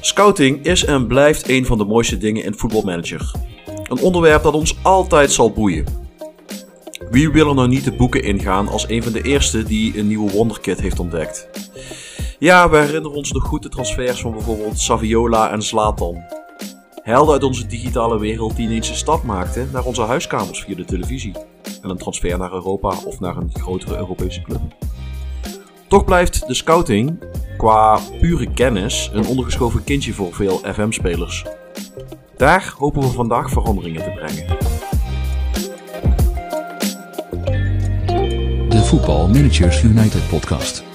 Scouting is en blijft een van de mooiste dingen in voetbalmanager. Een onderwerp dat ons altijd zal boeien. Wie wil er nou niet de boeken ingaan als een van de eerste die een nieuwe wonderkid heeft ontdekt? Ja, we herinneren ons nog goed de transfers van bijvoorbeeld Saviola en Zlatan. Helden uit onze digitale wereld die ineens een stap maakten naar onze huiskamers via de televisie. En een transfer naar Europa of naar een grotere Europese club. Toch blijft de scouting qua pure kennis een ondergeschoven kindje voor veel FM-spelers. Daar hopen we vandaag veranderingen te brengen. De Voetbal Managers United podcast.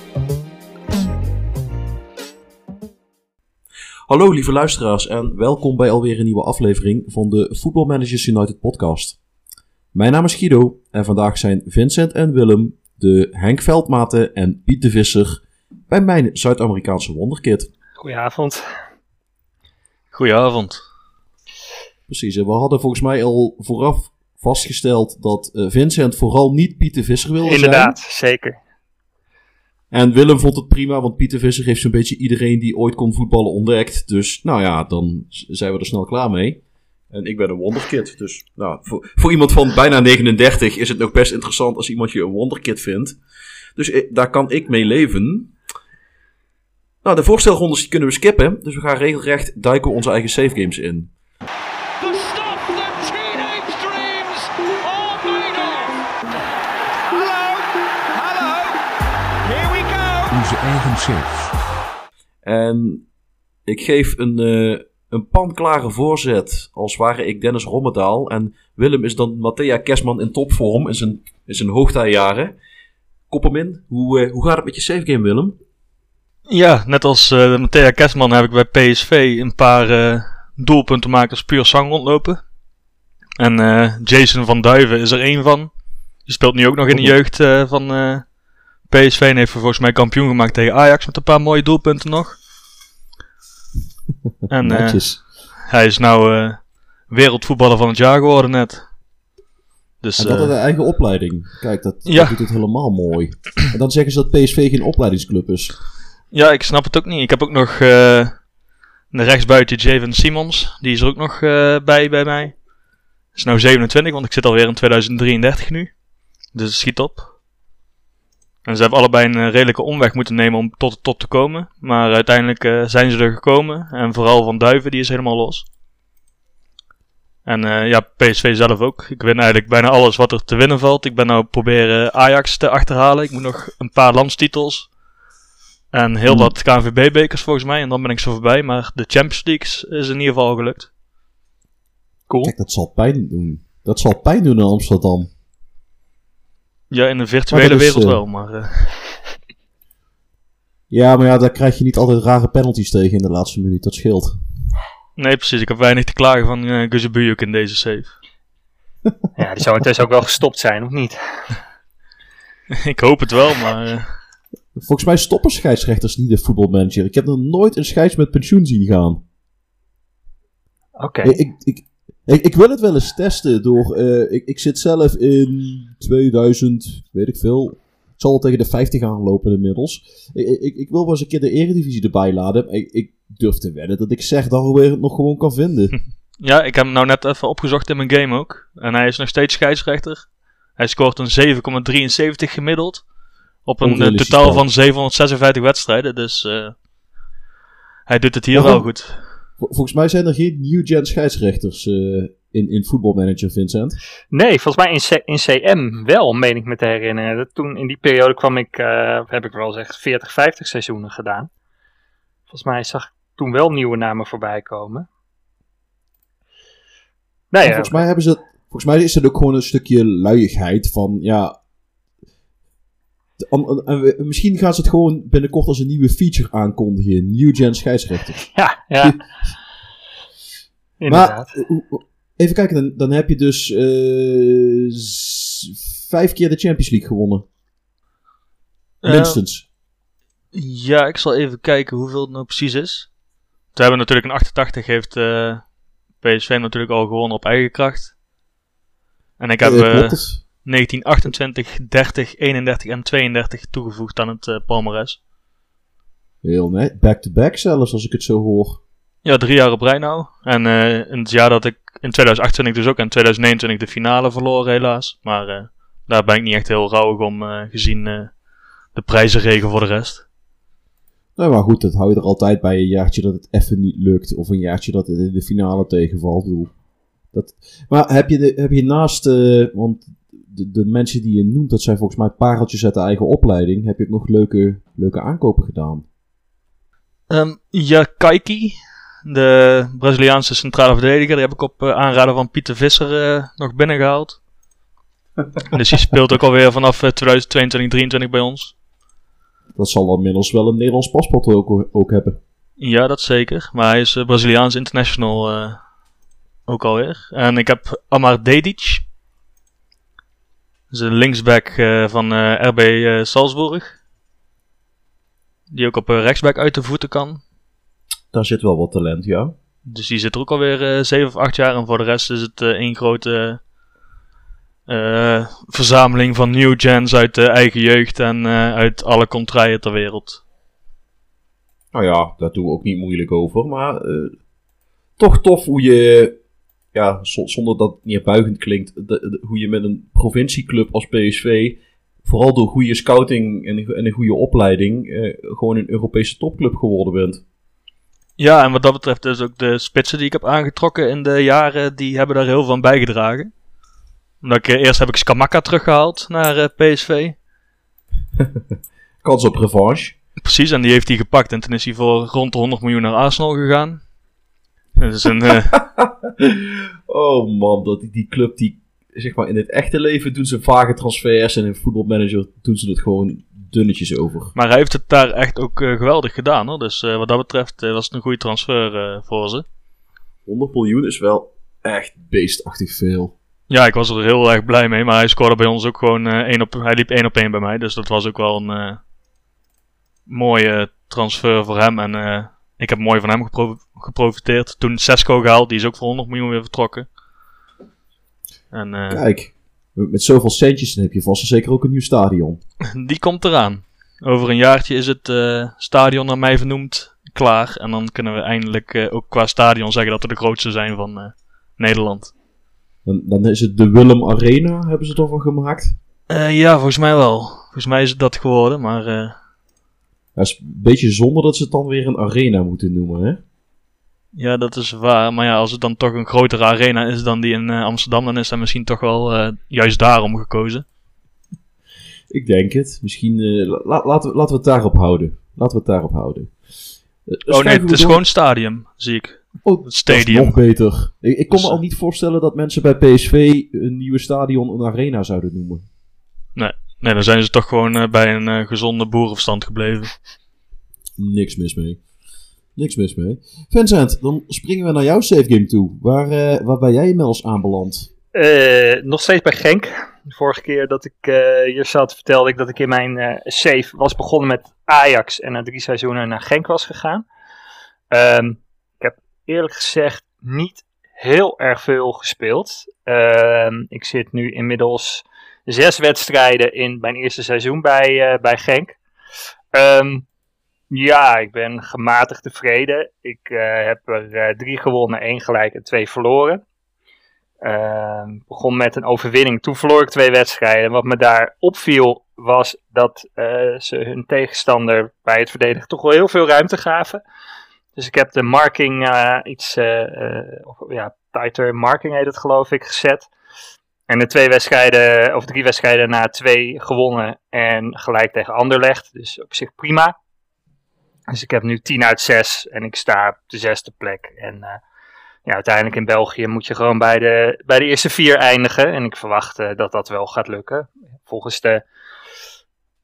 Hallo lieve luisteraars en welkom bij alweer een nieuwe aflevering van de Voetbal Managers United podcast. Mijn naam is Guido en vandaag zijn Vincent en Willem, de Henk Veldmaten en Piet de Visser bij mijn Zuid-Amerikaanse wonderkit. Goedenavond. Goedenavond. Precies, en we hadden volgens mij al vooraf vastgesteld dat eh, Vincent vooral niet Pieter Visser wilde zijn. Inderdaad, zeker. En Willem vond het prima, want Pieter Visser heeft zo'n beetje iedereen die ooit kon voetballen ontdekt. Dus nou ja, dan zijn we er snel klaar mee. En ik ben een wonderkid, dus nou, voor, voor iemand van bijna 39 is het nog best interessant als iemand je een wonderkid vindt. Dus eh, daar kan ik mee leven. Nou, de voorstelrondes die kunnen we skippen, dus we gaan regelrecht duiken onze eigen save games in. Onze eigen safe. En ik geef een, eh, een panklare voorzet als ware ik Dennis Rommedaal. En Willem is dan Matthea Kerstman in topvorm in zijn, in zijn hoogtijjaren. Kop hem in. Hoe, eh, hoe gaat het met je save game, Willem? Ja, net als uh, Matthea Kerstman heb ik bij PSV een paar uh, doelpuntenmakers puur zang rondlopen. En uh, Jason van Duiven is er één van. Die speelt nu ook nog in de jeugd uh, van uh, PSV heeft volgens mij kampioen gemaakt tegen Ajax met een paar mooie doelpunten nog. En uh, hij is nou uh, wereldvoetballer van het jaar geworden net. Dus, en dat is uh, een eigen opleiding. Kijk, dat, ja. dat doet het helemaal mooi. En dan zeggen ze dat PSV geen opleidingsclub is. Ja, ik snap het ook niet. Ik heb ook nog uh, rechtsbuiten Javen Simons. Die is er ook nog uh, bij bij mij. Is nou 27, want ik zit alweer in 2033 nu. Dus schiet op. En ze hebben allebei een redelijke omweg moeten nemen om tot de top te komen. Maar uiteindelijk uh, zijn ze er gekomen. En vooral Van Duiven, die is helemaal los. En uh, ja, PSV zelf ook. Ik win eigenlijk bijna alles wat er te winnen valt. Ik ben nou proberen Ajax te achterhalen. Ik moet nog een paar landstitels. En heel wat KNVB-bekers volgens mij. En dan ben ik zo voorbij. Maar de Champions League is in ieder geval gelukt. Cool. Kijk, dat zal pijn doen. Dat zal pijn doen in Amsterdam. Ja, in de virtuele is, wereld uh... wel, maar... Uh... Ja, maar ja, daar krijg je niet altijd rare penalties tegen in de laatste minuut. Dat scheelt. Nee, precies. Ik heb weinig te klagen van uh, Guzebuyuk in deze save. ja, die zou intussen ook wel gestopt zijn, of niet? ik hoop het wel, maar... Uh... Volgens mij stoppen scheidsrechters niet de voetbalmanager. Ik heb nog nooit een scheids met pensioen zien gaan. Oké. Okay. Ik, ik, ik, ik, wil het wel eens testen door. Uh, ik, ik zit zelf in 2000, weet ik veel. Het zal al tegen de 50 aanlopen inmiddels. Ik, ik, ik wil wel eens een keer de Eredivisie erbij laden. Ik, ik durf te wedden dat ik zeg dat we het nog gewoon kan vinden. Ja, ik heb hem nou net even opgezocht in mijn game ook. En hij is nog steeds scheidsrechter. Hij scoort een 7,73 gemiddeld. Op een uh, totaal van 756 wedstrijden. Dus uh, hij doet het hier wel goed. Volgens mij zijn er geen new-gen scheidsrechters uh, in, in voetbalmanager, Vincent. Nee, volgens mij in, C in CM wel, meen ik me te herinneren. Toen in die periode kwam ik, uh, heb ik wel eens 40, 50 seizoenen gedaan. Volgens mij zag ik toen wel nieuwe namen voorbij komen. Nee, ja, volgens mij hebben ze, volgens mij is het ook gewoon een stukje luiigheid van, ja, Misschien gaan ze het gewoon binnenkort als een nieuwe feature aankondigen. New Gen scheidsrechters. Ja, ja. maar, even kijken, dan, dan heb je dus uh, vijf keer de Champions League gewonnen. Uh, Minstens. Ja, ik zal even kijken hoeveel het nou precies is. We hebben natuurlijk in 88 heeft uh, PSV natuurlijk al gewonnen op eigen kracht. En ik heb Eh, eh? 1928, 30, 31 en 32 toegevoegd aan het palmares. Heel net. Back-to-back zelfs, als ik het zo hoor. Ja, drie jaar op rij nou. En eh, in het jaar dat ik in 2028 dus ook en in 2029 de finale verloren helaas. Maar eh, daar ben ik niet echt heel rauwig om gezien de prijzenregen voor de rest. Nou, maar goed, dat hou je er altijd bij. Een jaartje dat het even niet lukt. Of een jaartje dat het in de finale tegenvalt. Bedoel, dat... Maar heb je, de, heb je naast... want de, de mensen die je noemt, dat zijn volgens mij pareltjes uit de eigen opleiding. Heb je ook nog leuke, leuke aankopen gedaan? Ehm ja, Kaiki, de Braziliaanse centrale verdediger, die heb ik op eh, aanraden van Pieter Visser eh, nog binnengehaald. dus die speelt ook alweer vanaf eh, 2022, 2023 bij ons. Dat zal inmiddels wel een Nederlands paspoort ook, ook hebben. Ja, dat zeker. Maar hij is eh, Braziliaans international eh, ook alweer. En ik heb Amar Dedic. Is een linksback eh, van eh, RB eh, Salzburg. Die ook op rechtsback uit de voeten kan. Daar zit wel wat talent, ja. Dus die zit er ook alweer eh 7 of 8 jaar. En voor de rest is het één grote verzameling van new gens uit de eigen jeugd en uit alle contraien ter wereld. Nou ja, daar doen we ook niet moeilijk over. Maar toch tof hoe je, ja, zo- zonder dat het neerbuigend klinkt, de- de- hoe je met een provincieclub als PSV, vooral door goede scouting en, en een goede opleiding, eh, gewoon een Europese topclub geworden bent. Ja, en wat dat betreft dus ook de spitsen die ik heb aangetrokken in de jaren, die hebben daar heel veel aan bijgedragen. Omdat ik, eh, eerst heb ik Skamaka teruggehaald naar eh, PSV. Kans op revanche. Precies, en die heeft hij gepakt en toen is hij voor rond de 100 miljoen naar Arsenal gegaan. Dat is een, eh, Oh man, dat die, die club die, zeg maar, in het echte leven doen ze vage transfers en in voetbalmanager doen ze het gewoon dunnetjes over. maar hij heeft het daar echt ook eh, geweldig gedaan hoor. Dus eh, wat dat betreft was het een goede transfer voor ze. 100 miljoen is wel echt beestachtig veel. Ja, ik was er heel erg blij mee, maar hij scoorde bij ons ook gewoon eh, één op, hij liep één op één bij mij. Dus dat was ook wel een mooie transfer voor hem. En ik heb mooi van hem gepro- geprofiteerd. Toen Sesco gehaald, die is ook voor 100 miljoen weer vertrokken. En eh, Kijk, met zoveel centjes dan heb je vast en zeker ook een nieuw stadion. die komt eraan. Over een jaartje is het eh, stadion naar mij vernoemd klaar. En dan kunnen we eindelijk eh, ook qua stadion zeggen dat we de grootste zijn van Nederland. Dan, dan is het de Willem Arena, hebben ze het ervan gemaakt. Ja, volgens mij wel. Volgens mij is het dat geworden, maar... Dat is een beetje zonde dat ze het dan weer een arena moeten noemen, hè? Ja, dat is waar. Maar ja, als het dan toch een grotere arena is dan die in eh, Amsterdam, dan is dat misschien toch wel eh, juist daarom gekozen. Ik denk het. Misschien, eh, la- la- laten, we, laten we het daarop houden. Laten we het daarop houden. Oh nee, het is door- gewoon stadium, zie ik. Oh, stadium. Dat is nog beter. Ik, ik kon Dus, me al niet voorstellen dat mensen bij PSV een nieuwe stadion een arena zouden noemen. Nee, dan zijn ze toch gewoon bij een gezonde boerenverstand gebleven. Niks mis mee. Niks mis mee. Vincent, dan springen we naar jouw save game toe. Waar, eh, waar ben jij inmiddels aanbeland? Eh, nog steeds bij Genk. De vorige keer dat ik eh, hier zat, vertelde ik dat ik in mijn save was begonnen met Ajax en na drie seizoenen naar Genk was gegaan. Ehm, ik heb eerlijk gezegd niet heel erg veel gespeeld. Ehm, ik zit nu inmiddels zes wedstrijden in mijn eerste seizoen bij, bij Genk. Ehm, ja, ik ben gematigd tevreden. Ik eh, heb er eh, drie gewonnen, één gelijk en twee verloren. Ehm, begon met een overwinning. Toen verloor ik twee wedstrijden. Wat me daar opviel was dat eh, ze hun tegenstander bij het verdedigen toch wel heel veel ruimte gaven. Dus ik heb de marking iets, ja, tighter marking heet het geloof ik, gezet. En de twee wedstrijden, of drie wedstrijden na twee gewonnen en gelijk tegen Anderlecht. Dus op zich prima. Dus ik heb nu 10 uit 6 en ik sta op de zesde plek. En eh, ja, uiteindelijk in België moet je gewoon bij de, bij de eerste vier eindigen. En ik verwacht eh, dat dat wel gaat lukken. Volgens de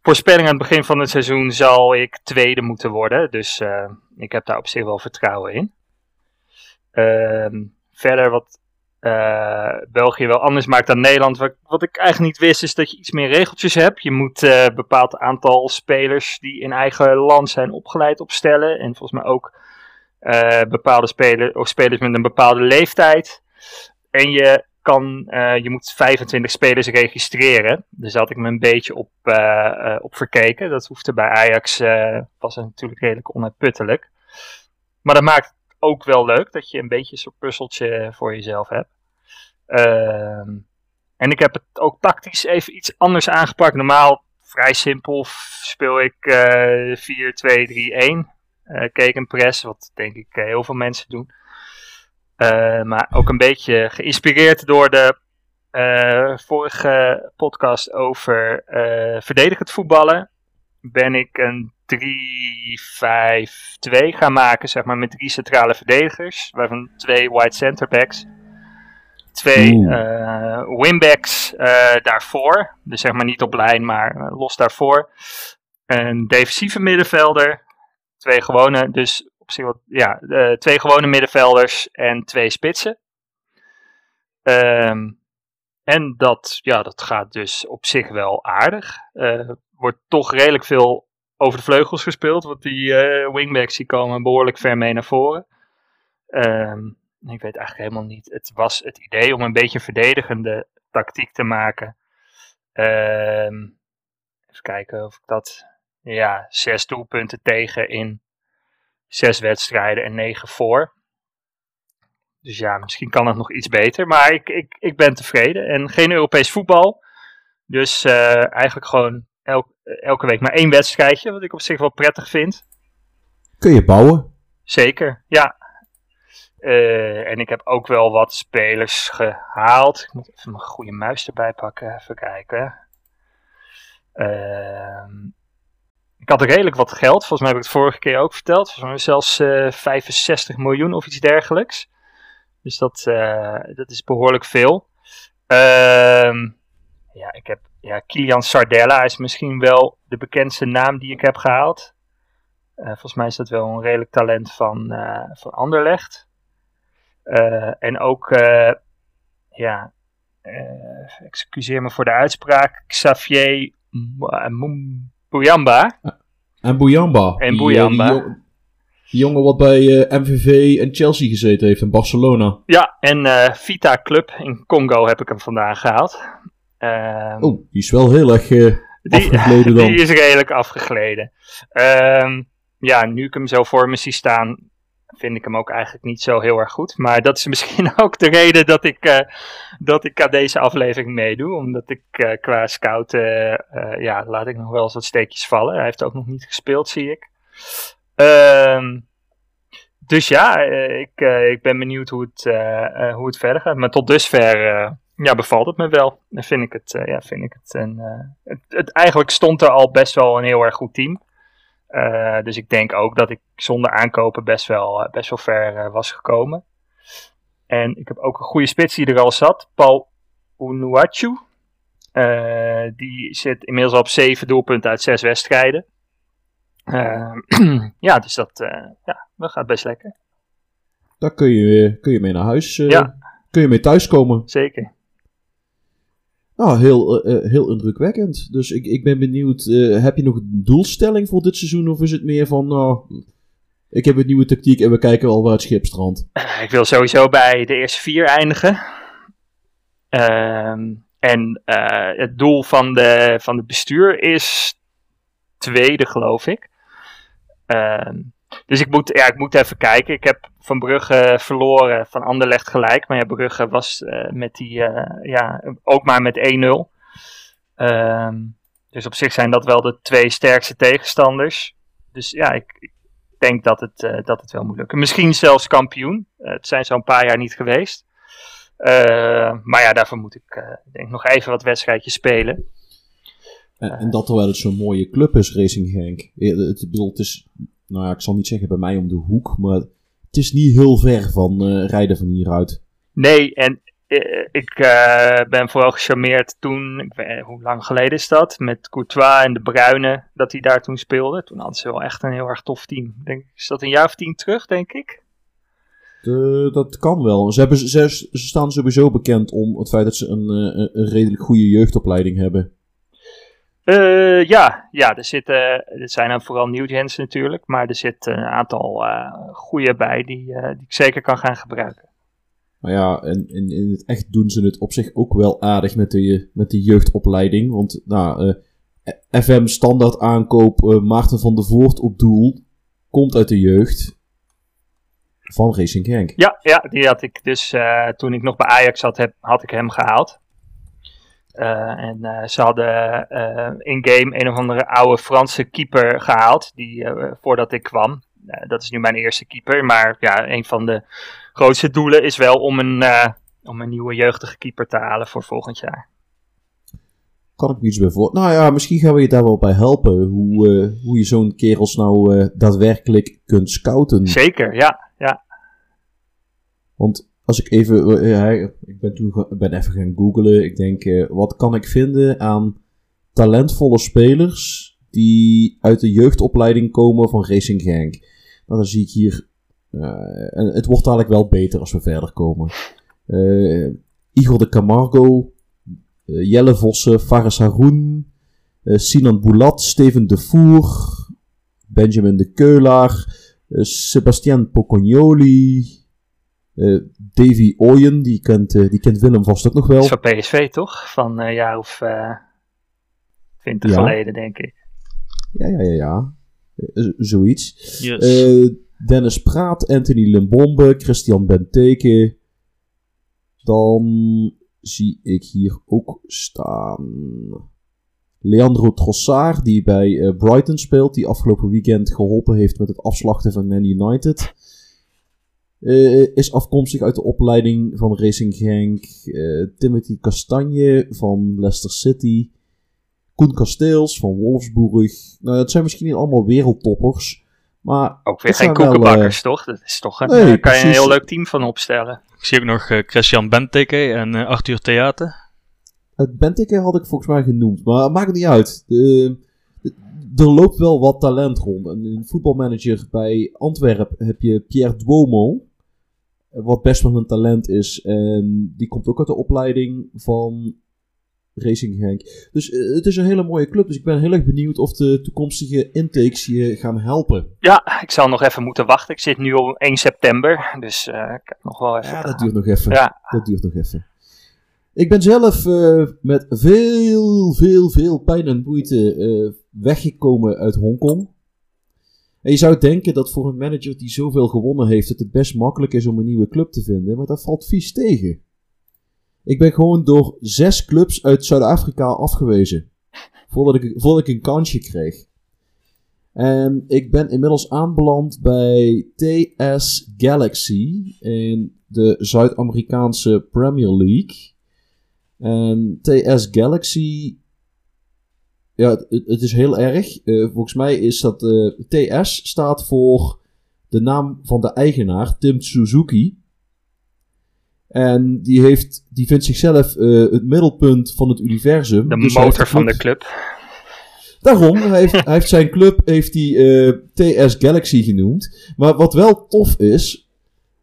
voorspelling aan het begin van het seizoen zal ik tweede moeten worden. Dus eh, ik heb daar op zich wel vertrouwen in. Ehm, verder wat eh, België wel anders maakt dan Nederland. Wat, ik eigenlijk niet wist is dat je iets meer regeltjes hebt. Je moet eh, een bepaald aantal spelers die in eigen land zijn opgeleid opstellen. En volgens mij ook eh, bepaalde spelers of spelers met een bepaalde leeftijd. En je kan, je moet 25 spelers registreren. Dus daar had ik me een beetje op, op verkeken. Dat hoefde bij Ajax, was natuurlijk redelijk onuitputtelijk. Maar dat maakt ook wel leuk dat je een beetje zo'n puzzeltje voor jezelf hebt. Ehm, en ik heb het ook tactisch even iets anders aangepakt. Normaal vrij simpel speel ik eh 4-2-3-1. eh cake and press, wat denk ik eh, heel veel mensen doen. Eh, maar ook een beetje geïnspireerd door de eh, vorige podcast over verdedigend voetballen. Ben ik een 3-5-2 gaan maken, zeg maar, met drie centrale verdedigers. Waarvan twee wide centerbacks. Twee Oeh. eh wingbacks eh, daarvoor. Dus zeg maar niet op lijn, maar eh, los daarvoor. Een defensieve middenvelder. Twee gewone, dus op zich wat, ja, twee gewone middenvelders en twee spitsen. Ehm, en dat, ja, dat gaat dus op zich wel aardig. Eh, wordt toch redelijk veel over de vleugels gespeeld, want die eh, wingbacks die komen behoorlijk ver mee naar voren. Ehm, ik weet eigenlijk helemaal niet. Het was het idee om een beetje verdedigende tactiek te maken. Ehm, even kijken of ik dat. Ja, zes doelpunten tegen in zes wedstrijden en negen voor. Dus ja, misschien kan het nog iets beter. Maar ik, ik, ik ben tevreden. En geen Europees voetbal. Dus eh, eigenlijk gewoon elk, elke week maar één wedstrijdje. Wat ik op zich wel prettig vind. Kun je bouwen? Zeker, ja. Eh, en ik heb ook wel wat spelers gehaald. Ik moet even mijn goede muis erbij pakken. Even kijken. Ehm, ik had redelijk wat geld. Volgens mij heb ik het vorige keer ook verteld. Volgens mij zelfs eh 65 miljoen of iets dergelijks. Dus dat, eh, dat is behoorlijk veel. Ehm, ja, ik heb ja, Kilian Sardella is misschien wel de bekendste naam die ik heb gehaald. Eh, volgens mij is dat wel een redelijk talent van, eh van Anderlecht. Eh, en ook, ja, excuseer me voor de uitspraak, Xavier Mbuyamba. En Bouyamba. En Bouyamba. Die, jong- die jongen wat bij MVV en Chelsea gezeten heeft in Barcelona. Ja, en Vita Club in Congo heb ik hem vandaan gehaald. Ehm, Oh, die is wel heel erg die, afgegleden dan. die is redelijk afgegleden. Ehm, ja, nu ik hem zo voor me zie staan, vind ik hem ook eigenlijk niet zo heel erg goed. Maar dat is misschien ook de reden dat ik, eh, dat ik aan deze aflevering meedoe. Omdat ik eh, qua scout, ja, laat ik nog wel eens wat steekjes vallen. Hij heeft ook nog niet gespeeld, zie ik. Ehm, dus ja, ik, ik ben benieuwd hoe het, hoe het verder gaat. Maar tot dusver ja, bevalt het me wel. En vind ik het, eh, ja, vind ik het, een, eh, het, het. Eigenlijk stond er al best wel een heel erg goed team. Eh, dus ik denk ook dat ik zonder aankopen best wel, best wel ver was gekomen. En ik heb ook een goede spits die er al zat. Paul Unuachu. Die zit inmiddels al op 7 doelpunten uit 6 wedstrijden. Ja, dus dat, ja, dat gaat best lekker. Daar kun je, kun je mee naar huis. Ja. Kun je mee thuiskomen. Zeker. Nou, heel, eh, eh, heel indrukwekkend. Dus ik, ik ben benieuwd. eh, heb je nog een doelstelling voor dit seizoen? Of is het meer van. Nou, ik heb een nieuwe tactiek en we kijken wel waar het schip strandt. Ik wil sowieso bij de eerste vier eindigen. Ehm, en het doel van de, van het bestuur is tweede, geloof ik. Ehm, dus ik moet, ja, ik moet even kijken. Ik heb van Brugge verloren, van Anderlecht gelijk. Maar ja, Brugge was eh, met die, eh, ja, ook maar met 1-0. Ehm, dus op zich zijn dat wel de twee sterkste tegenstanders. Dus ja, ik, denk dat het, eh, dat het wel moet lukken. Misschien zelfs kampioen. Het zijn zo'n paar jaar niet geweest. Maar ja, daarvoor moet ik eh, denk nog even wat wedstrijdjes spelen. En, dat terwijl het zo'n mooie club is, Racing Genk. Eh, Het, ik bedoel, het is. Nou ja, ik zal niet zeggen bij mij om de hoek. Maar het is niet heel ver van eh, rijden van hieruit. Nee, en eh, ik eh, ben vooral gecharmeerd toen, ik weet, hoe lang geleden is dat? Met Courtois en de Bruyne, dat hij daar toen speelde. Toen hadden ze wel echt een heel erg tof team. Denk, is dat een jaar of tien terug, denk ik? De- dat kan wel. Ze, hebben, ze, ze staan sowieso bekend om het feit dat ze een, een, een redelijk goede jeugdopleiding hebben. Eh, ja, ja, er zitten, er zijn dan vooral nieuwgens natuurlijk, maar er zitten een aantal eh goede bij die, eh, die ik zeker kan gaan gebruiken. Nou ja, en in, in het echt doen ze het op zich ook wel aardig met de, met de jeugdopleiding. Want nou, eh, FM standaard aankoop Maarten van der Voort op doel komt uit de jeugd van Racing Genk. Ja, ja die had ik dus toen ik nog bij Ajax zat, heb, had ik hem gehaald. Eh, en eh, ze hadden eh, in-game een of andere oude Franse keeper gehaald, die, voordat ik kwam. Dat is nu mijn eerste keeper, maar ja, een van de grootste doelen is wel om een, om een nieuwe jeugdige keeper te halen voor volgend jaar. Kan ik iets bij voor? Nou ja, misschien gaan we je daar wel bij helpen. Hoe, hoe je zo'n kerels nou daadwerkelijk kunt scouten. Zeker, ja. ja. Want als ik even, eh, ik ben toen ben even gaan googlen. Ik denk, eh, wat kan ik vinden aan talentvolle spelers die uit de jeugdopleiding komen van Racing Genk? Nou, dan zie ik hier, eh, en het wordt dadelijk wel beter als we verder komen. Igor de Camargo, Jelle Vossen, Faris Haroun, Sinan Boulat, Steven de Voer, Benjamin de Keulaar, Sebastian Pocognoli, Davy Ooyen, die kent, eh, die kent Willem vast ook nog wel. Dat is van PSV toch? Van een jaar of eh 20 Ja. geleden, denk ik. Ja, ja, ja, ja. Eh, z- zoiets. Yes. Eh, Dennis Praat, Anthony Limbombe, Christian Benteke. Dan zie ik hier ook staan. Leandro Trossard, die bij eh, Brighton speelt, die afgelopen weekend geholpen heeft met het afslachten van Man United. Eh, is afkomstig uit de opleiding van Racing Genk. Eh, Timothy Castagne van Leicester City. Koen Kasteels van Wolfsburg. Nou, dat zijn misschien niet allemaal wereldtoppers. Maar Ook weer geen wel, koekenbakkers, toch? Dat is toch een, Nee, eh, kan je een heel leuk team van opstellen. Ik zie ook nog eh, Christian Benteke en eh, Arthur Theater. het Benteke had ik volgens mij genoemd. Maar het maakt het niet uit. De- de- er loopt wel wat talent rond. En een voetbalmanager bij Antwerpen heb je Pierre Duomo. Wat best wel een talent is. En die komt ook uit de opleiding van Racing Genk. Dus eh, het is een hele mooie club. Dus ik ben heel erg benieuwd of de toekomstige intakes je gaan helpen. Ja, ik zal nog even moeten wachten. Ik zit nu op 1 september, dus eh, ik heb nog wel even... Ja, dat duurt nog even. Ja. Dat duurt nog even. Ik ben zelf eh, met veel, veel, veel pijn en moeite weggekomen uit Hongkong. En je zou denken dat voor een manager die zoveel gewonnen heeft, het het best makkelijk is om een nieuwe club te vinden, maar dat valt vies tegen. Ik ben gewoon door zes clubs uit Zuid-Afrika afgewezen. Voordat ik, voordat ik een kansje kreeg. En ik ben inmiddels aanbeland bij TS Galaxy in de Zuid-Amerikaanse Premier League. En TS Galaxy. Ja, het, het is heel erg. Eh, volgens mij is dat. eh, TS staat voor de naam van de eigenaar, Tim Suzuki. En die, heeft, die vindt zichzelf eh, het middelpunt van het universum. De Dus motor van de club-. Daarom, hij heeft, hij heeft zijn club heeft hij, eh, TS Galaxy genoemd. Maar wat wel tof is,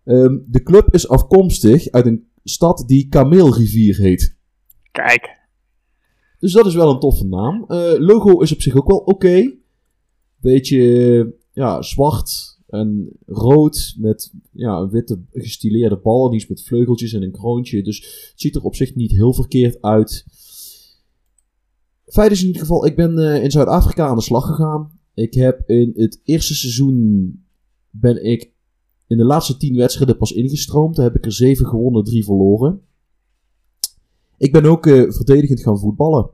ehm, de club is afkomstig uit een stad die Kameelrivier heet. Kijk, Dus dat is wel een toffe naam. Eh, logo is op zich ook wel oké. Beetje ja, zwart en rood met ja, een witte gestileerde bal. Iets met vleugeltjes en een kroontje. Dus het ziet er op zich niet heel verkeerd uit. Feit is in ieder geval, ik ben eh, in Zuid-Afrika aan de slag gegaan. Ik heb in het eerste seizoen ben ik in de laatste tien wedstrijden pas ingestroomd. Daar heb ik er zeven gewonnen, drie verloren. Ik ben ook eh, verdedigend gaan voetballen.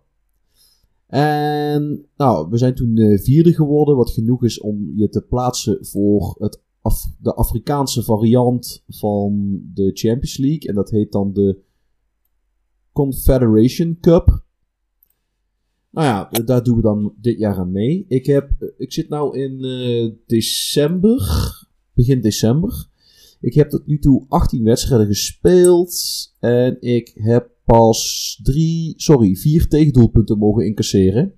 En nou, we zijn toen eh, vierde geworden, wat genoeg is om je te plaatsen voor het Af- de Afrikaanse variant van de Champions League. En dat heet dan de Confederation Cup. Nou ja, daar doen we dan dit jaar aan mee. Ik, heb, eh, ik zit nou in december, begin december. Ik heb tot nu toe 18 wedstrijden gespeeld. En ik heb pas drie, sorry, vier tegendoelpunten mogen incasseren.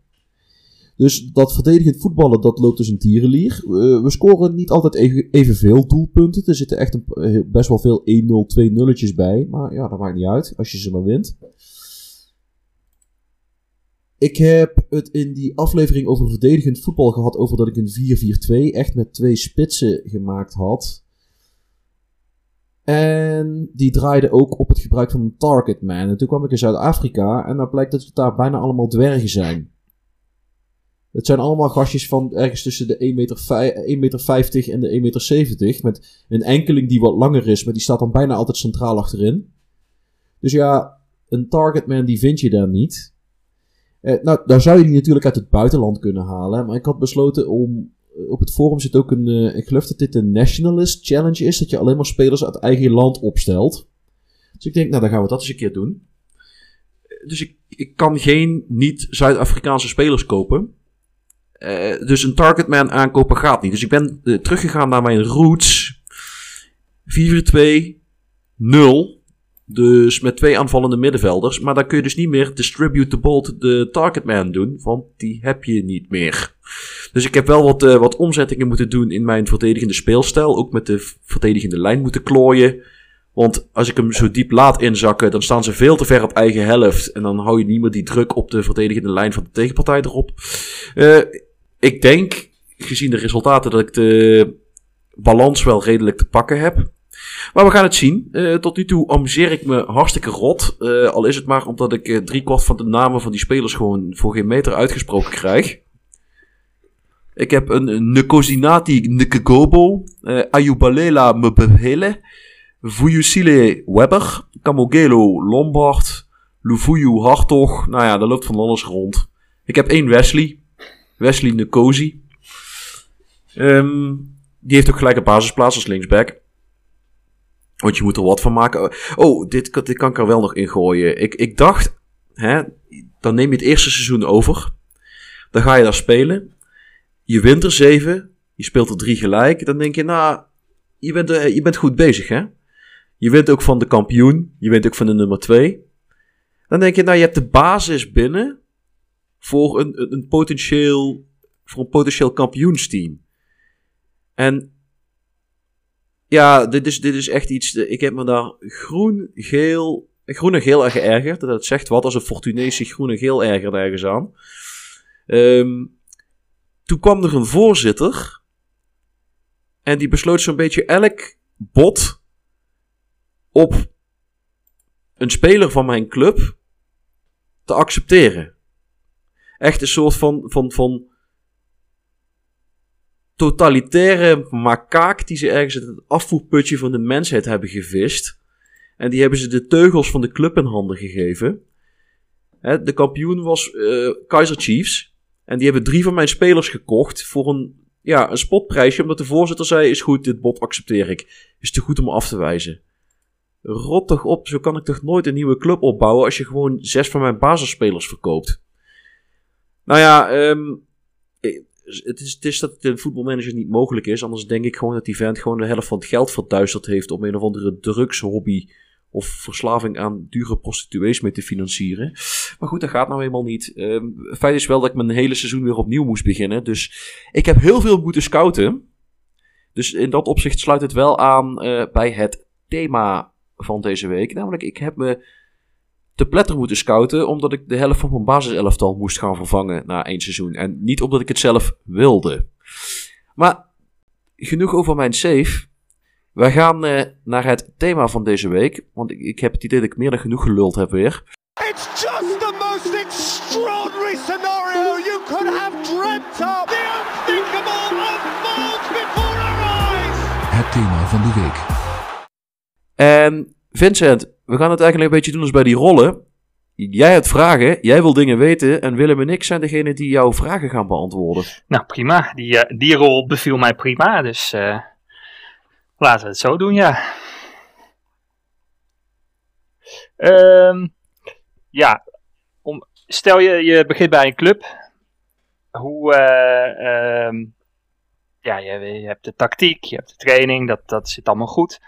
Dus dat verdedigend voetballen, dat loopt dus een tierenlier. Eh, we scoren niet altijd even, evenveel doelpunten. Er zitten echt een, eh, best wel veel 1-0, 2 nulletjes bij. Maar ja, dat maakt niet uit, als je ze maar wint. Ik heb het in die aflevering over verdedigend voetbal gehad over dat ik een 4-4-2 echt met twee spitsen gemaakt had. En die draaide ook op het gebruik van een target man. En toen kwam ik in Zuid-Afrika en dan blijkt dat het daar bijna allemaal dwergen zijn. Het zijn allemaal gastjes van ergens tussen de 1,50 meter, vij- 1,50 meter en de 1,70 meter. Met een enkeling die wat langer is, maar die staat dan bijna altijd centraal achterin. Dus ja, een targetman die vind je daar niet. Eh, nou, daar zou je die natuurlijk uit het buitenland kunnen halen. Maar ik had besloten om. Op het forum zit ook een. eh, ik geloof dat dit een Nationalist Challenge is. Dat je alleen maar spelers uit eigen land opstelt. Dus ik denk, nou dan gaan we dat eens een keer doen. Dus ik, ik kan geen niet-Zuid-Afrikaanse spelers kopen. Eh, dus een targetman aankopen gaat niet. Dus ik ben eh, teruggegaan naar mijn roots. 4-2-0. Dus met twee aanvallende middenvelders. Maar dan kun je dus niet meer distribute the ball to the targetman doen. Want die heb je niet meer. Dus ik heb wel wat, eh, wat omzettingen moeten doen in mijn verdedigende speelstijl. Ook met de verdedigende lijn moeten klooien. Want als ik hem zo diep laat inzakken, dan staan ze veel te ver op eigen helft. En dan hou je niet meer die druk op de verdedigende lijn van de tegenpartij erop. Eh, ik denk, gezien de resultaten, dat ik de balans wel redelijk te pakken heb. Maar we gaan het zien. Eh, tot nu toe amuseer ik me hartstikke rot. Al is het maar omdat ik driekwart van de namen van die spelers gewoon voor geen meter uitgesproken krijg. Ik heb een, Nkosinati Nkegobo, eh Ayubalela Mbehele, Vuyusile Webber, Kamogelo Lombard, Luvuyu Hartog. Nou ja, daar loopt van alles rond. Ik heb één Wesley, Wesley Nkosi. Ehm, die heeft ook gelijk een basisplaats als linksback. Want je moet er wat van maken. Oh, dit, kan- dit kan ik er wel nog in gooien. Ik, ik dacht, hè, dan neem je het eerste seizoen over. Dan ga je daar spelen. Je wint er zeven. Je speelt er drie gelijk. Dan denk je, nou, je bent, eh, je bent goed bezig, hè? Je wint ook van de kampioen. Je wint ook van de nummer twee. Dan denk je, nou, je hebt de basis binnen voor een, een, potentieel, voor een potentieel kampioensteam. En ja, dit is, dit is echt iets. Ik heb me daar groen, geel. Groen en geel aan geërgerd. Dat zegt wat als een Fortunees zich groen en geel ergert ergens aan. Ehm, toen kwam er een voorzitter. En die besloot zo'n beetje elk bod op een speler van mijn club te accepteren. Echt een soort van, van, van totalitaire makaak die ze ergens uit het afvoerputje van de mensheid hebben gevist. En die hebben ze de teugels van de club in handen gegeven. De kampioen was eh Kaiser Chiefs. En die hebben drie van mijn spelers gekocht voor een, ja, een spotprijsje. Omdat de voorzitter zei, is goed, dit bod accepteer ik. Is te goed om af te wijzen. Rot toch op, zo kan ik toch nooit een nieuwe club opbouwen als je gewoon zes van mijn basisspelers verkoopt. Nou ja, eh, het, is, het is dat het in voetbalmanager niet mogelijk is. Anders denk ik gewoon dat die vent gewoon de helft van het geld verduisterd heeft om een of andere drugshobby of verslaving aan dure prostituees mee te financieren. Maar goed, dat gaat nou eenmaal niet. Het feit is wel dat ik mijn hele seizoen weer opnieuw moest beginnen. Dus ik heb heel veel moeten scouten. Dus in dat opzicht sluit het wel aan eh, bij het thema van deze week. Namelijk, ik heb me te pletter moeten scouten, omdat ik de helft van mijn basiselftal moest gaan vervangen na één seizoen. En niet omdat ik het zelf wilde. Maar genoeg over mijn save. We gaan eh, naar het thema van deze week. Want ik, ik heb het idee dat ik meer dan genoeg geluld heb weer. It's just the most extraordinary scenario you could have dreamt of. The unthinkable unfolds before our eyes. Het thema van de week. En Vincent, we gaan het eigenlijk een beetje doen als bij die rollen. Jij hebt vragen, jij wil dingen weten en Willem en ik zijn degene die jouw vragen gaan beantwoorden. Nou, prima. Die, eh, die rol beviel mij prima, dus eh, laten we het zo doen, ja. Ehm, ja, om, stel je, je begint bij een club. Hoe, eh, ehm, ja, je, je hebt de tactiek, je hebt de training, dat, dat zit allemaal goed.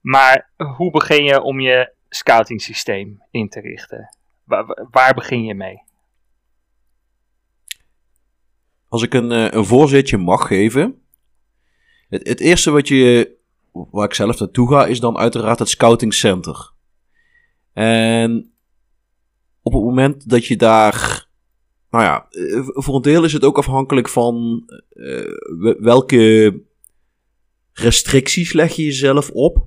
Maar hoe begin je om je scouting systeem in te richten? Waar, waar begin je mee? Als ik een, eh, een voorzetje mag geven. Het, het eerste wat je, waar ik zelf naartoe ga, is dan uiteraard het scouting center. En op het moment dat je daar. Nou ja, eh, voor een deel is het ook afhankelijk van eh, we- welke restricties leg je jezelf op.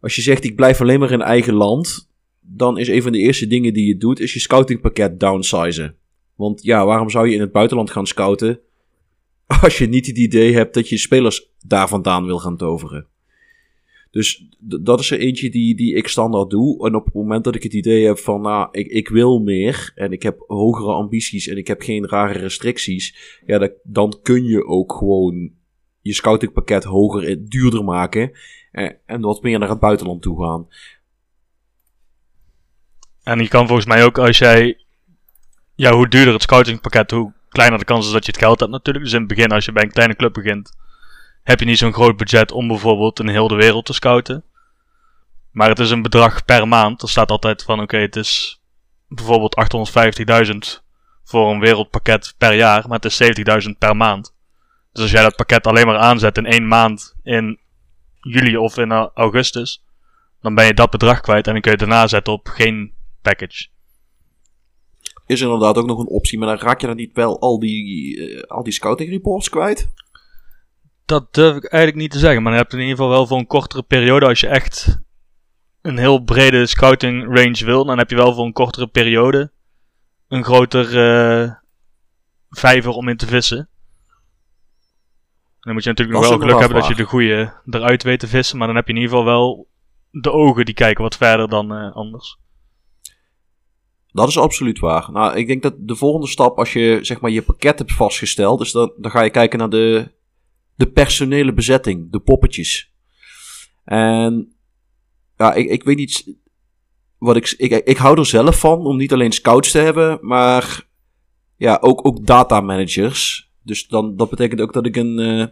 als je zegt ik blijf alleen maar in eigen land, dan is een van de eerste dingen die je doet, is je scoutingpakket downsizen. Want ja, waarom zou je in het buitenland gaan scouten als je niet het idee hebt dat je spelers daar vandaan wil gaan toveren? Dus dat is er eentje die, die ik standaard doe. En op het moment dat ik het idee heb van, nou, ik, ik wil meer en ik heb hogere ambities en ik heb geen rare restricties, ja, dat, dan kun je ook gewoon je scoutingpakket hoger en duurder maken en, en wat meer naar het buitenland toe gaan. En je kan volgens mij ook als jij, ja, hoe duurder het scoutingpakket, hoe kleiner de kans is dat je het geld hebt natuurlijk. Dus in het begin, als je bij een kleine club begint, heb je niet zo'n groot budget om bijvoorbeeld een heel de wereld te scouten. Maar het is een bedrag per maand. Er staat altijd van oké, het is bijvoorbeeld 850.000 voor een wereldpakket per jaar, maar het is 70.000 per maand. Dus als jij dat pakket alleen maar aanzet in één maand in juli of in augustus, dan ben je dat bedrag kwijt en dan kun je daarna zetten op geen package. Is inderdaad ook nog een optie, maar dan raak je dan niet wel al die, uh, al die scouting reports kwijt? Dat durf ik eigenlijk niet te zeggen, maar dan heb je in ieder geval wel voor een kortere periode, als je echt een heel brede scouting range wil, dan heb je wel voor een kortere periode een groter uh, vijver om in te vissen. Dan moet je natuurlijk nog wel geluk hebben dat je de goede eruit weet te vissen. Maar dan heb je in ieder geval wel de ogen die kijken wat verder dan uh, anders. Dat is absoluut waar. Nou, ik denk dat de volgende stap, als je zeg maar je pakket hebt vastgesteld, dus dan, dan ga je kijken naar de, de personele bezetting, de poppetjes. En ja, ik, ik weet niet. Wat ik, ik, ik hou er zelf van om niet alleen scouts te hebben, maar ja, ook, ook data managers. Dus dan, dat betekent ook dat ik een, uh,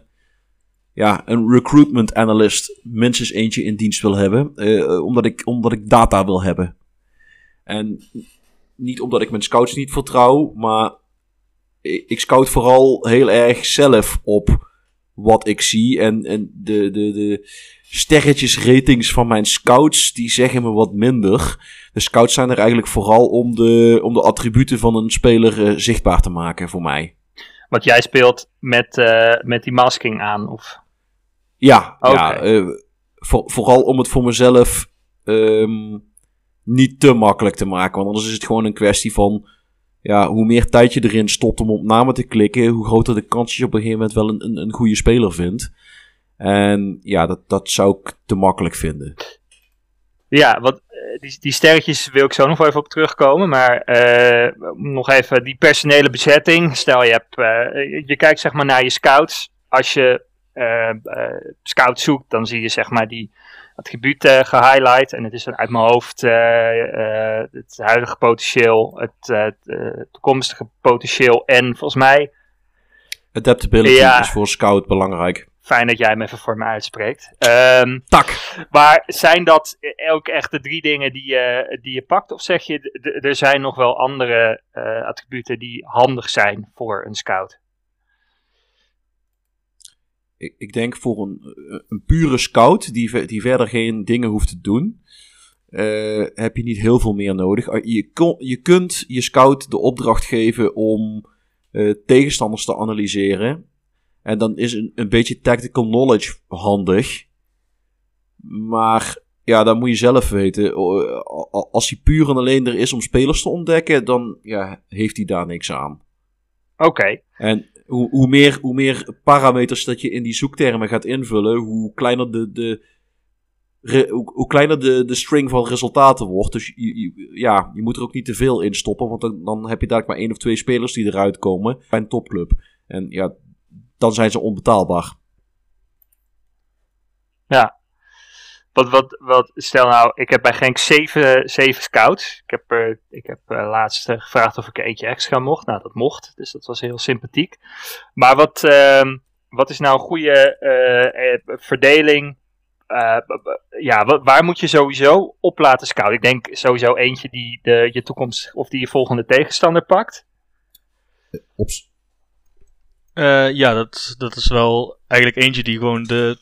ja, een recruitment analyst minstens eentje in dienst wil hebben. Uh, omdat, ik, omdat ik data wil hebben. En niet omdat ik mijn scouts niet vertrouw, maar ik scout vooral heel erg zelf op wat ik zie. En, en de, de, de sterretjes ratings van mijn scouts, die zeggen me wat minder. De scouts zijn er eigenlijk vooral om de, om de attributen van een speler uh, zichtbaar te maken voor mij. Want jij speelt met, uh, met die masking aan, of? Ja, ja uh, voor, vooral om het voor mezelf um, niet te makkelijk te maken. Want anders is het gewoon een kwestie van... Ja, hoe meer tijd je erin stopt om op namen te klikken... hoe groter de kans je op een gegeven moment wel een, een, een goede speler vindt. En ja, dat, dat zou ik te makkelijk vinden. Ja, want die, die sterretjes wil ik zo nog even op terugkomen. Maar uh, nog even die personele bezetting. Stel je hebt, uh, je kijkt zeg maar naar je scouts. Als je uh, scouts zoekt, dan zie je zeg maar die attributen gehighlight. En het is dan uit mijn hoofd het huidige potentieel, het toekomstige potentieel en volgens mij... Adaptability ja, is voor scout belangrijk. Fijn dat jij hem even voor me uitspreekt. Um, tak. Maar zijn dat ook echt de drie dingen die je, die je pakt? Of zeg je, er zijn nog wel andere attributen die handig zijn voor een scout? Ik, ik denk voor een, een pure scout die, die verder geen dingen hoeft te doen, uh, heb je niet heel veel meer nodig. Je, kon, je kunt je scout de opdracht geven om uh, tegenstanders te analyseren en dan is een, een beetje tactical knowledge handig. Maar ja, dat moet je zelf weten. Als hij puur en alleen er is om spelers te ontdekken, dan ja, heeft hij daar niks aan. Oké. En hoe, hoe, meer, hoe meer parameters dat je in die zoektermen gaat invullen, hoe kleiner de, de, hoe, kleiner de, de string van resultaten wordt. Dus je, ja, je moet er ook niet te veel in stoppen, want dan, dan heb je dadelijk maar één of twee spelers die eruit komen bij een topclub. En ja, dan zijn ze onbetaalbaar. Ja. Wat, wat, wat, stel nou, ik heb bij Genk zeven, zeven scouts. Ik heb, uh, ik heb uh, laatst gevraagd of ik eentje extra mocht. Nou, dat mocht, dus dat was heel sympathiek. Maar wat, uh, wat is nou een goede uh, verdeling? ja, waar moet je sowieso op laten scouten? Ik denk sowieso eentje die de, je toekomst of die je volgende tegenstander pakt. Op, uh, ja, dat, dat is wel eigenlijk eentje die gewoon de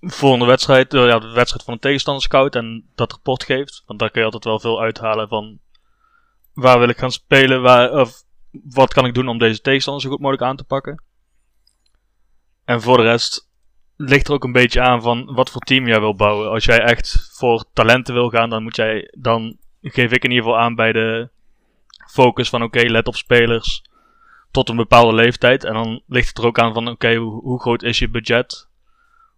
volgende wedstrijd, uh, ja, de wedstrijd van een tegenstander scout en dat rapport geeft. Want daar kun je altijd wel veel uithalen van waar wil ik gaan spelen, waar, of wat kan ik doen om deze tegenstander zo goed mogelijk aan te pakken. En voor de rest ligt er ook een beetje aan van wat voor team jij wil bouwen. Als jij echt voor talenten wil gaan, dan moet jij, dan geef ik in ieder geval aan bij de focus van oké, let op spelers tot een bepaalde leeftijd. En dan ligt het er ook aan van oké, hoe groot is je budget?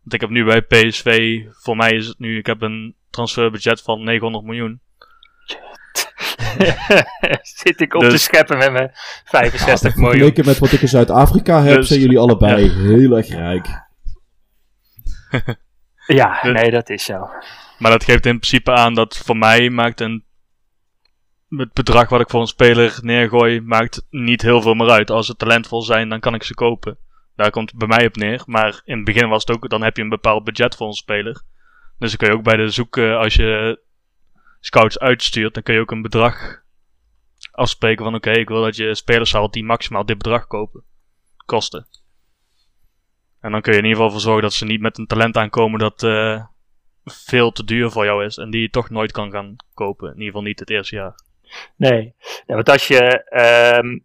Want ik heb nu bij PSV, voor mij is het nu, ik heb een transferbudget van 900 miljoen. Zit ik op te Dus- scheppen met mijn 65 miljoen. Vergeleken met wat ik in Zuid-Afrika heb, Dus- zijn jullie allebei heel erg rijk. Ja, Dus- nee, dat is zo. Maar dat geeft in principe aan dat voor mij maakt een. Het bedrag wat ik voor een speler neergooi, maakt niet heel veel meer uit. Als ze talentvol zijn, dan kan ik ze kopen. Daar komt het bij mij op neer. Maar in het begin was het ook, dan heb je een bepaald budget voor een speler. Dus dan kun je ook bij de zoek, eh, als je scouts uitstuurt, dan kun je ook een bedrag afspreken van oké, ik wil dat je spelers zal die maximaal dit bedrag kopen. Kosten. En dan kun je in ieder geval voor zorgen dat ze niet met een talent aankomen dat eh, veel te duur voor jou is. En die je toch nooit kan gaan kopen. In ieder geval niet het eerste jaar. Nee. Want als je. ehm,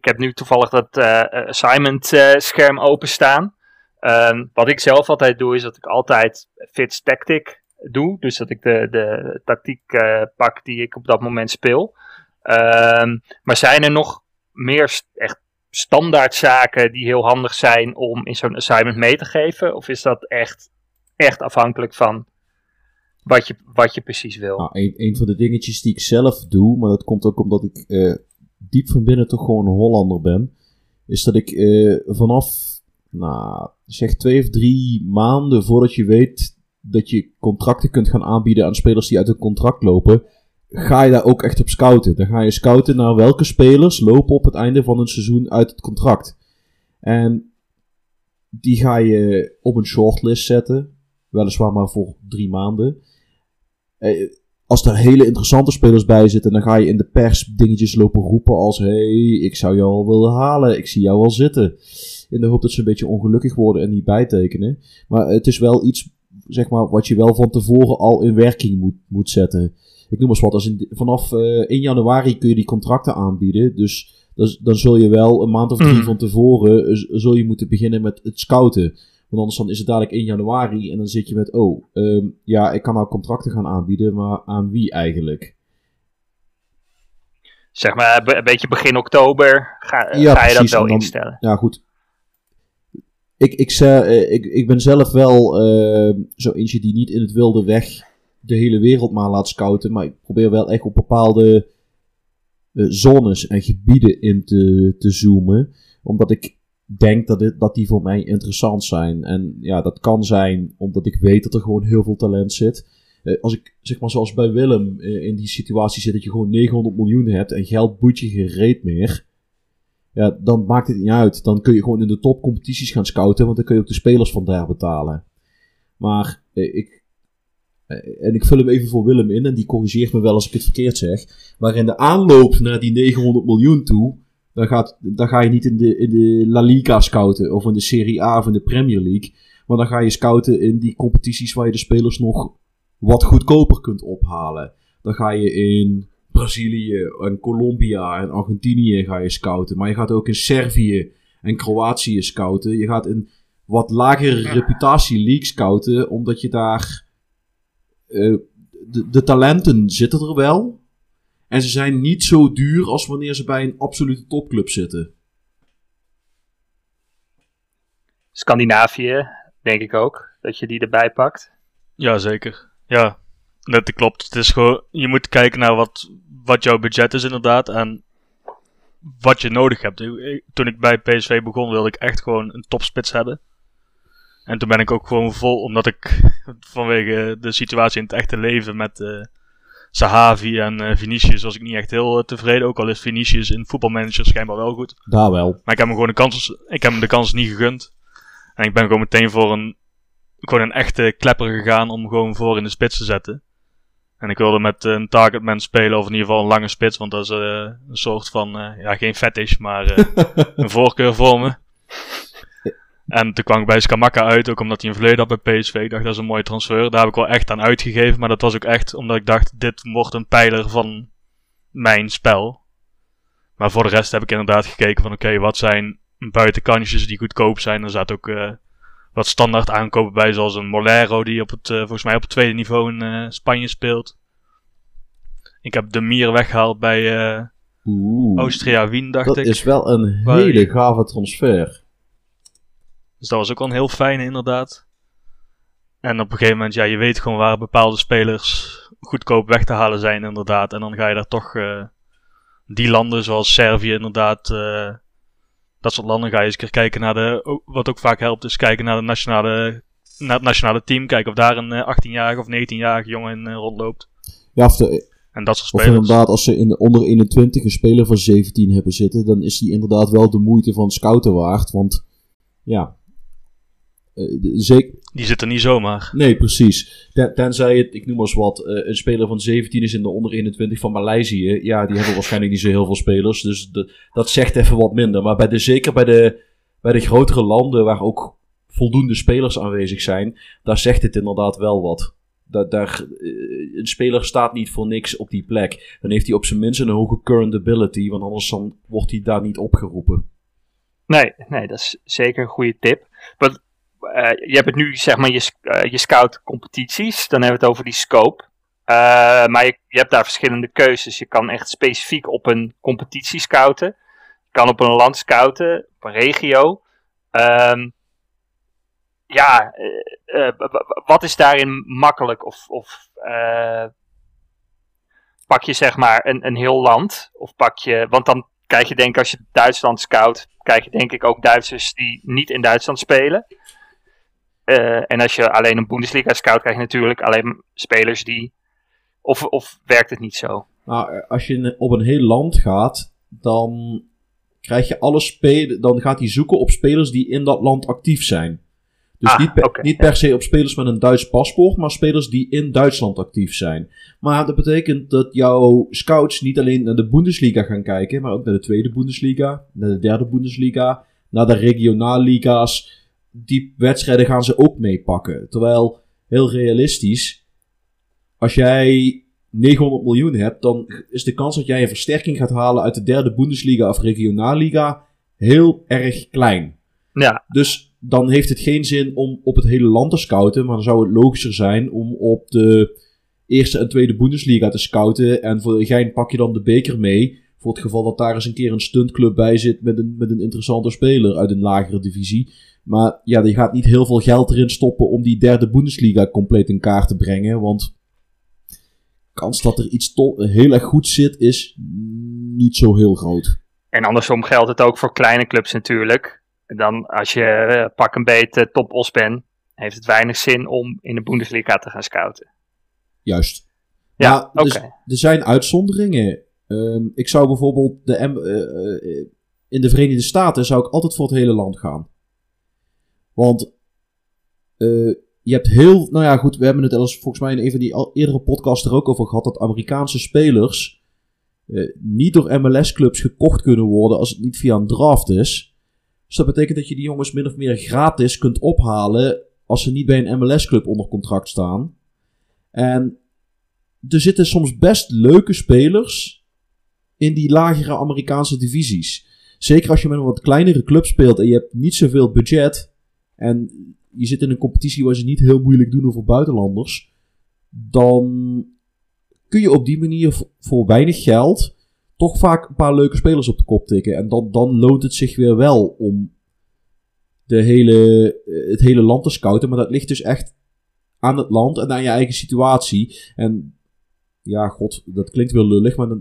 ik heb nu toevallig dat eh, assignment eh, scherm openstaan. Ehm, wat ik zelf altijd doe, is dat ik altijd fits tactic doe. Dus dat ik de, de tactiek eh, pak die ik op dat moment speel. Ehm, maar zijn er nog meer echt standaard zaken die heel handig zijn om in zo'n assignment mee te geven? Of is dat echt, echt afhankelijk van wat je, wat je precies wil? Nou, een, van de dingetjes die ik zelf doe, maar dat komt ook omdat ik eh, diep van binnen toch gewoon een Hollander ben, is dat ik eh, vanaf, nou, zeg twee of drie maanden voordat je weet dat je contracten kunt gaan aanbieden aan spelers die uit een contract lopen, ga je daar ook echt op scouten. Dan ga je scouten naar welke spelers lopen op het einde van een seizoen uit het contract. En die ga je op een shortlist zetten, weliswaar maar voor drie maanden. Eh, als er hele interessante spelers bij zitten, dan ga je in de pers dingetjes lopen roepen als: hey, ik zou jou al willen halen, ik zie jou al zitten. In de hoop dat ze een beetje ongelukkig worden en niet bijtekenen. Maar het is wel iets, zeg maar, wat je wel van tevoren al in werking moet, moet zetten. Ik noem eens wat, als in, vanaf eh 1 januari kun je die contracten aanbieden. Dus dan, dan zul je wel een maand of drie Mm. van tevoren eh, zul je moeten beginnen met het scouten. Want anders dan is het dadelijk 1 januari en dan zit je met, oh, ehm, ja, ik kan nou contracten gaan aanbieden, maar aan wie eigenlijk? zeg maar een beetje begin oktober ga, Ja, ga je dat wel dan- instellen. Ja, goed. Ik, ik, eh, ik, ik ben zelf wel eh, zo eentje die niet in het wilde weg de hele wereld maar laat scouten. Maar ik probeer wel echt op bepaalde eh, zones en gebieden in te, te zoomen. Omdat ik denk dat, dit, dat die voor mij interessant zijn. En ja, dat kan zijn omdat ik weet dat er gewoon heel veel talent zit. Eh, als ik, zeg maar zoals bij Willem, eh, in die situatie zit dat je gewoon 900 miljoen hebt en geld boet je gereed meer. Ja, dan maakt het niet uit. Dan kun je gewoon in de topcompetities gaan scouten, want dan kun je ook de spelers van daar betalen. Maar eh, ik. en ik vul hem even voor Willem in, en die corrigeert me wel als ik het verkeerd zeg. Maar in de aanloop naar die 900 miljoen toe, dan, gaat, dan ga je niet in de, in de La Liga scouten, of in de Serie A of in de Premier League. Maar dan ga je scouten in die competities waar je de spelers nog wat goedkoper kunt ophalen. Dan ga je in Brazilië en Colombia en Argentinië ga je scouten. Maar je gaat ook in Servië en Kroatië scouten. Je gaat in wat lagere reputatie league scouten, omdat je daar... eh, de, de talenten zitten er wel. En ze zijn niet zo duur als wanneer ze bij een absolute topclub zitten. Scandinavië, denk ik ook, dat je die erbij pakt. Ja, zeker. Ja, dat klopt. Het is gewoon, je moet kijken naar wat, wat jouw budget is inderdaad en wat je nodig hebt. Toen ik bij PSV begon wilde ik echt gewoon een topspits hebben. En toen ben ik ook gewoon vol, omdat ik vanwege de situatie in het echte leven met eh Sahavi en eh, Vinicius was ik niet echt heel eh, tevreden. Ook al is Vinicius in voetbalmanager schijnbaar wel goed. Daar wel. Maar ik heb hem gewoon de kans, ik heb hem de kans niet gegund. En ik ben gewoon meteen voor een, gewoon een echte klepper gegaan om gewoon voor in de spits te zetten. En ik wilde met een targetman spelen, of in ieder geval een lange spits, want dat is eh, een soort van, ja, geen fetish, maar een voorkeur voor me. En toen kwam ik bij Skamaka uit, ook omdat hij een verleden had bij PSV. Ik dacht, dat is een mooie transfer. Daar heb ik wel echt aan uitgegeven, maar dat was ook echt omdat ik dacht, dit wordt een pijler van mijn spel. Maar voor de rest heb ik inderdaad gekeken van, oké, wat zijn buitenkantjes die goedkoop zijn. Er zaten ook eh, wat standaard aankopen bij, zoals een Molero, die op het, eh, volgens mij op het tweede niveau in eh, Spanje speelt. Ik heb de Mier weggehaald bij Oeh, Austria Wien, dacht dat ik. is wel een hele gave transfer. Dus dat was ook wel een heel fijne, inderdaad. En op een gegeven moment, ja, je weet gewoon waar bepaalde spelers goedkoop weg te halen zijn, inderdaad. En dan ga je daar toch eh, die landen, zoals Servië, inderdaad. eh, dat soort landen ga je eens een keer kijken naar de. Wat ook vaak helpt, is kijken naar, de nationale, naar het nationale team. Kijken of daar een eh, 18-jarige of 19-jarige jongen in eh, rondloopt. Ja, of, de, En dat soort of spelers. inderdaad, als ze in de onder 21 een speler van 17 hebben zitten, dan is die inderdaad wel de moeite van scouten waard. Want ja, eh, zeker, Die zitten niet zomaar. Nee, precies. Ten- tenzij het, ik noem maar eens wat, eh, een speler van 17 is in de onder 21 van Maleisië. Ja, die hebben waarschijnlijk niet zo heel veel spelers. Dus de- dat zegt even wat minder. Maar bij de, zeker bij de, bij de grotere landen waar ook voldoende spelers aanwezig zijn, daar zegt het inderdaad wel wat. Da- daar, eh, een speler staat niet voor niks op die plek. Dan heeft hij op zijn minst een hoge current ability, want anders dan wordt hij daar niet opgeroepen. Nee, nee, dat is zeker een goede tip. Eh, je hebt nu, zeg maar, je, eh, je scout competities. Dan hebben we het over die scope. Eh, maar je, je hebt daar verschillende keuzes. Je kan echt specifiek op een competitie scouten. Je kan op een land scouten, op een regio. Ehm, ja, wat is daarin makkelijk? Of, of pak je zeg maar een, een heel land? Of pak je, want dan krijg je denk ik als je Duitsland scout, krijg je denk ik ook Duitsers die niet in Duitsland spelen. Eh, en als je alleen een Bundesliga scout, krijg je natuurlijk alleen spelers die. Of, of werkt het niet zo? Nou, als je op een heel land gaat, dan krijg je alle spelers. Dan gaat hij zoeken op spelers die in dat land actief zijn. Dus Ah, niet, per, niet ja. per se op spelers met een Duits paspoort, maar spelers die in Duitsland actief zijn. Maar dat betekent dat jouw scouts niet alleen naar de Bundesliga gaan kijken, maar ook naar de tweede Bundesliga, naar de derde Bundesliga, naar de regionalliga's. Die wedstrijden gaan ze ook meepakken. Terwijl, heel realistisch, als jij 900 miljoen hebt, dan is de kans dat jij een versterking gaat halen uit de derde Bundesliga of regionalliga heel erg klein. Ja, Dus dan heeft het geen zin om op het hele land te scouten, maar dan zou het logischer zijn om op de eerste en tweede Bundesliga te scouten. En voor de gein pak je dan de beker mee, voor het geval dat daar eens een keer een stuntclub bij zit met een, met een interessante speler uit een lagere divisie. Maar ja, je gaat niet heel veel geld erin stoppen om die derde Bundesliga compleet in kaart te brengen, want kans dat er iets heel erg goed zit is niet zo heel groot. en andersom geldt het ook voor kleine clubs natuurlijk. Dan als je eh, pak een beet eh, top os bent, heeft het weinig zin om in de Bundesliga te gaan scouten. Juist. Ja, oké. er zijn uitzonderingen. Ehm, ik zou bijvoorbeeld de eh, eh, in de Verenigde Staten zou ik altijd voor het hele land gaan. Want eh, je hebt heel, nou ja, goed, we hebben het volgens mij in een van die eerdere podcasts er ook over gehad dat Amerikaanse spelers niet door MLS-clubs gekocht kunnen worden als het niet via een draft is. Dus dat betekent dat je die jongens min of meer gratis kunt ophalen als ze niet bij een MLS-club onder contract staan. En er zitten soms best leuke spelers in die lagere Amerikaanse divisies. Zeker als je met een wat kleinere club speelt en je hebt niet zoveel budget. En je zit in een competitie waar ze niet heel moeilijk doen over buitenlanders. Dan kun je op die manier voor, weinig geld toch vaak een paar leuke spelers op de kop tikken. En dan, dan loont het zich weer wel om de hele, het hele land te scouten. Maar dat ligt dus echt aan het land en aan je eigen situatie. En ja, god, dat klinkt wel lullig, maar eh,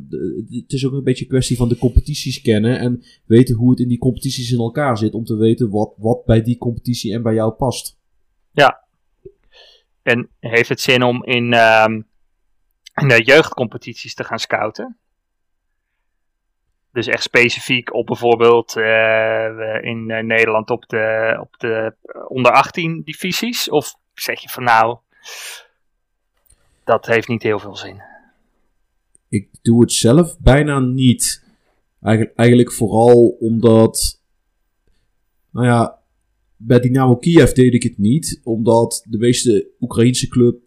het is ook een beetje een kwestie van de competities kennen en weten hoe het in die competities in elkaar zit, om te weten wat, wat bij die competitie en bij jou past. En heeft het zin om in, ehm, in de jeugdcompetities te gaan scouten? Dus echt specifiek op bijvoorbeeld eh, in eh, Nederland op de, op de onder 18 divisies? Of zeg je van nou, dat heeft niet heel veel zin? Ik doe het zelf bijna niet. Eigen- eigenlijk vooral omdat, nou ja, bij Dynamo Kiev deed ik het niet, omdat de meeste Oekraïnse club,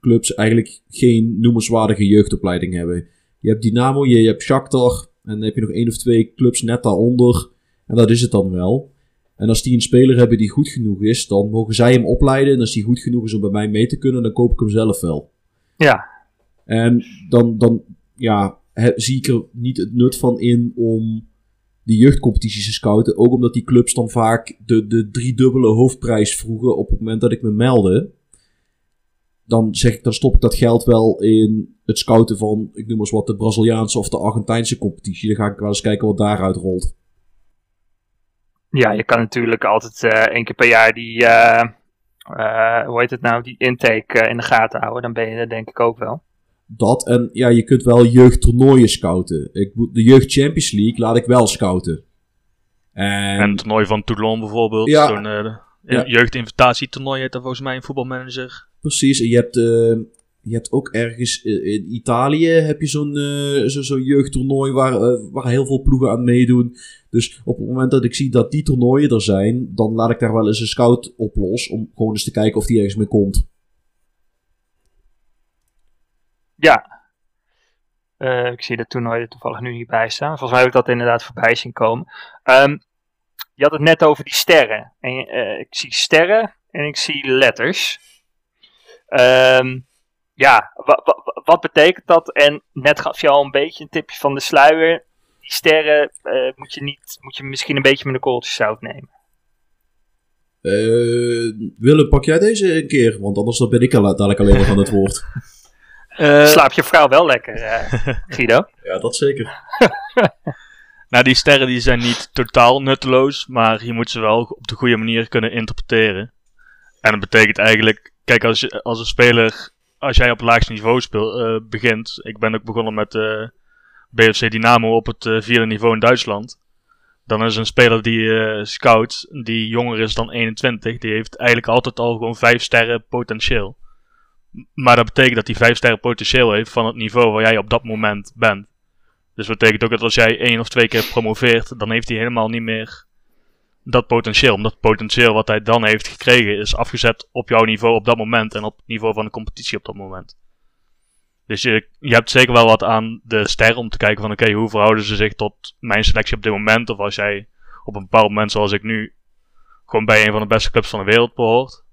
clubs eigenlijk geen noemenswaardige jeugdopleiding hebben. Je hebt Dynamo, je, je hebt Shakhtar en dan heb je nog één of twee clubs net daaronder en dat is het dan wel. En als die een speler hebben die goed genoeg is, dan mogen zij hem opleiden. En als die goed genoeg is om bij mij mee te kunnen, dan koop ik hem zelf wel. Ja, En dan, dan ja, zie ik er niet het nut van in om die jeugdcompetities te scouten. Ook omdat die clubs dan vaak de, de driedubbele hoofdprijs vroegen op het moment dat ik me meldde. Dan zeg ik, dan stop ik dat geld wel in het scouten van, ik noem eens wat, de Braziliaanse of de Argentijnse competitie. Dan ga ik wel eens kijken wat daaruit rolt. ja je kan natuurlijk altijd eh één keer per jaar die, eh, eh, hoe heet het nou, die intake in de gaten houden. Dan ben je er denk ik ook wel. Dat en ja, je kunt wel jeugdtoernooien scouten. Ik, moet- de Jeugd Champions League laat ik wel scouten. En, En het toernooi van Toulon bijvoorbeeld. Ja. Zo'n eh, Ja. jeugdinvitatietoernooi heet dat volgens mij een voetbalmanager. Precies, en je hebt, eh, je hebt ook ergens eh, in Italië heb je zo'n eh, zo, zo'n jeugdtoernooi waar, waar heel veel ploegen aan meedoen. Dus op het moment dat ik zie dat die toernooien er zijn, dan laat ik daar wel eens een scout op los om gewoon eens te kijken of die ergens mee komt. Ja. Eh, ik zie dat toernooi er toevallig nu niet bij staan. Volgens mij heb ik dat inderdaad voorbij zien komen. Ehm, je had het net over die sterren. En, eh, ik zie sterren en ik zie letters. Ehm, ja, wa- wa- wa- wat betekent dat? En net gaf je al een beetje een tipje van de sluier. Die sterren eh, moet, je niet, moet je misschien een beetje met een korreltje zout nemen. Eh, Willem, pak jij deze een keer? Want anders dan ben ik al dadelijk alleen nog aan het woord. Eh, Slaap je vrouw wel lekker, eh, Guido? Ja, dat zeker. nou, die sterren die zijn niet totaal nutteloos, maar je moet ze wel op de goede manier kunnen interpreteren. En dat betekent eigenlijk, kijk, als, je, als een speler, als jij op het laagste niveau speel, eh, begint, ik ben ook begonnen met eh BFC Dynamo op het vierde niveau in Duitsland. Dan is een speler die eh, scout, die jonger is dan 21, die heeft eigenlijk altijd al gewoon 5 sterren potentieel. Maar dat betekent dat hij 5 sterren potentieel heeft van het niveau waar jij op dat moment bent. Dus dat betekent ook dat als jij één of twee keer promoveert, dan heeft hij helemaal niet meer dat potentieel. Omdat het potentieel wat hij dan heeft gekregen is afgezet op jouw niveau op dat moment en op het niveau van de competitie op dat moment. Dus je, je hebt zeker wel wat aan de sterren om te kijken van oké, hoe verhouden ze zich tot mijn selectie op dit moment? Of als jij op een bepaald moment zoals ik nu gewoon bij een van de beste clubs van de wereld behoort.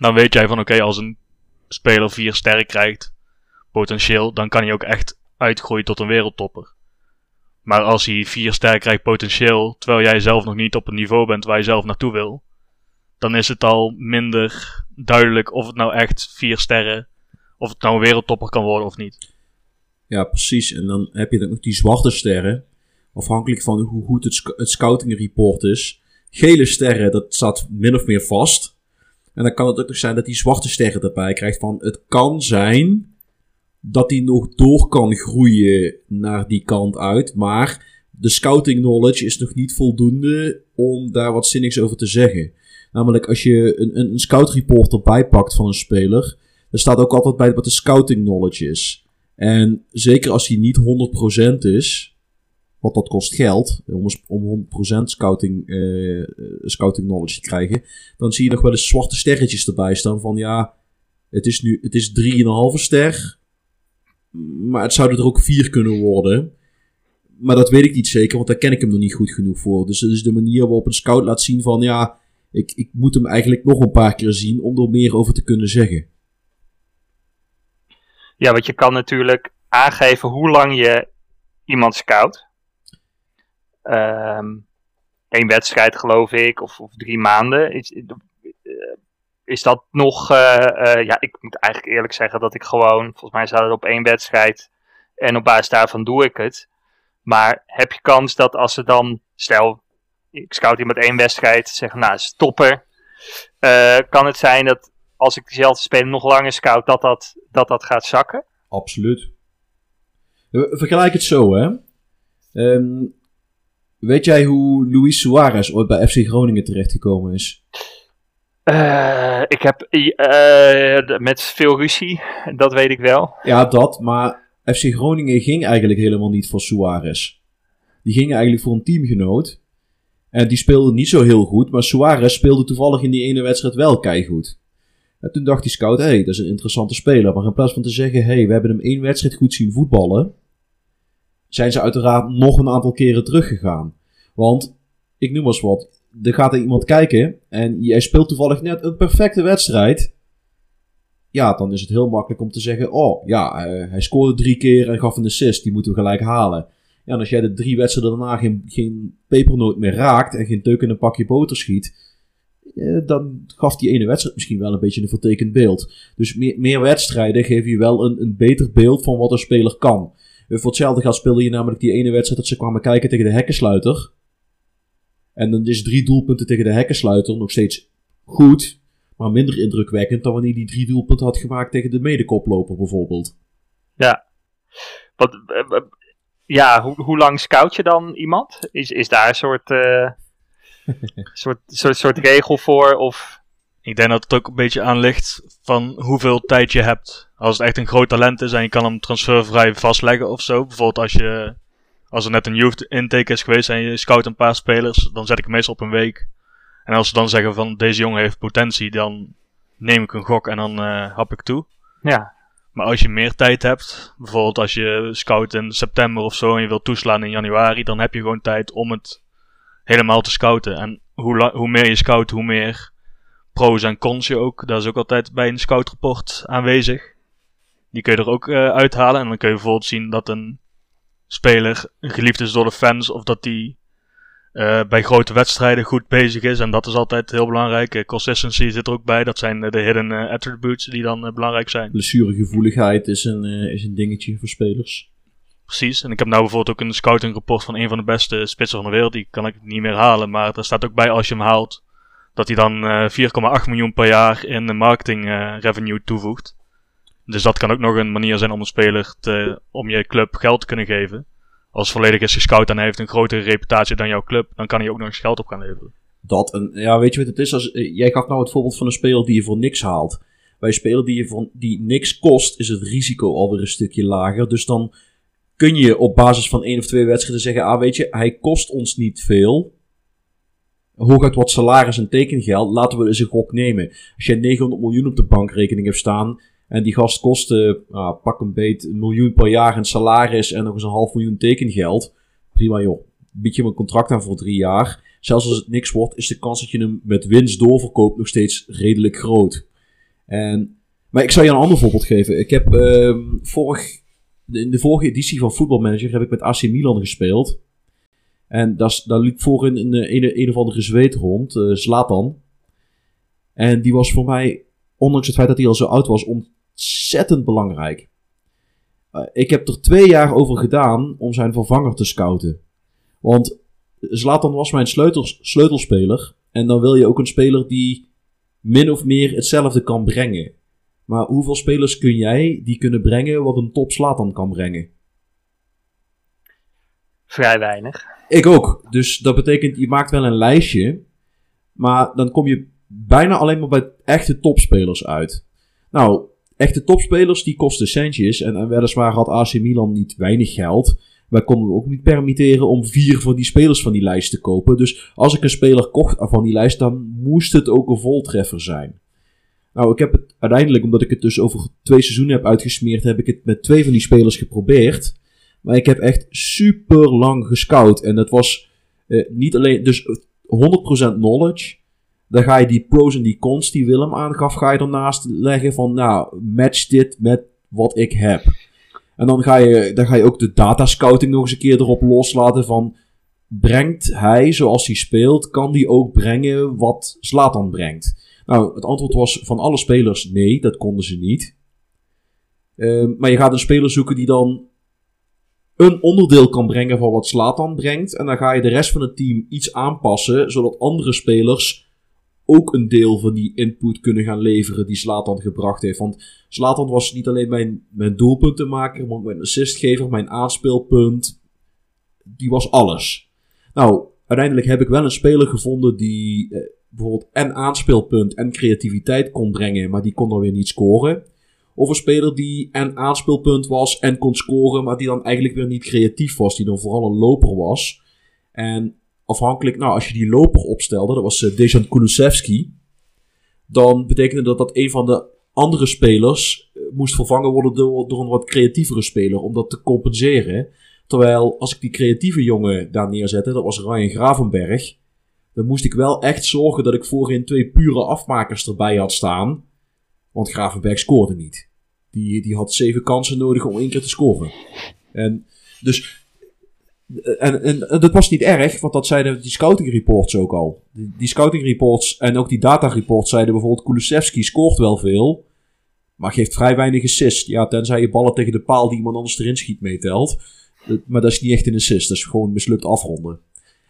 Dan weet jij van oké, als een speler vier sterren krijgt, potentieel, dan kan hij ook echt uitgroeien tot een wereldtopper. Maar als hij vier sterren krijgt potentieel, terwijl jij zelf nog niet op het niveau bent waar je zelf naartoe wil, dan is het al minder duidelijk of het nou echt vier sterren, of het nou een wereldtopper kan worden of niet. Ja, precies. En dan heb je dan ook die zwarte sterren. Afhankelijk van hoe goed het, het scouting report is. Gele sterren, dat staat min of meer vast. En dan kan het ook nog zijn dat die zwarte sterren erbij krijgt van... Het kan zijn dat die nog door kan groeien naar die kant uit. Maar de scouting knowledge is nog niet voldoende om daar wat zinnigs over te zeggen. Namelijk als je een, een, scout report erbij pakt van een speler... Er staat ook altijd bij wat de scouting knowledge is. En zeker als die niet 100% is, want dat kost geld, om, om 100% scouting, eh, eh, scouting knowledge te krijgen, dan zie je nog wel eens zwarte sterretjes erbij staan van ja, het is nu het is 3,5 ster, maar het zouden er ook 4 kunnen worden. Maar dat weet ik niet zeker, want daar ken ik hem nog niet goed genoeg voor. Dus dat is de manier waarop een scout laat zien van ja, ik, ik moet hem eigenlijk nog een paar keer zien om er meer over te kunnen zeggen. Ja, want je kan natuurlijk aangeven hoe lang je iemand scout. Ehm Eén wedstrijd geloof ik, of, of drie maanden. Is, eh, is dat nog... eh, eh, ja, ik moet eigenlijk eerlijk zeggen dat ik gewoon... Volgens mij staat het op één wedstrijd. En op basis daarvan doe ik het. Maar heb je kans dat als ze dan... Stel, ik scout iemand één wedstrijd. Zeggen, nou, is topper. Eh, kan het zijn dat als ik diezelfde speler nog langer scout... Dat dat, dat, dat gaat zakken? Absoluut. Vergelijk het zo, hè. Ehm, weet jij hoe Luis Suarez ooit bij FC Groningen terechtgekomen is? Eh, ik heb eh, d- met veel ruzie, dat weet ik wel. Ja, dat, maar FC Groningen ging eigenlijk helemaal niet voor Suarez. Die gingen eigenlijk voor een teamgenoot. En die speelde niet zo heel goed, maar Suarez speelde toevallig in die ene wedstrijd wel keigoed. En toen dacht die scout, hé, hey, dat is een interessante speler. Maar in plaats van te zeggen, hé, hey, we hebben hem één wedstrijd goed zien voetballen, zijn ze uiteraard nog een aantal keren teruggegaan. Want, ik noem maar eens wat, er gaat er iemand kijken en jij speelt toevallig net een perfecte wedstrijd. Ja, dan is het heel makkelijk om te zeggen: Oh ja, eh, hij scoorde drie keer en gaf een assist, die moeten we gelijk halen. Ja, en als jij de drie wedstrijden daarna geen, geen pepernoot meer raakt en geen teuk in een pakje boter schiet, eh, dan gaf die ene wedstrijd misschien wel een beetje een vertekend beeld. Dus meer, meer wedstrijden geven je wel een, een beter beeld van wat een speler kan. Voor hetzelfde geld speelde je namelijk die ene wedstrijd dat ze kwamen kijken tegen de hekkensluiter. En dan is drie doelpunten tegen de hekkensluiter nog steeds goed, maar minder indrukwekkend dan wanneer die drie doelpunten had gemaakt tegen de medekoploper bijvoorbeeld. Ja. Wat, eh, eh, ja, hoe, hoe lang scout je dan iemand? Is, is daar een soort, eh, soort, soort, soort regel voor? Of... Ik denk dat het ook een beetje aan ligt van hoeveel tijd je hebt. Als het echt een groot talent is en je kan hem transfervrij vastleggen of zo. Bijvoorbeeld als je als er net een youth intake is geweest en je scout een paar spelers, dan zet ik hem meestal op een week. En als ze dan zeggen van deze jongen heeft potentie, dan neem ik een gok en dan eh, hap ik toe. Ja, Maar als je meer tijd hebt, bijvoorbeeld als je scout in september of zo en je wilt toeslaan in januari, dan heb je gewoon tijd om het helemaal te scouten. En hoe, hoe meer je scout, hoe meer pro's en cons je ook. Dat is ook altijd bij een scoutrapport aanwezig. Die kun je er ook eh, uithalen. En dan kun je bijvoorbeeld zien dat een speler geliefd is door de fans of dat die eh, bij grote wedstrijden goed bezig is. En dat is altijd heel belangrijk. Eh, consistency zit er ook bij. Dat zijn de hidden attributes die dan belangrijk zijn. Blessuregevoeligheid is een, is een dingetje voor spelers. Precies. En ik heb nou bijvoorbeeld ook een scouting rapport van een van de beste spitsen van de wereld. Die kan ik niet meer halen. Maar daar staat ook bij als je hem haalt. Dat hij dan eh 4,8 miljoen per jaar in de marketing revenue toevoegt. Dus dat kan ook nog een manier zijn om een speler te, om je club geld te kunnen geven. Als volledig is gescout en hij heeft een grotere reputatie dan jouw club, dan kan hij ook nog eens geld op gaan leveren. Dat en ja, weet je wat het is? Als, eh, jij gaf nou het voorbeeld van een speler die je voor niks haalt. Bij een speler die, je voor, die niks kost, is het risico alweer een stukje lager. Dus dan kun je op basis van één of twee wedstrijden zeggen: Ah, weet je, hij kost ons niet veel. Hooguit wat salaris en tekengeld, laten we eens een gok nemen. Als je 900 miljoen op de bankrekening hebt staan. En die gast kost, eh, ah, pak een beet, een miljoen per jaar in salaris en nog eens een half miljoen tekengeld. Prima joh. Bied je hem een contract aan voor drie jaar. Zelfs als het niks wordt, is de kans dat je hem met winst doorverkoopt nog steeds redelijk groot. En, maar ik zal je een ander voorbeeld geven. Ik heb ehm, vorig, in de vorige editie van Football Manager heb ik met AC Milan gespeeld. En daar, daar liep voorin een, eh, een, een of andere zweet rond, eh, Zlatan. En die was voor mij, ondanks het feit dat hij al zo oud was, ontzettend belangrijk. Eh, ik heb er twee jaar over gedaan om zijn vervanger te scouten. Want Zlatan was mijn sleutels, sleutelspeler. En dan wil je ook een speler die min of meer hetzelfde kan brengen. Maar hoeveel spelers kun jij die kunnen brengen wat een top Zlatan kan brengen? vrij weinig. Ik ook. Dus dat betekent, je maakt wel een lijstje. Maar dan kom je bijna alleen maar bij echte topspelers uit. Nou, echte topspelers die kosten centjes. En, en weliswaar had AC Milan niet weinig geld. Wij konden ook niet permitteren om vier van die spelers van die lijst te kopen. Dus als ik een speler kocht van die lijst, dan moest het ook een voltreffer zijn. Nou, ik heb het uiteindelijk, omdat ik het dus over twee seizoenen heb uitgesmeerd, heb ik het met twee van die spelers geprobeerd. Maar ik heb echt super lang gescout. En dat was eh, niet alleen, dus 100% knowledge. Dan ga je die pros en die cons die Willem aangaf, ga je ernaast leggen van, nou, match dit met wat ik heb. En dan ga je, dan ga je ook de data scouting nog eens een keer erop loslaten van, brengt hij zoals hij speelt, kan die ook brengen wat Zlatan brengt? Nou, het antwoord was van alle spelers nee, dat konden ze niet. Ehm, maar je gaat een speler zoeken die dan een onderdeel kan brengen van wat Slatan brengt. En dan ga je de rest van het team iets aanpassen, zodat andere spelers ook een deel van die input kunnen gaan leveren die Slatan gebracht heeft. Want Slatan was niet alleen mijn, mijn doelpuntenmaker, maar ook mijn assistgever, mijn aanspeelpunt. Die was alles. Nou, uiteindelijk heb ik wel een speler gevonden die eh, bijvoorbeeld en aanspeelpunt en creativiteit kon brengen, maar die kon dan weer niet scoren. Of een speler die en aanspeelpunt was en kon scoren, maar die dan eigenlijk weer niet creatief was. Die dan vooral een loper was. En afhankelijk, nou, als je die loper opstelde, dat was uh, Dejan Kulusevski. Dan betekende dat dat een van de andere spelers eh, moest vervangen worden door, door een wat creatievere speler. Om dat te compenseren. Terwijl als ik die creatieve jongen daar neerzette, dat was Ryan Gravenberg. dan moest ik wel echt zorgen dat ik voorin twee pure afmakers erbij had staan. Want Gravenberg scoorde niet. Die, die had zeven kansen nodig om één keer te scoren. En dus. En, en, dat was niet erg, want dat zeiden die scouting reports ook al. Die, scouting reports en ook die data reports zeiden bijvoorbeeld: Kulusevski scoort wel veel, maar geeft vrij weinig assist. Ja, tenzij je ballen tegen de paal die iemand anders erin schiet meetelt. Dat- Maar dat is niet echt een assist, dat is gewoon mislukt afronden.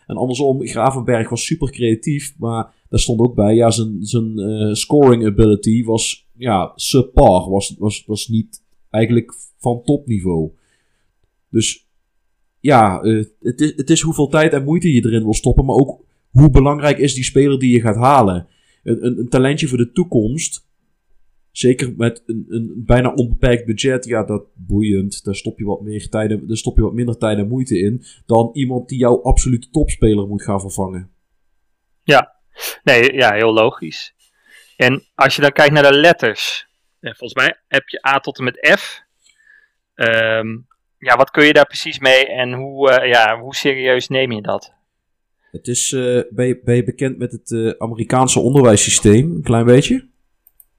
En andersom, Gravenberg was super creatief, maar daar stond ook bij, ja, zijn, zijn eh, scoring ability was, ja, subpar. Was, was, was niet eigenlijk van topniveau. Dus, ja, eh, het, is, het is hoeveel tijd en moeite je erin wil stoppen, maar ook hoe belangrijk is die speler die je gaat halen. Een, een, een talentje voor de toekomst, zeker met een, een bijna onbeperkt budget, ja, dat boeiend. Daar stop je wat meer daar stop je wat minder tijd en moeite in, dan iemand die jouw absolute topspeler moet gaan vervangen. Nee, ja, heel logisch. En als je dan kijkt naar de letters. eh, Volgens mij heb je A tot en met F. Ehm, ja, wat kun je daar precies mee en hoe, eh, ja, hoe serieus neem je dat? Het is, eh, ben, je, ben je bekend met het eh, Amerikaanse onderwijssysteem? Een klein beetje?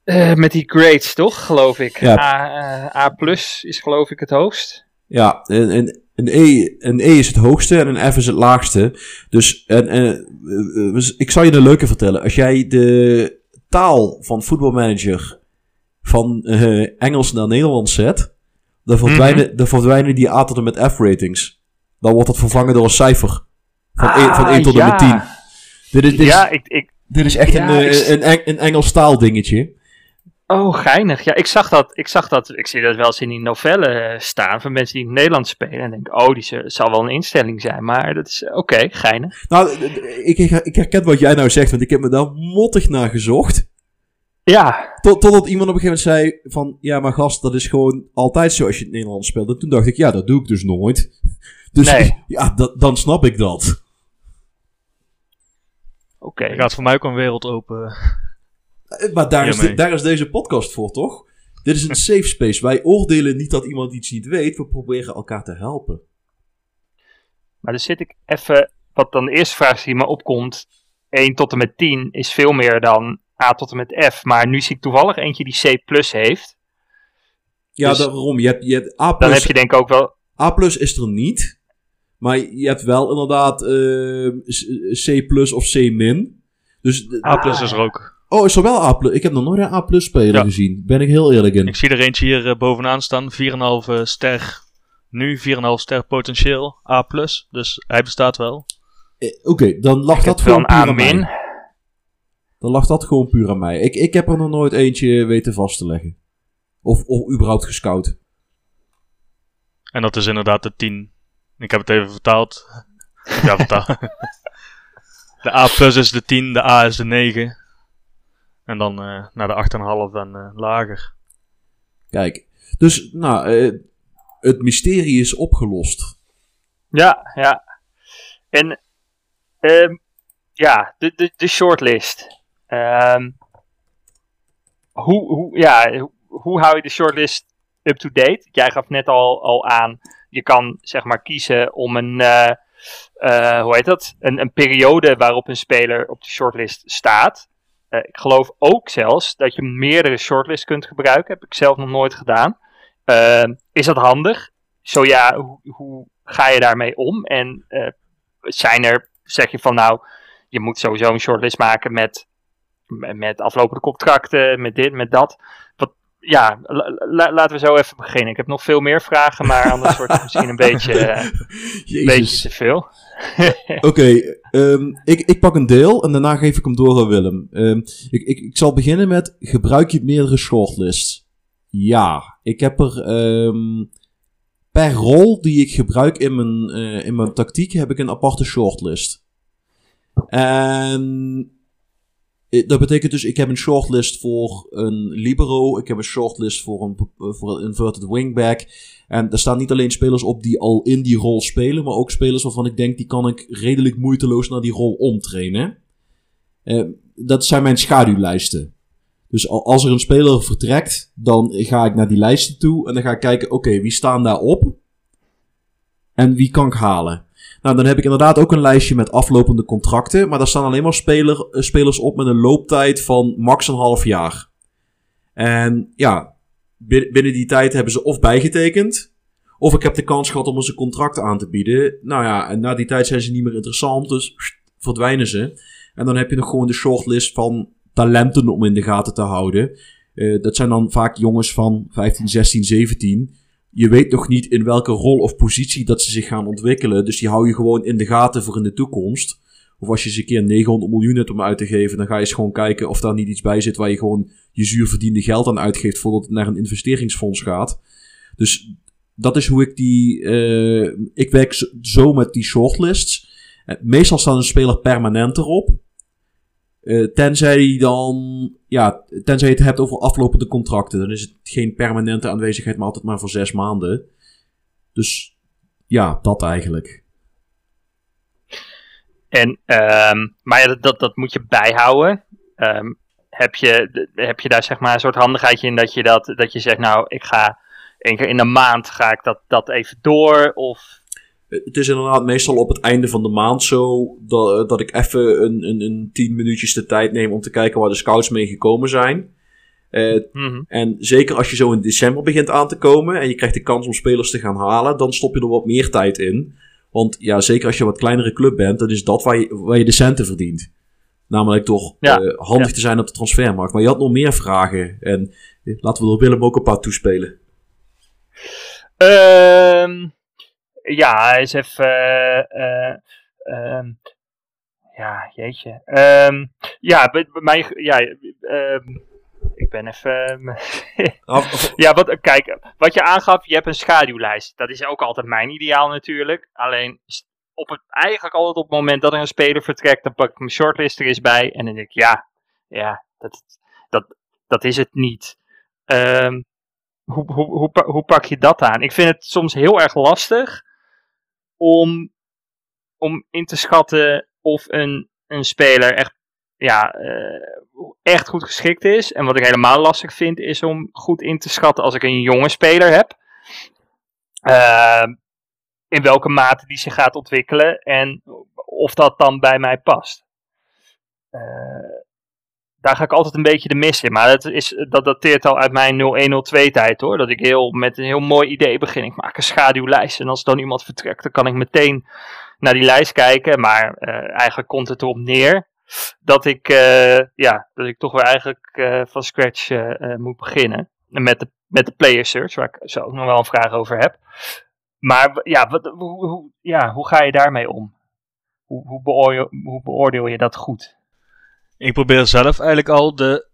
Eh, met die grades, toch? Geloof ik. Ja. A, eh, A plus is geloof ik het hoogst. Ja, een, een, een, e, een E is het hoogste en een F is het laagste. Dus en, eh, ik zal je een leuke vertellen. Als jij de taal van voetbalmanager van eh, Engels naar Nederlands zet, dan verdwijnen, dan verdwijnen die A tot en met F ratings. Dan wordt dat vervangen door een cijfer. Van, 1, van 1 tot en Ah, ja. met 10. Dit is, dit is, Ja, ik, ik, dit is echt Ja, een, eh, ik- een, een Engels taal dingetje. oh, geinig. Ja, ik zag dat, ik zag dat, ik zie dat wel eens in die novellen eh, staan van mensen die in het Nederlands spelen. En denk, oh, die zal wel een instelling zijn. Maar dat is, eh, oké, geinig. Nou, ik, ik herken wat jij nou zegt, want ik heb me daar mottig naar gezocht. Ja, Tot, totdat iemand op een gegeven moment zei van, ja maar gast, dat is gewoon altijd zo als je het Nederlands speelt. En toen dacht ik, ja, dat doe ik dus nooit. Dus Nee. ja, dat, dan snap ik dat. oké. Er gaat voor mij ook een wereld open. Eh, Maar daar, is, de- daar is deze podcast voor, toch? Dit is een safe space. Wij oordelen niet dat iemand iets niet weet, we proberen elkaar te helpen. Maar dan zit ik even, wat dan de eerste vraag die me opkomt, 1 tot en met 10 is veel meer dan A tot en met F. Maar nu zie ik toevallig eentje die C plus heeft. Ja, Dus- daarom. Je hebt, je hebt A+, Dan heb je denk ik ook wel, A plus is er niet. Maar je hebt wel inderdaad eh, C plus of C min. Dus, A plus is er ook. Oh, is er wel A plus? Ik heb nog nooit een A plus speler Ja. gezien. Ben ik heel eerlijk in. Ik zie er eentje hier eh, bovenaan staan. 4,5 ster nu, 4,5 ster potentieel. A plus. Dus hij bestaat wel. Eh, Oké, dan lag ik dat gewoon een A aan min. Dan lag dat gewoon puur aan mij. Ik, ik heb er nog nooit eentje weten vast te leggen. Of, of überhaupt gescout. En dat is inderdaad de 10. Ik heb het even vertaald. Ja, vertaald. de A plus is de 10, de A is de 9. En dan eh, naar de 8,5 en eh, lager. Kijk. Dus, nou, eh, het mysterie is opgelost. Ja, ja. En ehm, ja, de, de, de shortlist. Ehm, hoe, hoe, ja, hoe, hou je de shortlist up-to-date? Jij gaf net al, al aan, je kan zeg maar kiezen om een, eh, eh, hoe heet dat? Een, een periode waarop een speler op de shortlist staat. Eh, ik geloof ook zelfs dat je meerdere shortlists kunt gebruiken. Heb ik zelf nog nooit gedaan. Ehm, is dat handig? Zo ja, hoe, hoe ga je daarmee om? En zijn er, zeg je van nou, je moet sowieso een shortlist maken met, met, aflopende contracten, met dit, met dat. Wat, ja, la- la- laten we zo even beginnen. Ik heb nog veel meer vragen, maar anders wordt het misschien een beetje, eh, een beetje te veel. Oké, ehm, ik, ik pak een deel en daarna geef ik hem door aan Willem. Ehm, ik, ik, ik zal beginnen met, gebruik je meerdere shortlists? Ja, ik heb er ehm, per rol die ik gebruik in mijn, eh, in mijn tactiek heb ik een aparte shortlist. En dat betekent dus, ik heb een shortlist voor een libero, ik heb een shortlist voor een, eh, voor een inverted wingback. En er staan niet alleen spelers op die al in die rol spelen, maar ook spelers waarvan ik denk, die kan ik redelijk moeiteloos naar die rol omtrainen. Eh, dat zijn mijn schaduwlijsten. Dus al- als er een speler vertrekt, dan ga ik naar die lijsten toe en dan ga ik kijken, oké, wie staan daarop? En wie kan ik halen? Nou, dan heb ik inderdaad ook een lijstje met aflopende contracten. Maar daar staan alleen maar eh, spelers op met een looptijd van max een half jaar. En ja, bin- binnen die tijd hebben ze of bijgetekend. Of ik heb de kans gehad om ze contracten aan te bieden. Nou ja, en na die tijd zijn ze niet meer interessant. Dus verdwijnen ze. En dan heb je nog gewoon de shortlist van talenten om in de gaten te houden. Eh, dat zijn dan vaak jongens van 15, 16, 17. Je weet nog niet in welke rol of positie dat ze zich gaan ontwikkelen. Dus die hou je gewoon in de gaten voor in de toekomst. Of als je eens een keer 900 miljoen hebt om uit te geven, dan ga je eens gewoon kijken of daar niet iets bij zit waar je gewoon je zuur verdiende geld aan uitgeeft voordat het naar een investeringsfonds gaat. Dus dat is hoe ik die. eh, ik werk zo- zo met die shortlists. Eh, meestal staat een speler permanent erop. Eh, tenzij dan. Ja, tenzij je het hebt over aflopende contracten. Dan is het geen permanente aanwezigheid, maar altijd maar voor zes maanden. Dus ja, dat eigenlijk. En, ehm, maar dat, dat, moet je bijhouden. Ehm, heb, je, heb je daar zeg maar een soort handigheidje in dat je, dat, dat je zegt, nou, ik ga één keer in de maand ga ik dat, dat even door? Of Het is inderdaad meestal op het einde van de maand zo dat, dat ik even een, een, een tien minuutjes de tijd neem om te kijken waar de scouts mee gekomen zijn. Eh, Mhm. En zeker als je zo in december begint aan te komen en je krijgt de kans om spelers te gaan halen, dan stop je er wat meer tijd in. Want ja, zeker als je een wat kleinere club bent, dan is dat waar je, waar je de centen verdient. Namelijk door Ja, eh, handig ja. te zijn op de transfermarkt. Maar je had nog meer vragen. En eh, laten we er Willem ook een paar toespelen. Ehm, ja, eens even. eh, eh, ehm, ja, jeetje. Ehm, ja, bij, bij mij. Ja, ehm, ik ben even. Af- ja, wat, kijk, wat je aangaf, je hebt een schaduwlijst. Dat is ook altijd mijn ideaal natuurlijk. Alleen op het, eigenlijk altijd op het moment dat er een speler vertrekt, dan pak ik mijn shortlist er eens bij. En dan denk ik, ja, ja dat, dat, dat is het niet. Hoe, hoe, hoe, hoe pak je dat aan? Ik vind het soms heel erg lastig om, om in te schatten of een, een speler echt, ja, eh, echt goed geschikt is. En wat ik helemaal lastig vind, is om goed in te schatten als ik een jonge speler heb. Ehm, in welke mate die zich gaat ontwikkelen en of dat dan bij mij past. Eh, daar ga ik altijd een beetje de mis in. Maar dat, is, dat dateert al uit mijn 0102 tijd hoor. Dat ik heel, met een heel mooi idee begin. Ik maak een schaduwlijst. En als dan iemand vertrekt, dan kan ik meteen naar die lijst kijken. Maar eh, eigenlijk komt het erop neer dat ik, eh, ja, dat ik toch weer eigenlijk eh, van scratch moet beginnen. En met de, met de player search, waar ik zo ook nog wel een vraag over heb. Maar ja, wat, hoe, hoe, ja, hoe ga je daarmee om? Hoe, hoe beoordeel je dat goed? Ik probeer zelf eigenlijk al de.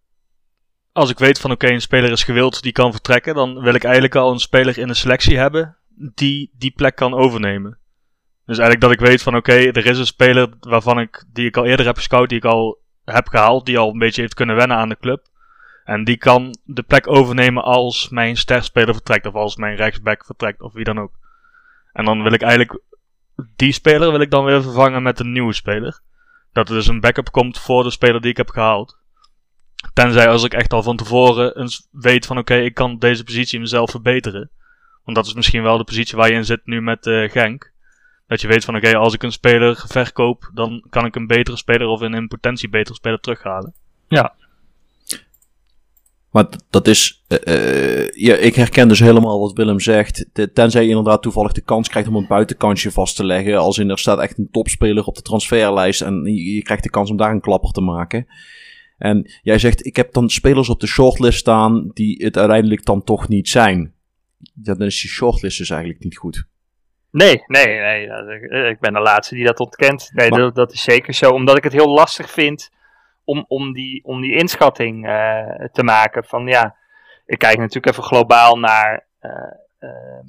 Als ik weet van oké, een speler is gewild die kan vertrekken, dan wil ik eigenlijk al een speler in de selectie hebben die die plek kan overnemen. Dus eigenlijk dat ik weet van oké, er is een speler waarvan ik, die ik al eerder heb gescout, die ik al heb gehaald, die al een beetje heeft kunnen wennen aan de club. En die kan de plek overnemen als mijn sterspeler vertrekt, of als mijn rechtsback vertrekt, of wie dan ook. En dan wil ik eigenlijk die speler wil ik dan weer vervangen met een nieuwe speler. Dat er dus een backup komt voor de speler die ik heb gehaald. Tenzij als ik echt al van tevoren eens weet van oké, ik kan deze positie mezelf verbeteren. Want dat is misschien wel de positie waar je in zit nu met eh, Genk. Dat je weet van oké, als ik een speler verkoop, dan kan ik een betere speler of een in potentie betere speler terughalen. Maar dat is. eh, eh, ja, ik herken dus helemaal wat Willem zegt. Tenzij je inderdaad toevallig de kans krijgt om een buitenkansje vast te leggen. Als in er staat echt een topspeler op de transferlijst. En je, je krijgt de kans om daar een klapper te maken. En jij zegt, ik heb dan spelers op de shortlist staan die het uiteindelijk dan toch niet zijn. Ja, dan is die shortlist dus eigenlijk niet goed. Nee, nee, nee. ik- Ik ben de laatste die dat ontkent. Nee, Maar- dat, dat is zeker zo. Omdat ik het heel lastig vind om, om, die, om die inschatting eh, te maken. Van ja, ik kijk natuurlijk even globaal naar, eh, eh,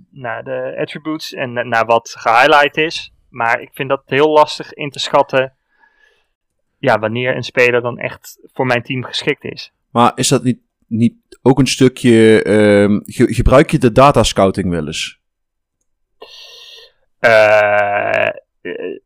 naar de attributes en na- naar wat gehighlight is. Maar ik vind dat heel lastig in te schatten. Ja, wanneer een speler dan echt voor mijn team geschikt is. Maar is dat niet, niet ook een stukje. ehm, ge- gebruik je de datascouting wel eens?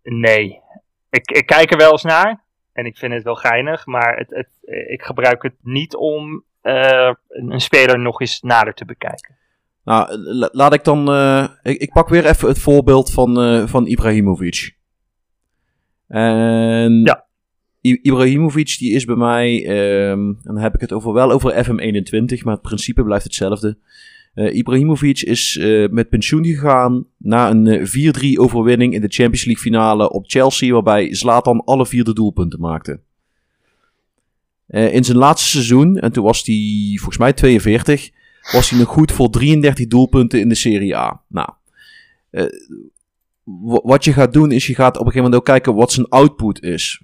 Nee. Ik, ik kijk er wel eens naar. En ik vind het wel geinig. Maar het, het, ik gebruik het niet om eh, een speler nog eens nader te bekijken. Nou, la- laat ik dan. eh, ik, ik pak weer even het voorbeeld van, eh, van Ibrahimovic. En. Ja. I- Ibrahimovic, die is bij mij. ehm, en dan heb ik het over, wel over FM21, maar het principe blijft hetzelfde. Eh, Ibrahimovic is eh, met pensioen gegaan na een eh, 4-3 overwinning in de Champions League finale op Chelsea, waarbij Zlatan alle vier de doelpunten maakte. Eh, in zijn laatste seizoen, en toen was hij volgens mij 42, was hij nog goed voor 33 doelpunten in de Serie A. Nou, eh, wat je gaat doen is je gaat op een gegeven moment ook kijken wat zijn output is.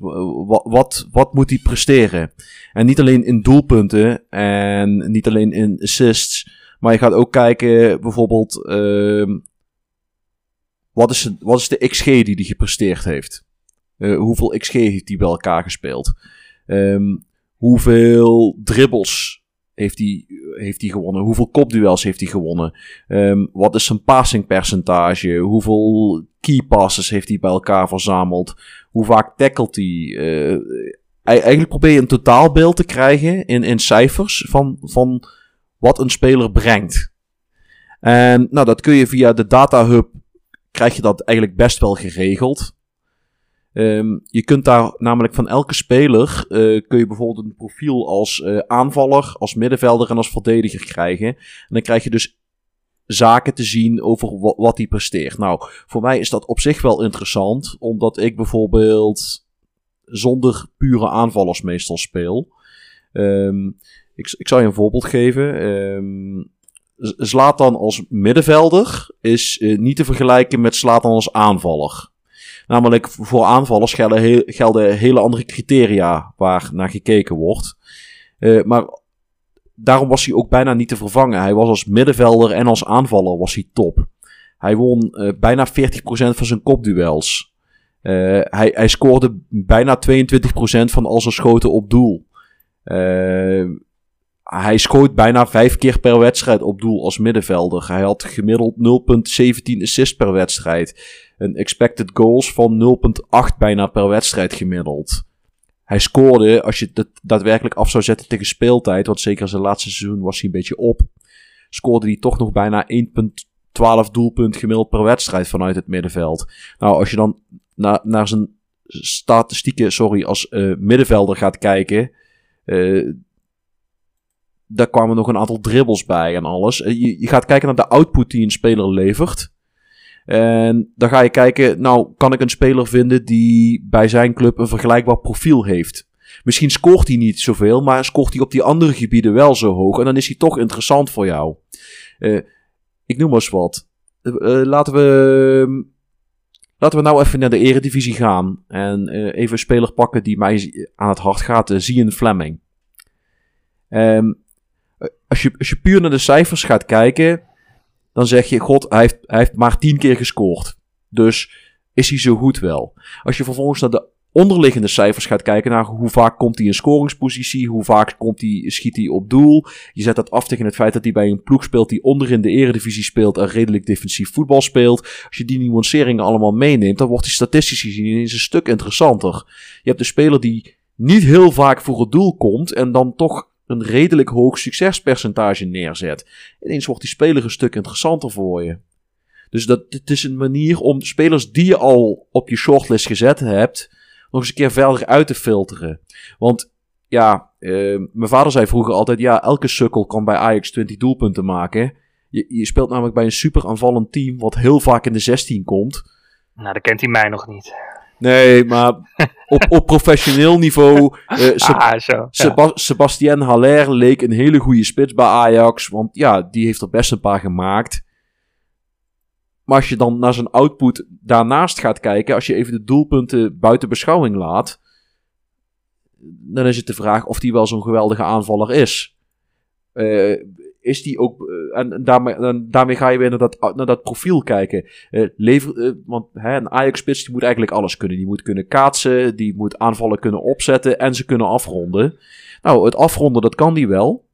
Wat, wat moet hij presteren? En niet alleen in doelpunten en niet alleen in assists, maar je gaat ook kijken bijvoorbeeld ehm, wat, is de, wat is de XG die hij gepresteerd heeft? Eh, hoeveel XG heeft hij bij elkaar gespeeld? Ehm, hoeveel dribbles heeft hij, heeft hij gewonnen? Hoeveel kopduels heeft hij gewonnen? Ehm, wat is zijn passingpercentage? Hoeveel key passes heeft hij bij elkaar verzameld? Hoe vaak tackelt hij? Eh, ei- eigenlijk probeer je een totaalbeeld te krijgen in, in cijfers van, van wat een speler brengt. En nou, dat kun je via de Data Hub, krijg je dat eigenlijk best wel geregeld. Ehm, je kunt daar namelijk van elke speler, eh, kun je bijvoorbeeld een profiel als eh, aanvaller, als middenvelder en als verdediger krijgen. En dan krijg je dus zaken te zien over wa- wat hij presteert. Nou, voor mij is dat op zich wel interessant, omdat ik bijvoorbeeld zonder pure aanvallers meestal speel. Ehm, ik, ik zal je een voorbeeld geven. Z- Zlatan als middenvelder is eh, niet te vergelijken met Zlatan als aanvaller. Namelijk voor aanvallers gelden, he- gelden hele andere criteria waar naar gekeken wordt. Eh, maar daarom was hij ook bijna niet te vervangen. Hij was als middenvelder en als aanvaller was hij top. Hij won eh, bijna 40% van zijn kopduels. Hij, hij scoorde bijna 22% van al zijn schoten op doel. Eh, hij schoot bijna vijf keer per wedstrijd op doel als middenvelder. Hij had gemiddeld 0,17 assists per wedstrijd. Een expected goals van 0,8 bijna per wedstrijd gemiddeld. Hij scoorde, als je het daadwerkelijk af zou zetten tegen speeltijd, want zeker zijn laatste seizoen was hij een beetje op, scoorde hij toch nog bijna 1,12 doelpunt gemiddeld per wedstrijd vanuit het middenveld. Nou, als je dan na, naar zijn statistieken, sorry, als eh, middenvelder gaat kijken, eh, daar kwamen nog een aantal dribbles bij en alles. Eh, Je, gaat kijken naar de output die een speler levert. En dan ga je kijken, nou, kan ik een speler vinden die bij zijn club een vergelijkbaar profiel heeft? Misschien scoort hij niet zoveel, maar scoort hij op die andere gebieden wel zo hoog. En dan is hij toch interessant voor jou. Eh, ik noem maar eens wat. Eh, laten we. Laten we nou even naar de eredivisie gaan. En even een speler pakken die mij aan het hart gaat. Zian Fleming. Ehm, als, je, als je puur naar de cijfers gaat kijken. Dan zeg je, god, hij heeft, hij heeft maar tien keer gescoord. Dus is hij zo goed wel. Als je vervolgens naar de onderliggende cijfers gaat kijken naar hoe vaak komt hij in scoringspositie, hoe vaak komt hij, schiet hij op doel. Je zet dat af tegen het feit dat hij bij een ploeg speelt die onder in de eredivisie speelt en redelijk defensief voetbal speelt. Als je die nuanceringen allemaal meeneemt, dan wordt die statistisch gezien ineens een stuk interessanter. Je hebt de speler die niet heel vaak voor het doel komt en dan toch een redelijk hoog succespercentage neerzet. Ineens wordt die speler een stuk interessanter voor je. Dus dat, het is een manier om spelers die je al op je shortlist gezet hebt, nog eens een keer verder uit te filteren. Want ja, uh, mijn vader zei vroeger altijd: ja, elke sukkel kan bij Ajax 20 doelpunten maken. Je, je speelt namelijk bij een super aanvallend team, wat heel vaak in de 16 komt. Nou, dat kent hij mij nog niet. Nee, maar op, op professioneel niveau. Uh, Seb ah, zo, ja. Sebastien Haller leek een hele goede spits bij Ajax. Want ja, die heeft er best een paar gemaakt. Maar als je dan naar zijn output daarnaast gaat kijken, als je even de doelpunten buiten beschouwing laat, dan is het de vraag of die wel zo'n geweldige aanvaller is. Uh, is die ook. Uh, en daarmee, daarmee ga je weer naar dat, naar dat profiel kijken. Uh, lever, want hè, een Ajax-spits die moet eigenlijk alles kunnen. Die moet kunnen kaatsen, die moet aanvallen kunnen opzetten en ze kunnen afronden. Nou, het afronden, dat kan die wel.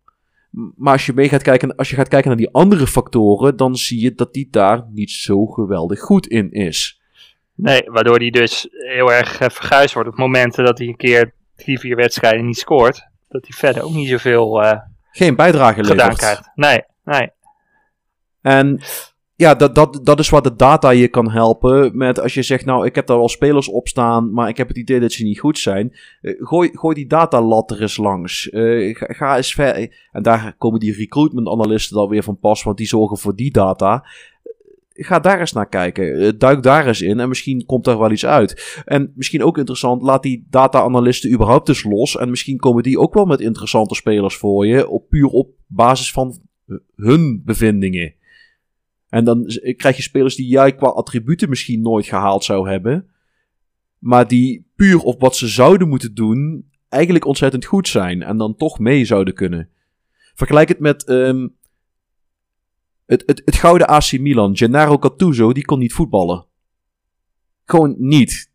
Maar als je, mee gaat kijken, als je gaat kijken naar die andere factoren, dan zie je dat die daar niet zo geweldig goed in is. Nee, waardoor die dus heel erg verguisd wordt op momenten dat hij een keer drie, vier wedstrijden niet scoort. Dat hij verder ook niet zoveel geen bijdrage levert. krijgt. Nee, nee. En ja, dat, dat, dat is waar de data je kan helpen. Met als je zegt, nou, ik heb daar wel spelers op staan, maar ik heb het idee dat ze niet goed zijn. Eh, gooi, gooi die datalat er eens langs. Eh, ga, ga eens ver. En daar komen die recruitment analisten dan weer van pas, want die zorgen voor die data. Eh, Ga daar eens naar kijken. Eh, Duik daar eens in en misschien komt daar wel iets uit. En misschien ook interessant, laat die data-analisten überhaupt eens los. En misschien komen die ook wel met interessante spelers voor je. Op, puur op basis van hun bevindingen. En dan z- krijg je spelers die jij qua attributen misschien nooit gehaald zou hebben. Maar die puur op wat ze zouden moeten doen, eigenlijk ontzettend goed zijn. En dan toch mee zouden kunnen. Vergelijk het met ehm, het, het, het gouden AC Milan. Gennaro Gattuso, die kon niet voetballen. Gewoon niet.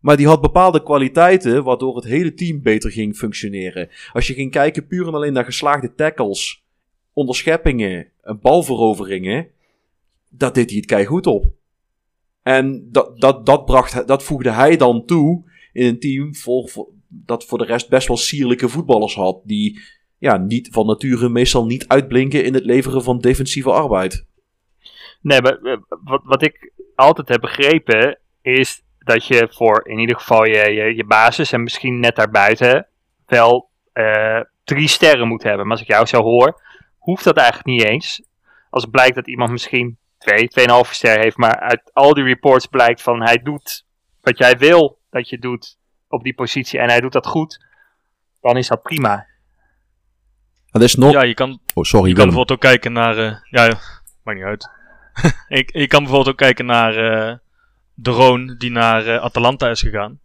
Maar die had bepaalde kwaliteiten waardoor het hele team beter ging functioneren. Als je ging kijken puur en alleen naar geslaagde tackles, onderscheppingen en balveroveringen, dat deed hij het keigoed op. En dat, dat, dat, bracht, dat voegde hij dan toe in een team vol- dat voor de rest best wel sierlijke voetballers had. Die ja, niet, van nature meestal niet uitblinken in het leveren van defensieve arbeid. Nee, maar eh, wat, wat ik altijd heb begrepen is dat je voor in ieder geval je, je, je basis en misschien net daarbuiten wel eh, drie sterren moet hebben. Maar als ik jou zo hoor, hoeft dat eigenlijk niet eens. Als blijkt dat iemand misschien twee, tweeënhalve ster heeft, maar uit al die reports blijkt van hij doet wat jij wil dat je doet op die positie en hij doet dat goed, dan is dat prima. Is nog... Ja, je kan, oh, sorry, je kan bijvoorbeeld ook kijken naar... eh, ja, maakt niet uit. ik, je kan bijvoorbeeld ook kijken naar eh de Roon die naar eh, Atalanta is gegaan.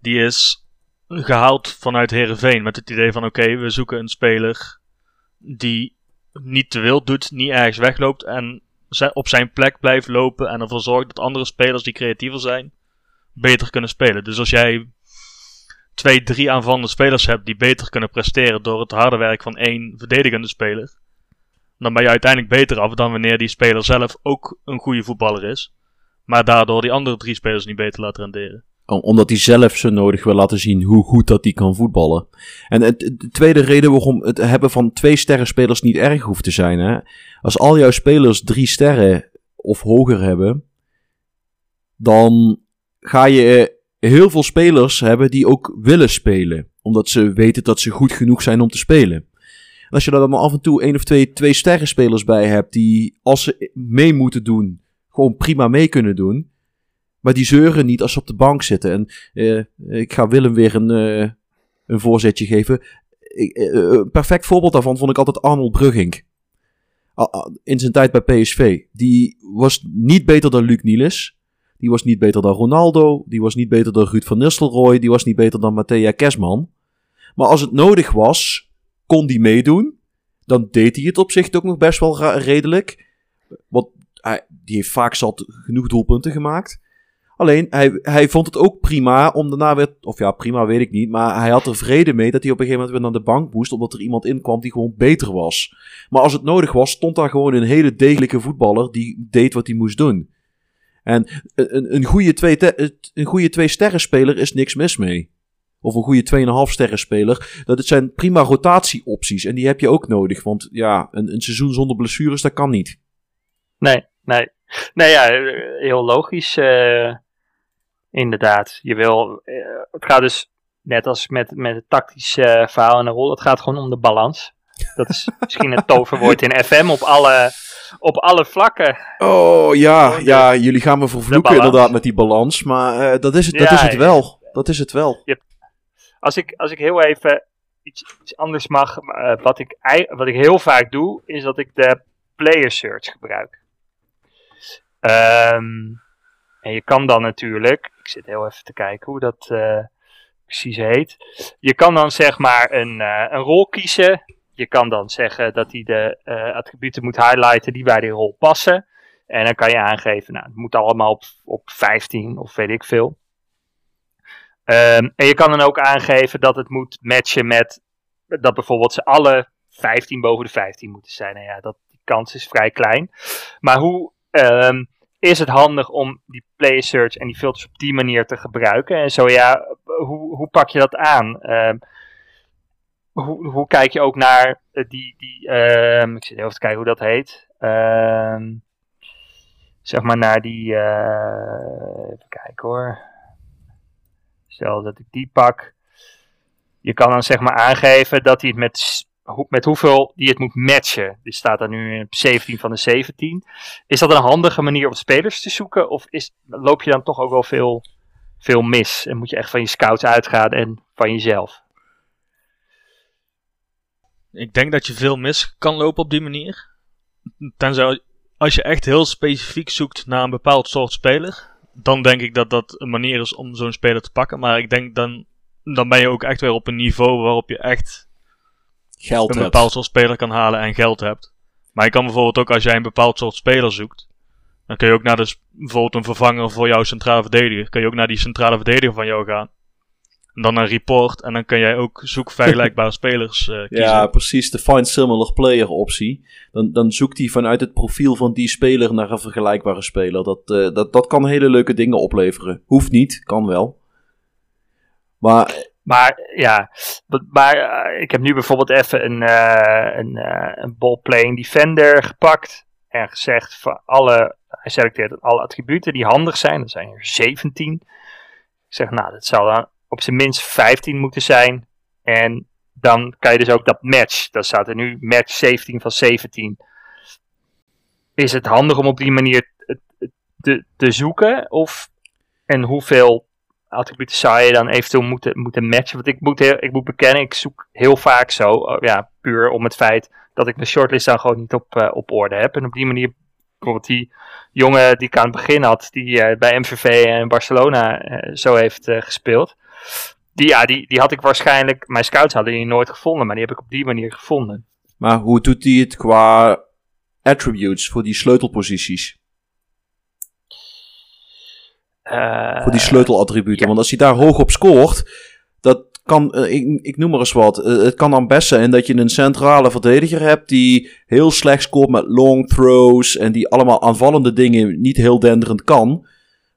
Die is gehaald vanuit Herenveen met het idee van oké, we zoeken een speler die niet te wild doet, niet ergens wegloopt en op zijn plek blijft lopen en ervoor zorgt dat andere spelers die creatiever zijn beter kunnen spelen. Dus als jij twee, drie aanvallende spelers hebt die beter kunnen presteren door het harde werk van één verdedigende speler, dan ben je uiteindelijk beter af dan wanneer die speler zelf ook een goede voetballer is, maar daardoor die andere drie spelers niet beter laat renderen. Om- Omdat hij zelf zo nodig wil laten zien hoe goed dat hij kan voetballen. En de tweede reden waarom het hebben van twee sterren spelers niet erg hoeft te zijn. Hè? Als al jouw spelers drie sterren of hoger hebben, dan ga je heel veel spelers hebben die ook willen spelen. Omdat ze weten dat ze goed genoeg zijn om te spelen. En als je er dan af en toe één of twee, twee sterren spelers bij hebt die als ze mee moeten doen, gewoon prima mee kunnen doen. Maar die zeuren niet als ze op de bank zitten. En eh, ik ga Willem weer een, eh, een voorzetje geven. Eh, een perfect voorbeeld daarvan vond ik altijd Arnold Brugging. In zijn tijd bij PSV. Die was niet beter dan Luc Niels. Die was niet beter dan Ronaldo. Die was niet beter dan Ruud van Nistelrooy. Die was niet beter dan Matthea Kesman. Maar als het nodig was, kon die meedoen. Dan deed hij het op zich ook nog best wel redelijk. Want hij, die heeft vaak zat genoeg doelpunten gemaakt. Alleen, hij, hij vond het ook prima om daarna weer... Of ja, prima weet ik niet. Maar hij had er vrede mee dat hij op een gegeven moment weer naar de bank moest. Omdat er iemand in kwam die gewoon beter was. Maar als het nodig was, stond daar gewoon een hele degelijke voetballer... die deed wat hij moest doen. En een, een goede twee, te- een goede twee sterren speler is niks mis mee. Of een goede 2,5 sterren speler. Dat het zijn prima rotatieopties. En die heb je ook nodig. Want ja, een, een seizoen zonder blessures, dat kan niet. Nee, nee. Nee, ja, heel logisch. eh, inderdaad. Je wil, eh, het gaat dus net als met, met het tactische eh, verhaal en de rol. Het gaat gewoon om de balans. Dat is misschien het toverwoord in FM op alle, op alle vlakken. Oh ja, ja, jullie gaan me vervloeken inderdaad met die balans. Maar eh, dat, is het, dat Ja, is het wel. Dat is het wel. Als ik, als ik heel even iets, iets anders mag. eh, wat, ik, wat ik heel vaak doe, is dat ik de player search gebruik. Ehm, en je kan dan natuurlijk. Ik zit heel even te kijken hoe dat eh, precies heet. Je kan dan zeg maar een, een rol kiezen. Je kan dan zeggen dat hij de eh, attributen moet highlighten die bij die rol passen. En dan kan je aangeven, nou, het moet allemaal op, op 15 of weet ik veel. Ehm, en je kan dan ook aangeven dat het moet matchen met dat bijvoorbeeld ze alle 15 boven de 15 moeten zijn. Nou ja, dat, die kans is vrij klein. Maar hoe ehm, is het handig om die player search en die filters op die manier te gebruiken? En zo ja, hoe, hoe pak je dat aan? Ehm, hoe, hoe kijk je ook naar eh, die, die ehm, ik zit even te kijken hoe dat heet. Ehm, zeg maar naar die, eh, even kijken hoor. Stel dat ik die pak. Je kan dan zeg maar aangeven dat hij het met, met hoeveel die het moet matchen. Die staat er nu op 17 van de 17. Is dat een handige manier om spelers te zoeken? Of is, loop je dan toch ook wel veel, veel mis? En moet je echt van je scouts uitgaan en van jezelf? Ik denk dat je veel mis kan lopen op die manier. Tenzij als je echt heel specifiek zoekt naar een bepaald soort speler, dan denk ik dat dat een manier is om zo'n speler te pakken. Maar ik denk dan, dan ben je ook echt weer op een niveau waarop je echt Geld een hebt. bepaald soort speler kan halen en geld hebt. Maar je kan bijvoorbeeld ook als jij een bepaald soort speler zoekt, dan kun je ook naar de, bijvoorbeeld een vervanger voor jouw centrale verdediger, kun je ook naar die centrale verdediger van jou gaan. En dan een report en dan kun jij ook zoek vergelijkbare spelers eh, kiezen. Ja, precies. De Find Similar Player optie. Dan, dan zoekt hij vanuit het profiel van die speler naar een vergelijkbare speler. Dat, eh, dat, dat kan hele leuke dingen opleveren. Hoeft niet, kan wel. Maar Maar ja, maar eh, ik heb nu bijvoorbeeld even een, eh een, eh een ball-playing defender gepakt. En gezegd van alle, hij selecteert alle attributen die handig zijn. Dat zijn er 17. Ik zeg, nou, dat zou dan op zijn minst 15 moeten zijn. En dan kan je dus ook dat match. Dat staat er nu match 17 van 17. Is het handig om op die manier te, te zoeken? Of en hoeveel attributen zou je dan eventueel moeten, moeten matchen? Want ik moet, ik moet bekennen, ik zoek heel vaak zo. eh, ja, puur om het feit dat ik mijn shortlist dan gewoon niet op, eh, op orde heb. En op die manier, bijvoorbeeld die jongen die ik aan het begin had, die eh, bij MVV en Barcelona eh, zo heeft gespeeld. Die, ja, die, die had ik waarschijnlijk, mijn scouts hadden die nooit gevonden, maar die heb ik op die manier gevonden. Maar hoe doet hij het qua attributes voor die sleutelposities? Eh, Voor die sleutelattributen. ja. Want als hij daar hoog op scoort, dat kan, eh, ik, ik noem maar eens wat. eh, het kan dan best zijn dat je een centrale verdediger hebt die heel slecht scoort met long throws en die allemaal aanvallende dingen niet heel denderend kan.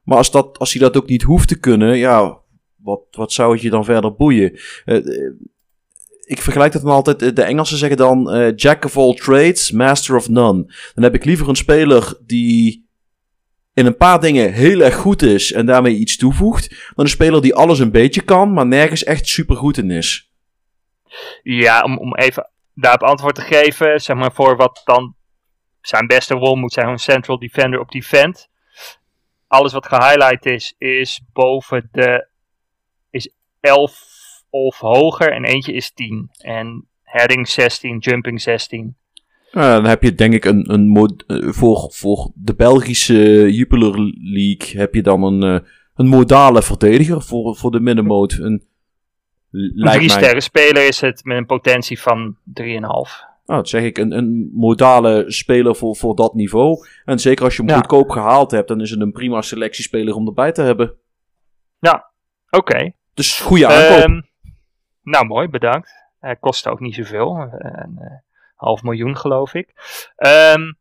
Maar als, dat, als hij dat ook niet hoeft te kunnen, ja, wat, wat zou het je dan verder boeien? Eh, eh, ik vergelijk dat dan altijd, eh, de Engelsen zeggen dan jack of all trades, master of none. Dan heb ik liever een speler die in een paar dingen heel erg goed is en daarmee iets toevoegt, dan een speler die alles een beetje kan, maar nergens echt super goed in is. Ja, om, om even daarop antwoord te geven, zeg maar voor wat dan zijn beste rol moet zijn, een central defender op defend. Alles wat gehighlight is, is boven de 11 of hoger en eentje is 10. En heading 16, jumping 16. Nou, dan heb je denk ik een, een mod- voor, voor de Belgische Jupiler League heb je dan een, eh, een modale verdediger voor, voor de middenmoot. Een, Een drie sterren speler is het met een potentie van 3,5. nou, dat zeg ik, een, een modale speler voor, voor dat niveau. En zeker als je hem Ja. goedkoop gehaald hebt, dan is het een prima selectiespeler om erbij te hebben. Oké. Dus goede aankoop. Ehm, nou, mooi, bedankt. Hij kostte ook niet zoveel. eh, Een eh, half miljoen, geloof ik. Ehm,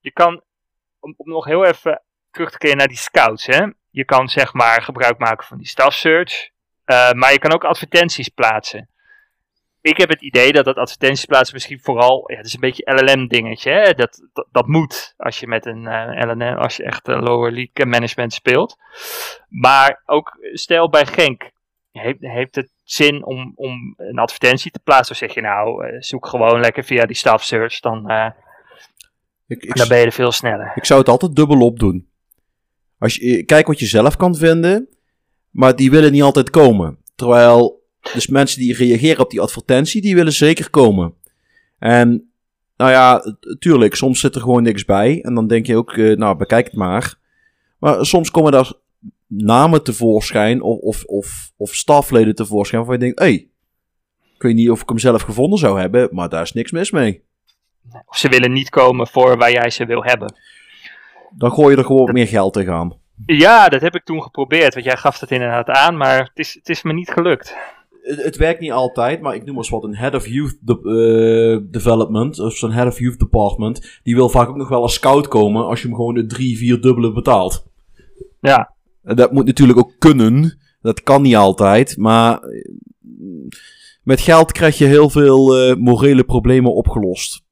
je kan, om, nog heel even terug te keren naar die scouts, hè. Je kan zeg maar gebruik maken van die staff search. eh, maar je kan ook advertenties plaatsen. Ik heb het idee dat dat advertenties plaatsen misschien vooral, ja, het is een beetje LLM dingetje, hè. Dat, dat, dat moet als je met een eh, LLM, als je echt een lower league management speelt. Maar ook, stel bij Genk, heeft, heeft het zin om, om een advertentie te plaatsen? Of zeg je nou, eh, zoek gewoon lekker via die staff search, dan, eh, ik, ik, dan ben je er veel sneller. Ik zou het altijd dubbelop doen. Als je, kijk wat je zelf kan vinden, maar die willen niet altijd komen. Terwijl, dus mensen die reageren op die advertentie, die willen zeker komen. En, nou ja, tuurlijk, soms zit er gewoon niks bij. En dan denk je ook, eh, nou, bekijk het maar. Maar soms komen daar namen tevoorschijn of, of, of, of stafleden tevoorschijn waarvan je denkt, hé, hey, ik weet niet of ik hem zelf gevonden zou hebben, maar daar is niks mis mee. Of ze willen niet komen voor waar jij ze wil hebben. Dan gooi je er gewoon meer geld tegenaan. Ja, dat heb ik toen geprobeerd, want jij gaf dat inderdaad aan, maar het is, het is me niet gelukt. Het, het werkt niet altijd, maar ik noem eens wat een head of youth de- eh, development of zo'n head of youth department. Die wil vaak ook nog wel als scout komen als je hem gewoon de drie, vier dubbele betaalt. Ja, dat moet natuurlijk ook kunnen. Dat kan niet altijd, maar eh, met geld krijg je heel veel eh, morele problemen opgelost.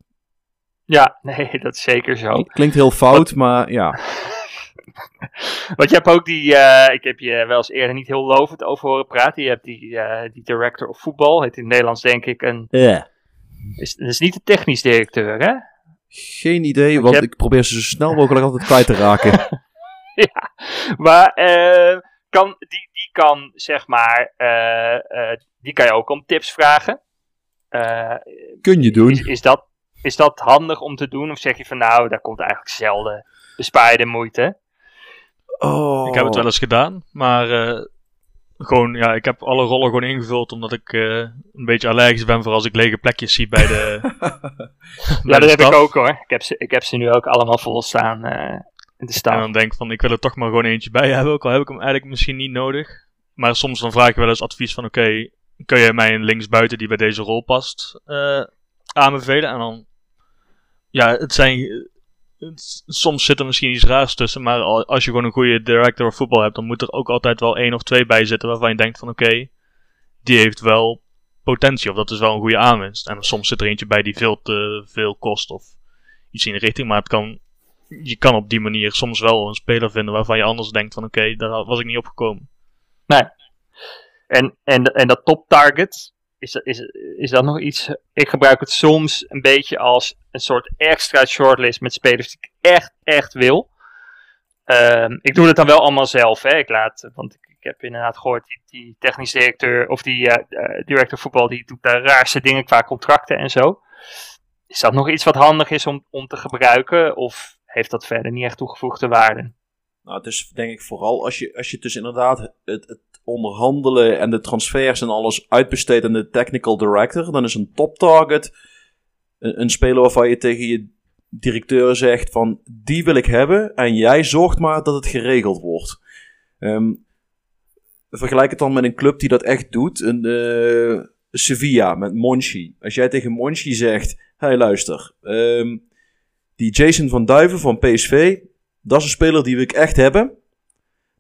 Ja, nee, dat is zeker zo. Klinkt heel fout, maar ja. Want je hebt ook die, eh, ik heb je wel eens eerder niet heel lovend over horen praten. Je hebt die, eh, die director of voetbal, heet in het Nederlands denk ik een, Ja. is, dat is niet de technisch directeur hè? Geen idee, Want ik probeer ze zo snel mogelijk altijd kwijt te raken. ja, maar eh, kan, die, die kan zeg maar, die kan je ook om tips vragen. Kun je doen. is, is, dat, is dat handig om te doen? Of zeg je van nou, daar komt eigenlijk zelden bespaar je de moeite? Oh. Ik heb het wel eens gedaan, maar eh, gewoon, ja, ik heb alle rollen gewoon ingevuld omdat ik eh, een beetje allergisch ben voor als ik lege plekjes zie bij de. bij Ja, de dat heb ik ook hoor. Ik heb ze, ik heb ze nu ook allemaal vol staan eh, in de En stad. dan denk ik van, ik wil er toch maar gewoon eentje bij hebben, ook al heb ik hem eigenlijk misschien niet nodig. Maar soms dan vraag ik wel eens advies van, oké, kun je mij een linksbuiten die bij deze rol past eh, aanbevelen? En dan, ja, het zijn, soms zit er misschien iets raars tussen, maar al- als je gewoon een goede director of voetbal hebt, dan moet er ook altijd wel één of twee bij zitten waarvan je denkt van, oké, die heeft wel potentie, of dat is wel een goede aanwinst. En soms zit er eentje bij die veel te veel kost, of iets in de richting, maar het kan je kan op die manier soms wel een speler vinden waarvan je anders denkt van oké, daar was ik niet op gekomen. En, en, en dat top target, is, is, is dat nog iets? Ik gebruik het soms een beetje als een soort extra shortlist met spelers die ik echt, echt wil. Ehm, ik doe het dan wel allemaal zelf, hè. Ik laat, want ik, heb inderdaad gehoord, die, die technisch directeur, of die eh, directeur voetbal, die doet de raarste dingen qua contracten en zo. Is dat nog iets wat handig is om, om te gebruiken? Of heeft dat verder niet echt toegevoegde waarde? Nou, het is denk ik vooral als je, als je dus inderdaad het, het onderhandelen en de transfers en alles uitbesteedt aan de technical director, dan is een top target een, een speler waarvan je tegen je directeur zegt van die wil ik hebben en jij zorgt maar dat het geregeld wordt. Ehm, vergelijk het dan met een club die dat echt doet, een eh, Sevilla met Monchi. Als jij tegen Monchi zegt, hey luister, ehm, die Jason van Duiven van PSV, dat is een speler die wil ik echt hebben.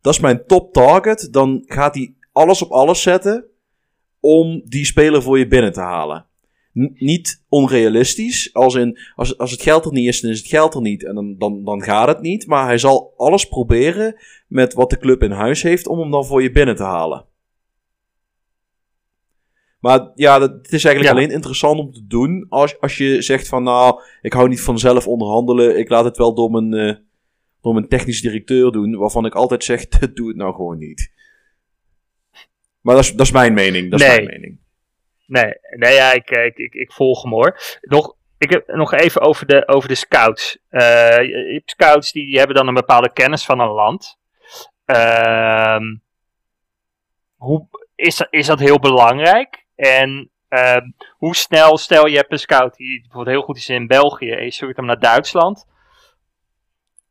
Dat is mijn top target. Dan gaat hij alles op alles zetten om die speler voor je binnen te halen. N- niet onrealistisch, als in als, als het geld er niet is, dan is het geld er niet en dan, dan, dan gaat het niet. Maar hij zal alles proberen met wat de club in huis heeft om hem dan voor je binnen te halen. Maar ja, dat, het is eigenlijk Ja. alleen interessant om te doen als, als je zegt van nou, ik hou niet van zelf onderhandelen. Ik laat het wel door mijn, eh, door mijn technisch directeur doen. Waarvan ik altijd zeg, doe het nou gewoon niet. Maar dat is, dat is mijn mening. Dat is Nee. mijn mening. Nee, nee ja, ik, ik, ik, ik volg hem hoor. Nog, ik heb nog even over de, over de scouts. Eh, je hebt scouts die, die hebben dan een bepaalde kennis van een land. Ehm, hoe, is, dat- is dat heel belangrijk? En ehm, hoe snel, stel je hebt een scout die bijvoorbeeld heel goed is in België en je stuurt hem naar Duitsland.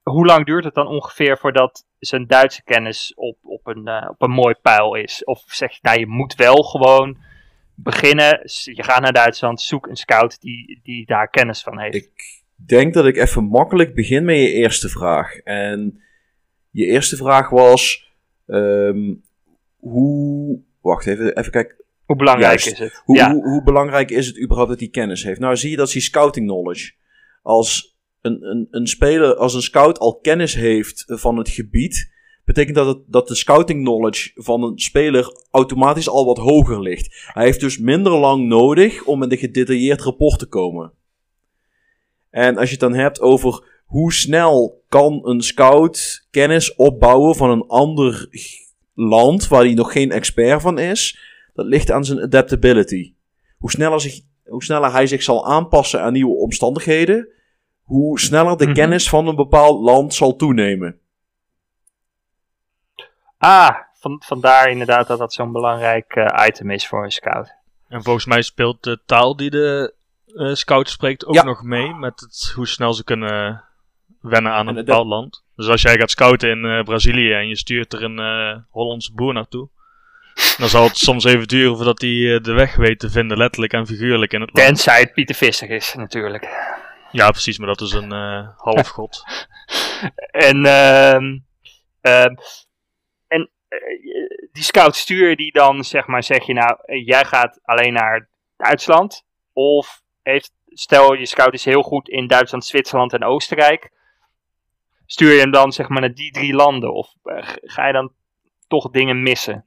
Hoe lang duurt het dan ongeveer voordat zijn Duitse kennis op, op, een, eh, op een mooi pijl is? Of zeg je, nou je moet wel gewoon beginnen. Je gaat naar Duitsland, zoek een scout die, die daar kennis van heeft. Ik denk dat ik even makkelijk begin met je eerste vraag. En je eerste vraag was: ehm, hoe. Wacht even, even kijken. Hoe belangrijk Juist. is het? Hoe, ja. hoe, hoe belangrijk is het überhaupt dat hij kennis heeft? Nou, zie je dat is die scouting knowledge. Als een, een, een speler, als een scout al kennis heeft van het gebied, betekent dat, het, dat de scouting knowledge van een speler automatisch al wat hoger ligt. Hij heeft dus minder lang nodig om met een gedetailleerd rapport te komen. En als je het dan hebt over hoe snel kan een scout kennis opbouwen van een ander land waar hij nog geen expert van is, dat ligt aan zijn adaptability. Hoe sneller, zich, hoe sneller hij zich zal aanpassen aan nieuwe omstandigheden, hoe sneller de Mhm. kennis van een bepaald land zal toenemen. Ah, van, vandaar inderdaad dat dat zo'n belangrijk eh, item is voor een scout. En volgens mij speelt de taal die de eh, scout spreekt ook Ja. nog mee met het, hoe snel ze kunnen wennen aan een En bepaald land. Dus als jij gaat scouten in eh, Brazilië en je stuurt er een eh, Hollandse boer naartoe, dan zal het soms even duren voordat hij de weg weet te vinden, letterlijk en figuurlijk in het land. Tenzij het Pieter Visser is, natuurlijk. Ja, precies, maar dat is een eh halfgod. En, ehm, ehm, en eh, die scout stuur je die dan, zeg maar, zeg je nou, jij gaat alleen naar Duitsland. Of heeft, stel je scout is heel goed in Duitsland, Zwitserland en Oostenrijk. Stuur je hem dan, zeg maar, naar die drie landen? Of eh, ga je dan toch dingen missen?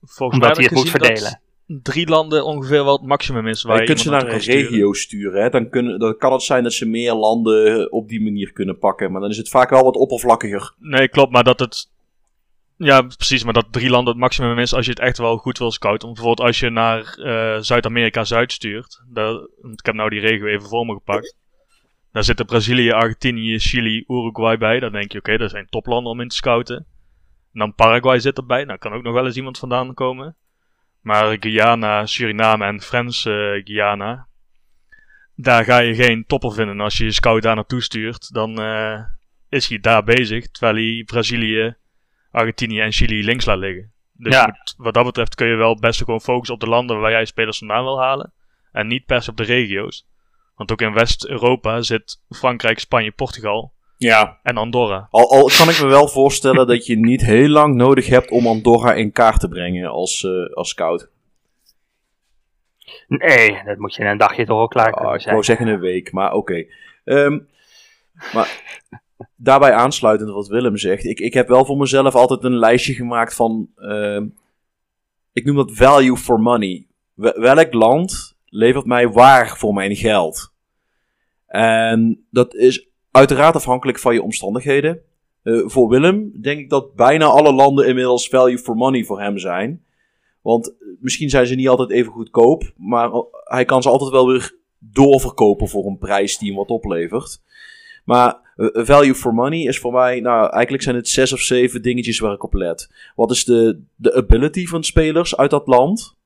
Volgens mij Omdat hij het moet dat verdelen. Drie landen ongeveer wel het maximum is. Waar je kunt ze naar een sturen. regio sturen. Hè? Dan, kunnen, dan kan het zijn dat ze meer landen op die manier kunnen pakken. Maar dan is het vaak wel wat oppervlakkiger. Nee, klopt, maar dat het. Ja, precies, maar dat drie landen het maximum is als je het echt wel goed wil scouten. Bijvoorbeeld als je naar eh, Zuid-Amerika Zuid stuurt. Want ik heb nou die regio even voor me gepakt. Daar zitten Brazilië, Argentinië, Chili, Uruguay bij. Dan denk je, oké, dat zijn toplanden om in te scouten. En dan Paraguay zit erbij. Nou, kan ook nog wel eens iemand vandaan komen. Maar Guyana, Suriname en Frans eh, Guyana. Daar ga je geen topper vinden. Als je je scout daar naartoe stuurt, dan eh, is hij daar bezig. Terwijl hij Brazilië, Argentinië en Chili links laat liggen. Dus Ja. je moet- wat dat betreft kun je wel best gewoon focussen op de landen waar jij spelers vandaan wil halen. En niet per se op de regio's. Want ook in West-Europa zit Frankrijk, Spanje, Portugal Ja. en Andorra. Al, al kan ik me wel voorstellen dat je niet heel lang nodig hebt om Andorra in kaart te brengen als, eh, als scout. Nee, dat moet je in een dagje toch wel klaar Ah, kunnen ik zijn. wou zeggen een week, maar oké. Ehm, maar daarbij aansluitend wat Willem zegt. Ik, ik heb wel voor mezelf altijd een lijstje gemaakt van... ehm, ik noem dat value for money. Wel- welk land levert mij waar voor mijn geld? En dat is uiteraard afhankelijk van je omstandigheden. Eh, voor Willem denk ik dat bijna alle landen inmiddels value for money voor hem zijn. Want eh, misschien zijn ze niet altijd even goedkoop, maar hij kan ze altijd wel weer doorverkopen voor een prijs die hem wat oplevert. Maar eh, value for money is voor mij, nou eigenlijk zijn het zes of zeven dingetjes waar ik op let. Wat is de, de ability van spelers uit dat land?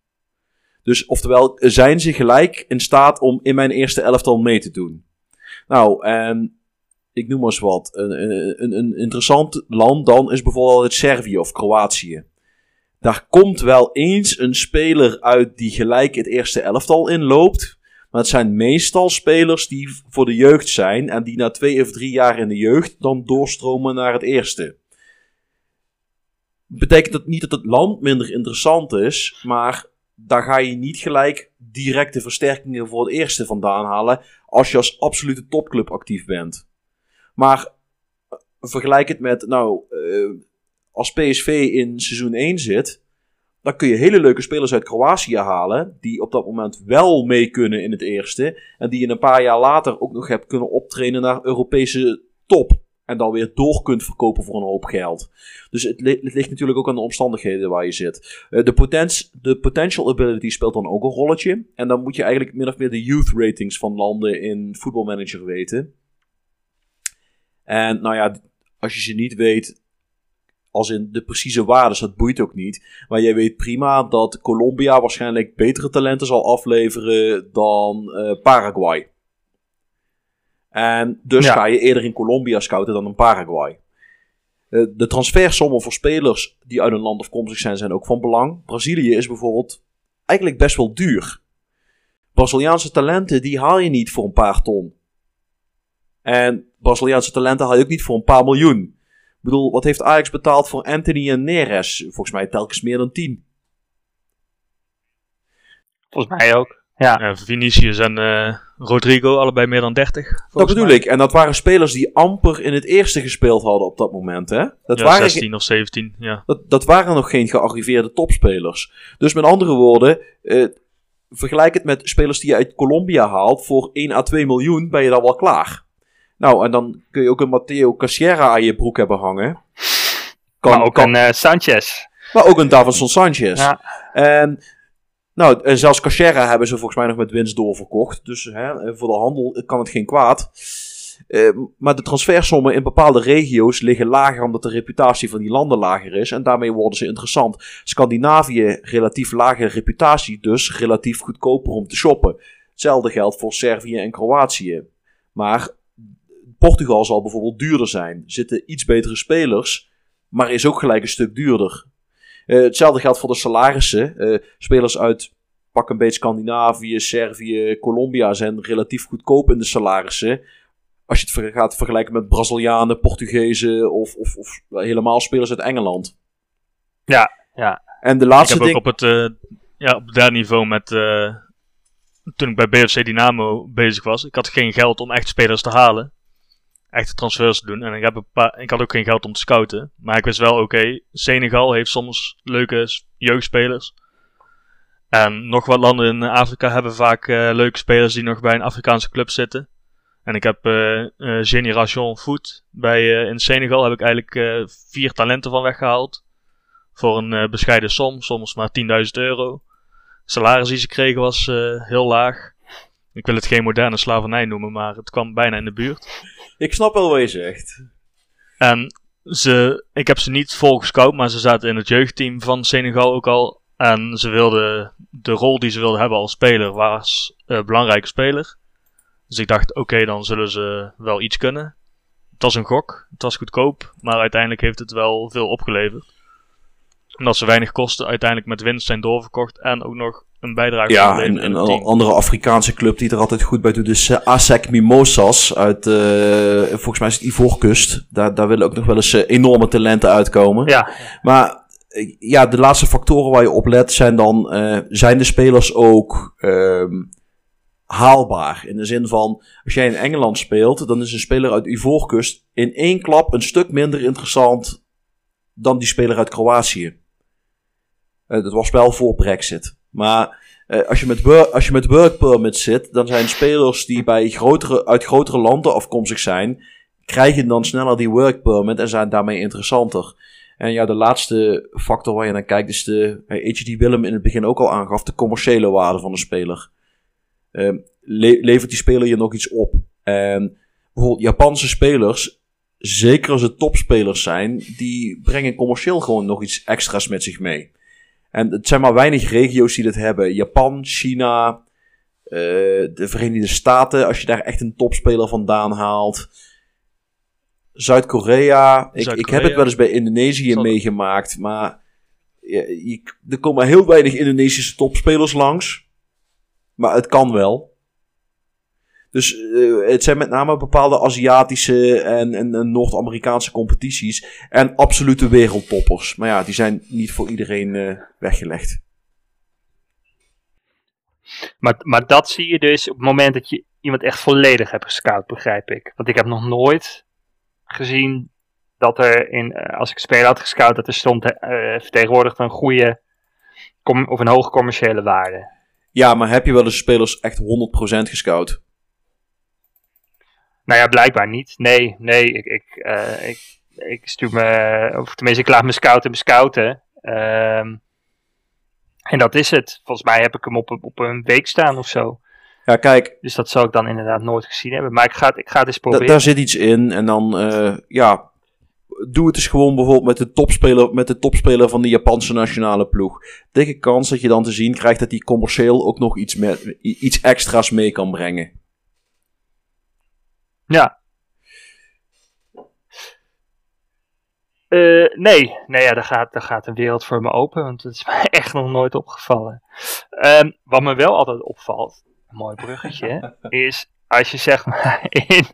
Dus oftewel, zijn ze gelijk in staat om in mijn eerste elftal mee te doen? Nou, en ik noem maar eens wat. Een, een, een- interessant land dan is bijvoorbeeld het Servië of Kroatië. Daar komt wel eens een speler uit die gelijk het eerste elftal inloopt. Maar het zijn meestal spelers die voor de jeugd zijn. En die na twee of drie jaar in de jeugd dan doorstromen naar het eerste. Betekent dat niet dat het land minder interessant is. Maar daar ga je niet gelijk directe versterkingen voor het eerste vandaan halen. Als je als absolute topclub actief bent. Maar eh, vergelijk het met, nou, eh, als PSV in seizoen 1 zit, dan kun je hele leuke spelers uit Kroatië halen, die op dat moment wel mee kunnen in het eerste, en die je een paar jaar later ook nog hebt kunnen optrainen naar Europese top. En dan weer door kunt verkopen voor een hoop geld. Dus het, het ligt natuurlijk ook aan de omstandigheden waar je zit. Eh, de, potens- de potential ability speelt dan ook een rolletje. En dan moet je eigenlijk min of meer de youth ratings van landen in Football Manager weten. En nou ja, als je ze niet weet, als in de precieze waardes, dat boeit ook niet. Maar jij weet prima dat Colombia waarschijnlijk betere talenten zal afleveren dan eh, Paraguay. En dus Ja. ga je eerder in Colombia scouten dan in Paraguay. Eh, de transfersommen voor spelers die uit een land afkomstig zijn, zijn ook van belang. Brazilië is bijvoorbeeld eigenlijk best wel duur. Braziliaanse talenten, die haal je niet voor een paar ton. En Braziliaanse talenten haal je ook niet voor een paar miljoen. Ik bedoel, wat heeft Ajax betaald voor Anthony en Neres? Volgens mij telkens meer dan 10. Volgens mij ook. Ja, Ja, Vinicius en eh, Rodrigo, allebei meer dan 30. Dat bedoel mij. ik. En dat waren spelers die amper in het eerste gespeeld hadden op dat moment. Hè? Dat, Ja, waren, ge- 16 of 17, ja. dat, dat waren nog geen gearriveerde topspelers. Dus met andere woorden, eh, vergelijk het met spelers die je uit Colombia haalt. Voor 1 à 2 miljoen ben je dan wel klaar. Nou, en dan kun je ook een Matteo Cassiera aan je broek hebben hangen. Kan, maar ook kan- een eh, Sanchez. maar ook een Davinson Sanchez. Ja. En, nou, en zelfs Cachera hebben ze volgens mij nog met winst doorverkocht. Dus hè, voor de handel kan het geen kwaad. Eh, maar de transfersommen in bepaalde regio's liggen lager omdat de reputatie van die landen lager is. En daarmee worden ze interessant. Scandinavië, relatief lage reputatie, dus relatief goedkoper om te shoppen. Hetzelfde geldt voor Servië en Kroatië. Maar Portugal zal bijvoorbeeld duurder zijn. Zitten iets betere spelers, maar is ook gelijk een stuk duurder. Eh, hetzelfde geldt voor de salarissen. Eh, spelers uit pak een beetje Scandinavië, Servië, Colombia zijn relatief goedkoop in de salarissen. Als je het ver- gaat vergelijken met Brazilianen, Portugezen of, of, of helemaal spelers uit Engeland. Ja, Ja. En de Ik laatste heb ook ding... op het eh, ja, op dat niveau met. eh, toen ik bij BFC Dynamo bezig was, ik had geen geld om echt spelers te halen. Echte transfers te doen. En ik, heb een paar, ik had ook geen geld om te scouten. Maar ik wist wel, oké, Senegal heeft soms leuke jeugdspelers. En nog wat landen in Afrika hebben vaak eh, leuke spelers die nog bij een Afrikaanse club zitten. En ik heb eh eh, Génération Foot bij, in Senegal heb ik eigenlijk vier talenten van weggehaald. Voor een bescheiden som, soms maar 10.000 euro. Salaris die ze kregen was heel laag. Ik wil het geen moderne slavernij noemen, maar het kwam bijna in de buurt. Ik snap wel wat je zegt. En ze, ik heb ze niet vol gescout, maar ze zaten in het jeugdteam van Senegal ook al. En ze wilden, de rol die ze wilden hebben als speler was een belangrijke speler. Dus ik dacht, oké, dan zullen ze wel iets kunnen. Het was een gok, het was goedkoop, maar uiteindelijk heeft het wel veel opgeleverd. Omdat ze weinig kosten, uiteindelijk met winst zijn doorverkocht en ook nog een bijdrage Ja, en, een andere Afrikaanse club die er altijd goed bij doet is eh, ASEC Mimosas uit, eh, volgens mij is het Ivoorkust. Daar, daar willen ook nog wel eens eh, enorme talenten uitkomen. Ja, Maar ja, de laatste factoren waar je op let zijn dan, zijn de spelers ook ehm, haalbaar? In de zin van, als jij in Engeland speelt, dan is een speler uit Ivoorkust in één klap een stuk minder interessant dan die speler uit Kroatië. Dat was wel voor Brexit. Maar eh, als, je met wor- als je met work permit zit, dan zijn spelers die bij grotere, uit grotere landen afkomstig zijn, krijgen dan sneller die work permit en zijn daarmee interessanter. En ja, de laatste factor waar je naar kijkt is de, eh, H.D. Willem in het begin ook al aangaf, de commerciële waarde van de speler. Ehm, le- levert die speler je nog iets op? En bijvoorbeeld Japanse spelers, zeker als het topspelers zijn, die brengen commercieel gewoon nog iets extra's met zich mee. En het zijn maar weinig regio's die dat hebben. Japan, China, eh, de Verenigde Staten, als je daar echt een topspeler vandaan haalt. Zuid-Korea. Ik, ik heb het wel eens bij Indonesië Zal- meegemaakt, maar je, je- er komen heel weinig Indonesische topspelers langs. Maar het kan wel. Dus eh, het zijn met name bepaalde Aziatische en, en, en Noord-Amerikaanse competities. En absolute wereldtoppers. Maar ja, die zijn niet voor iedereen eh, weggelegd. maar, maar dat zie je dus op het moment dat je iemand echt volledig hebt gescout, begrijp ik. Want ik heb nog nooit gezien dat er, in, eh, als ik speler had gescout, dat er stond eh vertegenwoordigd een goede of een hoge commerciële waarde. Ja, maar heb je wel eens spelers echt 100% gescout? Nou ja, blijkbaar niet. Nee, nee, ik, ik, eh, ik, ik stuur me, of tenminste, ik laat me scouten bescouten. Ehm en dat is het. Volgens mij heb ik hem op, een- op een week staan of zo. Ja, kijk, Dus dat zou ik dan inderdaad nooit gezien hebben. Maar ik ga het, ik ga het eens da- proberen. daar zit iets in. En dan, eh, ja, doe het eens gewoon bijvoorbeeld met de, topspeler, met de topspeler van de Japanse nationale ploeg. Dikke kans dat je dan te zien krijgt dat die commercieel ook nog iets, met, iets extra's mee kan brengen. Ja. Eh, nee, nee ja, daar, gaat, daar gaat een wereld voor me open, want het is mij echt nog nooit opgevallen. Ehm, wat me wel altijd opvalt, een mooi bruggetje, is als je zeg maar in,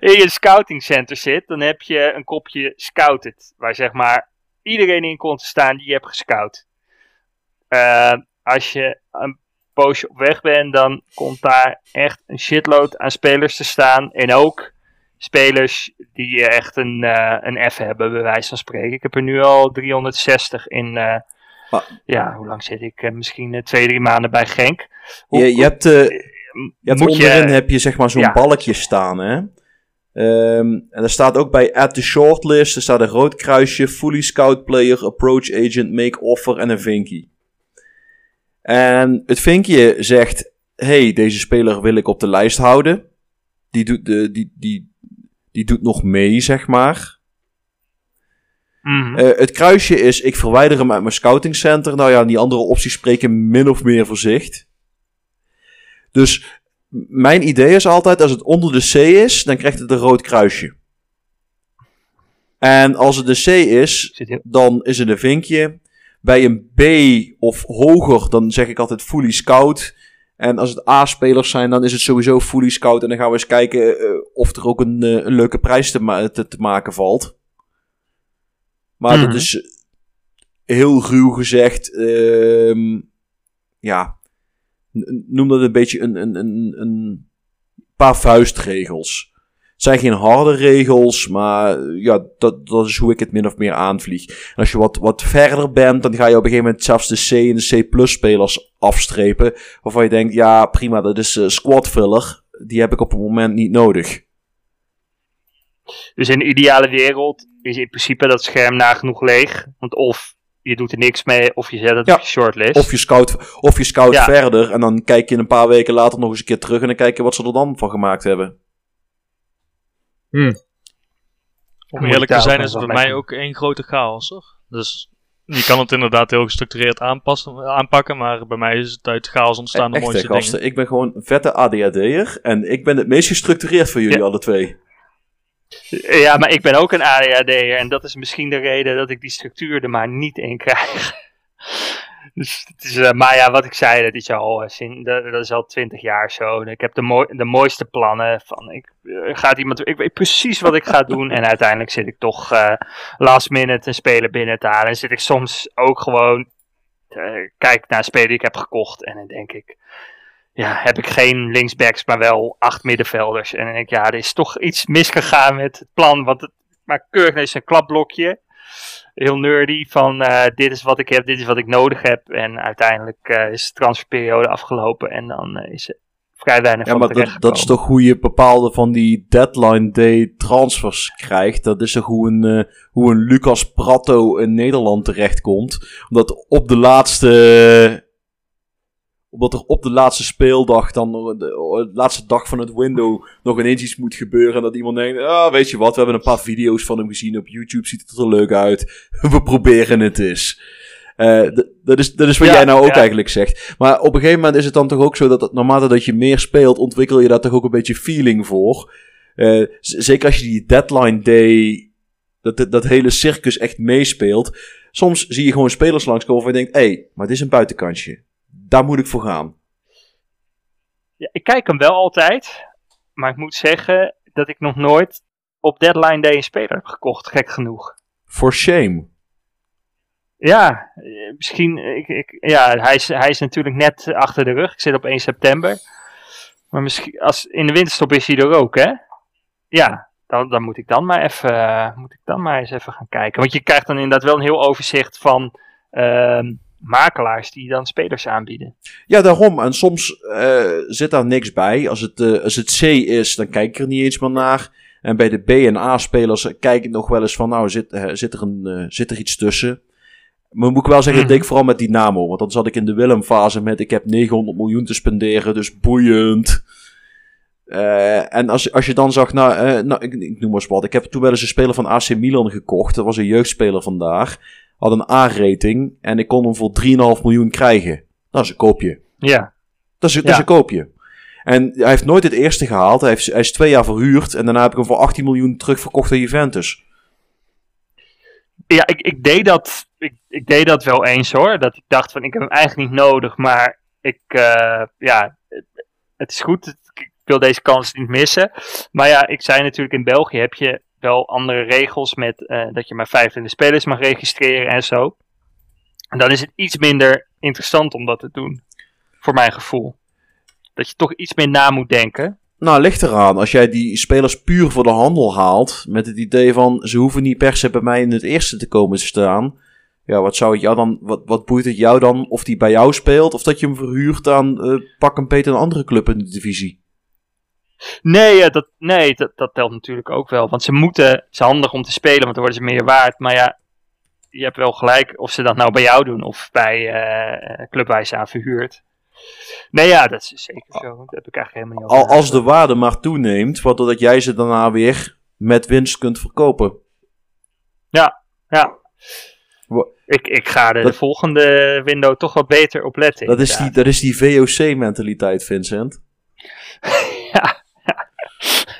in je scoutingcenter zit, dan heb je een kopje scouted, waar zeg maar iedereen in komt te staan die je hebt gescout. Eh, als je een poosje op weg bent, dan komt daar echt een shitload aan spelers te staan. En ook spelers die echt een, eh, een F hebben, bij wijze van spreken. Ik heb er nu al 360 in. eh, Maar- ja, hoe lang zit ik? Eh, misschien twee, drie maanden bij Genk. Hoe- Je, je hebt, je hebt je- onderin heb je zeg maar zo'n Ja. balkje staan, hè. Ehm, en er staat ook bij add the shortlist, er staat een rood kruisje, fully scout player, approach agent, make offer en een vinkie. En het vinkje zegt, hey, deze speler wil ik op de lijst houden. Die doet, de, die, die, die doet nog mee, zeg maar. Mhm. Eh, het kruisje is, ik verwijder hem uit mijn scoutingcenter. Nou ja, die andere opties spreken min of meer voor zich. Dus mijn idee is altijd, als het onder de C is, dan krijgt het een rood kruisje. En als het de C is, dan is het een vinkje. Bij een B of hoger, dan zeg ik altijd fully scout. En als het A-spelers zijn, dan is het sowieso fully scout. En dan gaan we eens kijken eh, of er ook een, eh, een leuke prijs te, ma- te, te maken valt. Maar Mhm. dat is. heel ruw gezegd, ehm, ja, noem dat een beetje een, een, een, een paar vuistregels. Het zijn geen harde regels, maar eh, ja, dat, dat is hoe ik het min of meer aanvlieg. En als je wat, wat verder bent, dan ga je op een gegeven moment zelfs de C en de C spelers afstrepen. Waarvan je denkt, ja prima, dat is eh, squad filler. Die heb ik op het moment niet nodig. Dus in de ideale wereld is in principe dat scherm nagenoeg leeg. Want of je doet er niks mee, of je zet het Ja. op je shortlist. Of je scout, of je scout Ja. verder en dan kijk je een paar weken later nog eens een keer terug en dan kijk je wat ze er dan van gemaakt hebben. Om Moet eerlijk te zijn is het bij mij ook één grote chaos, hoor. Dus je kan het inderdaad heel gestructureerd aanpassen, aanpakken, maar bij mij is het uit chaos ontstaan de mooiste gasten. dingen. Ik ben gewoon een vette ADHD'er en ik ben het meest gestructureerd van jullie Ja. alle twee. Ja, maar ik ben ook een ADHD'er en dat is misschien de reden dat ik die structuur er maar niet in krijg. Dus het is, eh, maar ja, wat ik zei, dat is al, eh, dat, is al twintig jaar zo. Ik heb de, mooi, de mooiste plannen van, ik, eh, gaat iemand, ik weet precies wat ik ga doen en uiteindelijk zit ik toch last minute een speler binnen te halen. En zit ik soms ook gewoon, kijk naar een speler die ik heb gekocht en dan denk ik, ja, heb ik geen linksbacks, maar wel acht middenvelders. En dan denk ik, ja, er is toch iets misgegaan met het plan. Want het maar keurig is een klapblokje. Heel nerdy van eh, dit is wat ik heb, dit is wat ik nodig heb. En uiteindelijk eh, is de transferperiode afgelopen en dan eh, is er vrij weinig Ja, van maar dat, dat is toch hoe je bepaalde van die deadline day transfers krijgt. Dat is toch hoe een, hoe een Lucas Pratto in Nederland terechtkomt. Omdat op de laatste. Omdat er op de laatste speeldag, dan nog de, de laatste dag van het window, nog ineens iets moet gebeuren. En dat iemand denkt: ah, weet je wat, we hebben een paar video's van hem gezien op YouTube, ziet het er leuk uit. We proberen het eens. Eh, d- dat, is, dat is wat Ja, jij nou ook ja. eigenlijk zegt. Maar op een gegeven moment is het dan toch ook zo dat het, naarmate dat je meer speelt, ontwikkel je daar toch ook een beetje feeling voor. Eh, z- zeker als je die deadline day, dat, dat, dat hele circus echt meespeelt. Soms zie je gewoon spelers langskomen waarvan je denkt, hé, hey, maar dit is een buitenkantje. Daar moet ik voor gaan. Ja, ik kijk hem wel altijd. Maar ik moet zeggen dat ik nog nooit op deadline day een speler heb gekocht. Gek genoeg. For shame. Ja, eh, misschien. Ik, ik, ja, hij is, hij is natuurlijk net achter de rug. Ik zit op 1 september. Maar misschien. Als, in de winterstop is hij er ook, hè? Ja, dan, dan moet ik dan maar even. eh, moet ik dan maar eens even gaan kijken. Want je krijgt dan inderdaad wel een heel overzicht van. ehm, makelaars die dan spelers aanbieden. Ja, daarom. En soms eh, zit daar niks bij. Als het, eh, als het C is, dan kijk ik er niet eens meer naar. En bij de B en A-spelers kijk ik nog wel eens van, nou, zit, eh, zit, er, een, eh, zit er iets tussen? Maar moet ik wel zeggen, dat deed ik vooral met Dynamo. Want dan zat ik in de Willem-fase met, ik heb 900 miljoen te spenderen, dus boeiend. Eh, en als, als je dan zag, nou, eh, nou ik, ik noem maar eens wat. Ik heb toen wel eens een speler van AC Milan gekocht. Dat was een jeugdspeler vandaag. Had een A-rating en ik kon hem voor 3,5 miljoen krijgen. Dat is een koopje. Ja, Dat is, dat is Ja. een koopje. En hij heeft nooit het eerste gehaald. Hij, heeft, hij is twee jaar verhuurd. En daarna heb ik hem voor 18 miljoen terugverkocht aan Juventus. ja ik, ik, deed dat, ik, ik deed dat wel eens hoor. Dat ik dacht van ik heb hem eigenlijk niet nodig. Maar ik, eh, ja, het, het is goed. Ik wil deze kans niet missen. Maar ja, ik zei natuurlijk in België heb je wel andere regels met eh, dat je maar 25 spelers mag registreren en zo. En dan is het iets minder interessant om dat te doen. Voor mijn gevoel. Dat je toch iets meer na moet denken. Nou, ligt eraan. Als jij die spelers puur voor de handel haalt. Met het idee van ze hoeven niet per se bij mij in het eerste te komen te staan. Ja, wat zou het jou dan. Wat, wat boeit het jou dan of die bij jou speelt? Of dat je hem verhuurt aan eh, pak een Peter een andere club in de divisie? Nee, dat, nee dat, dat telt natuurlijk ook wel. Want ze moeten, het is handig om te spelen, want dan worden ze meer waard. Maar ja, je hebt wel gelijk of ze dat nou bij jou doen of bij eh Clubwijze aan verhuurd. Nee, ja, dat is zeker zo. Daar heb ik eigenlijk helemaal niet Al, als de waarde maar toeneemt, waardoor dat jij ze daarna weer met winst kunt verkopen. Ja, ja. Ik, ik ga er de Dat- volgende window toch wat beter op letten. Dat is, die, dat is die VOC-mentaliteit, Vincent.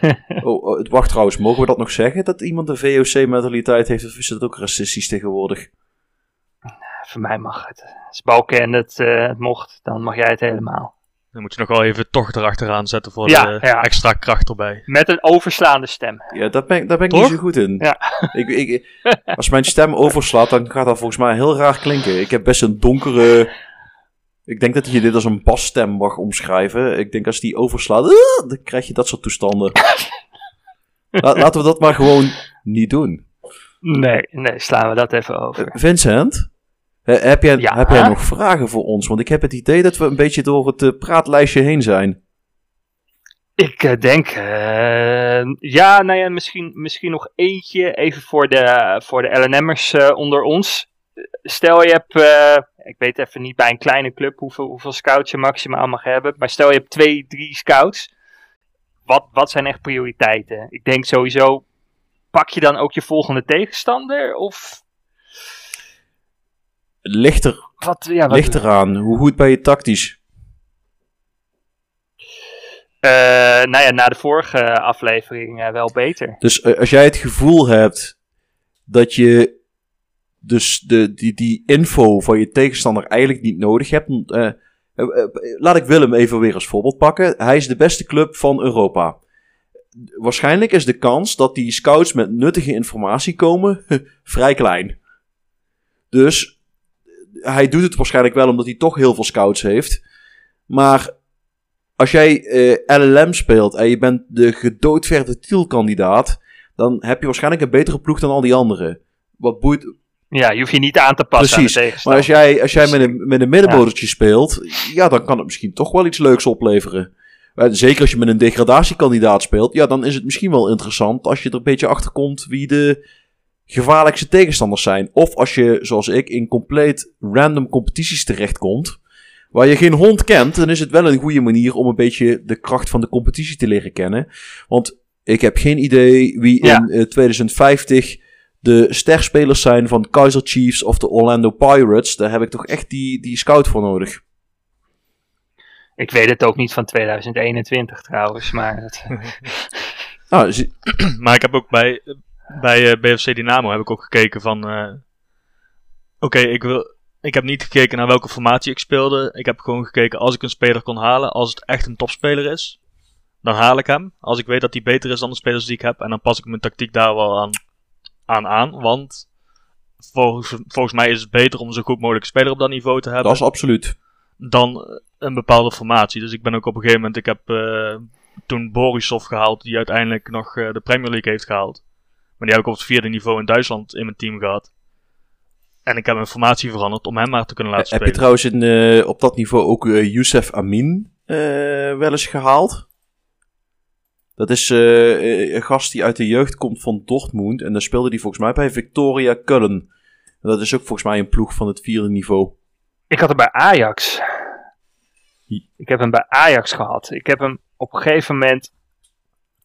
Oh, oh, het wacht trouwens, mogen we dat nog zeggen? Dat iemand een VOC-mentaliteit heeft? Of is dat ook racistisch tegenwoordig? Voor mij mag het. Als Balken het, eh, het mocht, dan mag jij het helemaal. Dan moet je nog wel even toch erachteraan zetten voor Ja, de ja. extra kracht erbij. Met een overslaande stem. Ja, daar ben, ik- daar ben ik Toch? niet zo goed in. Ja. Ik, ik, als mijn stem overslaat, dan gaat dat volgens mij heel raar klinken. Ik heb best een donkere... Ik denk dat je dit als een basstem mag omschrijven. Ik denk als die overslaat, "Ah", dan krijg je dat soort toestanden. La- laten we dat maar gewoon niet doen. Nee, nee, slaan we dat even Eh, over. Vincent, eh, heb jij, Ja? heb jij nog vragen voor ons? Want ik heb het idee dat we een beetje door het eh, praatlijstje heen zijn. Ik eh, denk, eh, ja, nou ja, misschien, misschien nog eentje even voor de, voor de LNM'ers eh, onder ons. Stel je hebt, eh, ik weet even niet bij een kleine club hoeveel, hoeveel scouts je maximaal mag hebben, maar stel je hebt twee, drie scouts. Wat, wat zijn echt prioriteiten? Ik denk sowieso, pak je dan ook je volgende tegenstander? Of Ligt, er, wat? Ja, wat ligt eraan. Hoe goed ben je tactisch? Eh, nou ja, na de vorige aflevering eh, wel beter. Dus als jij het gevoel hebt dat je dus de, die, die info van je tegenstander eigenlijk niet nodig hebt. eh, eh, laat ik Willem even weer als voorbeeld pakken. Hij is de beste club van Europa. Waarschijnlijk is de kans dat die scouts met nuttige informatie komen vrij klein. Dus hij doet het waarschijnlijk wel omdat hij toch heel veel scouts heeft. Maar als jij eh, LLM speelt en je bent de gedoodverde titelkandidaat, dan heb je waarschijnlijk een betere ploeg dan al die anderen. Wat boeit. Ja, je hoeft je niet aan te passen Precies. aan Maar als jij, als jij met een, met een speelt, ja, dan kan het misschien toch wel iets leuks opleveren. Eh, Zeker als je met een degradatiekandidaat speelt, ja, dan is het misschien wel interessant als je er een beetje achter komt wie de gevaarlijkste tegenstanders zijn. Of als je, zoals ik, in compleet random competities terechtkomt, waar je geen hond kent, dan is het wel een goede manier om een beetje de kracht van de competitie te leren kennen. Want ik heb geen idee wie Ja. in eh, 2050 de sterspelers zijn van Kaiser Chiefs of de Orlando Pirates. Daar heb ik toch echt die, die scout voor nodig. Ik weet het ook niet van 2021 trouwens, maar het, Ah, Maar ik heb ook bij, bij eh, BFC Dynamo heb ik ook gekeken van... eh, Oké, ik wil... Ik heb niet gekeken naar welke formatie ik speelde. Ik heb gewoon gekeken als ik een speler kon halen. Als het echt een topspeler is, dan haal ik hem. Als ik weet dat hij beter is dan de spelers die ik heb. En dan pas ik mijn tactiek daar wel aan aan. aan want volgens, volgens mij is het beter om zo goed mogelijk speler op dat niveau te hebben dat is absoluut. dan een bepaalde formatie. Dus ik ben ook op een gegeven moment, ik heb eh, toen Borisov gehaald, die uiteindelijk nog eh, de Premier League heeft gehaald. Maar die heb ik op het vierde niveau in Duitsland in mijn team gehad. En ik heb mijn formatie veranderd om hem maar te kunnen laten heb je spelen. trouwens in, eh, op dat niveau ook eh, Youssef Amin eh, wel eens gehaald? Dat is eh, een gast die uit de jeugd komt van Dortmund. En daar speelde hij volgens mij bij Victoria Köln. En dat is ook volgens mij een ploeg van het vierde niveau. ik had hem bij Ajax. Ik heb hem bij Ajax gehad. Ik heb hem op een gegeven moment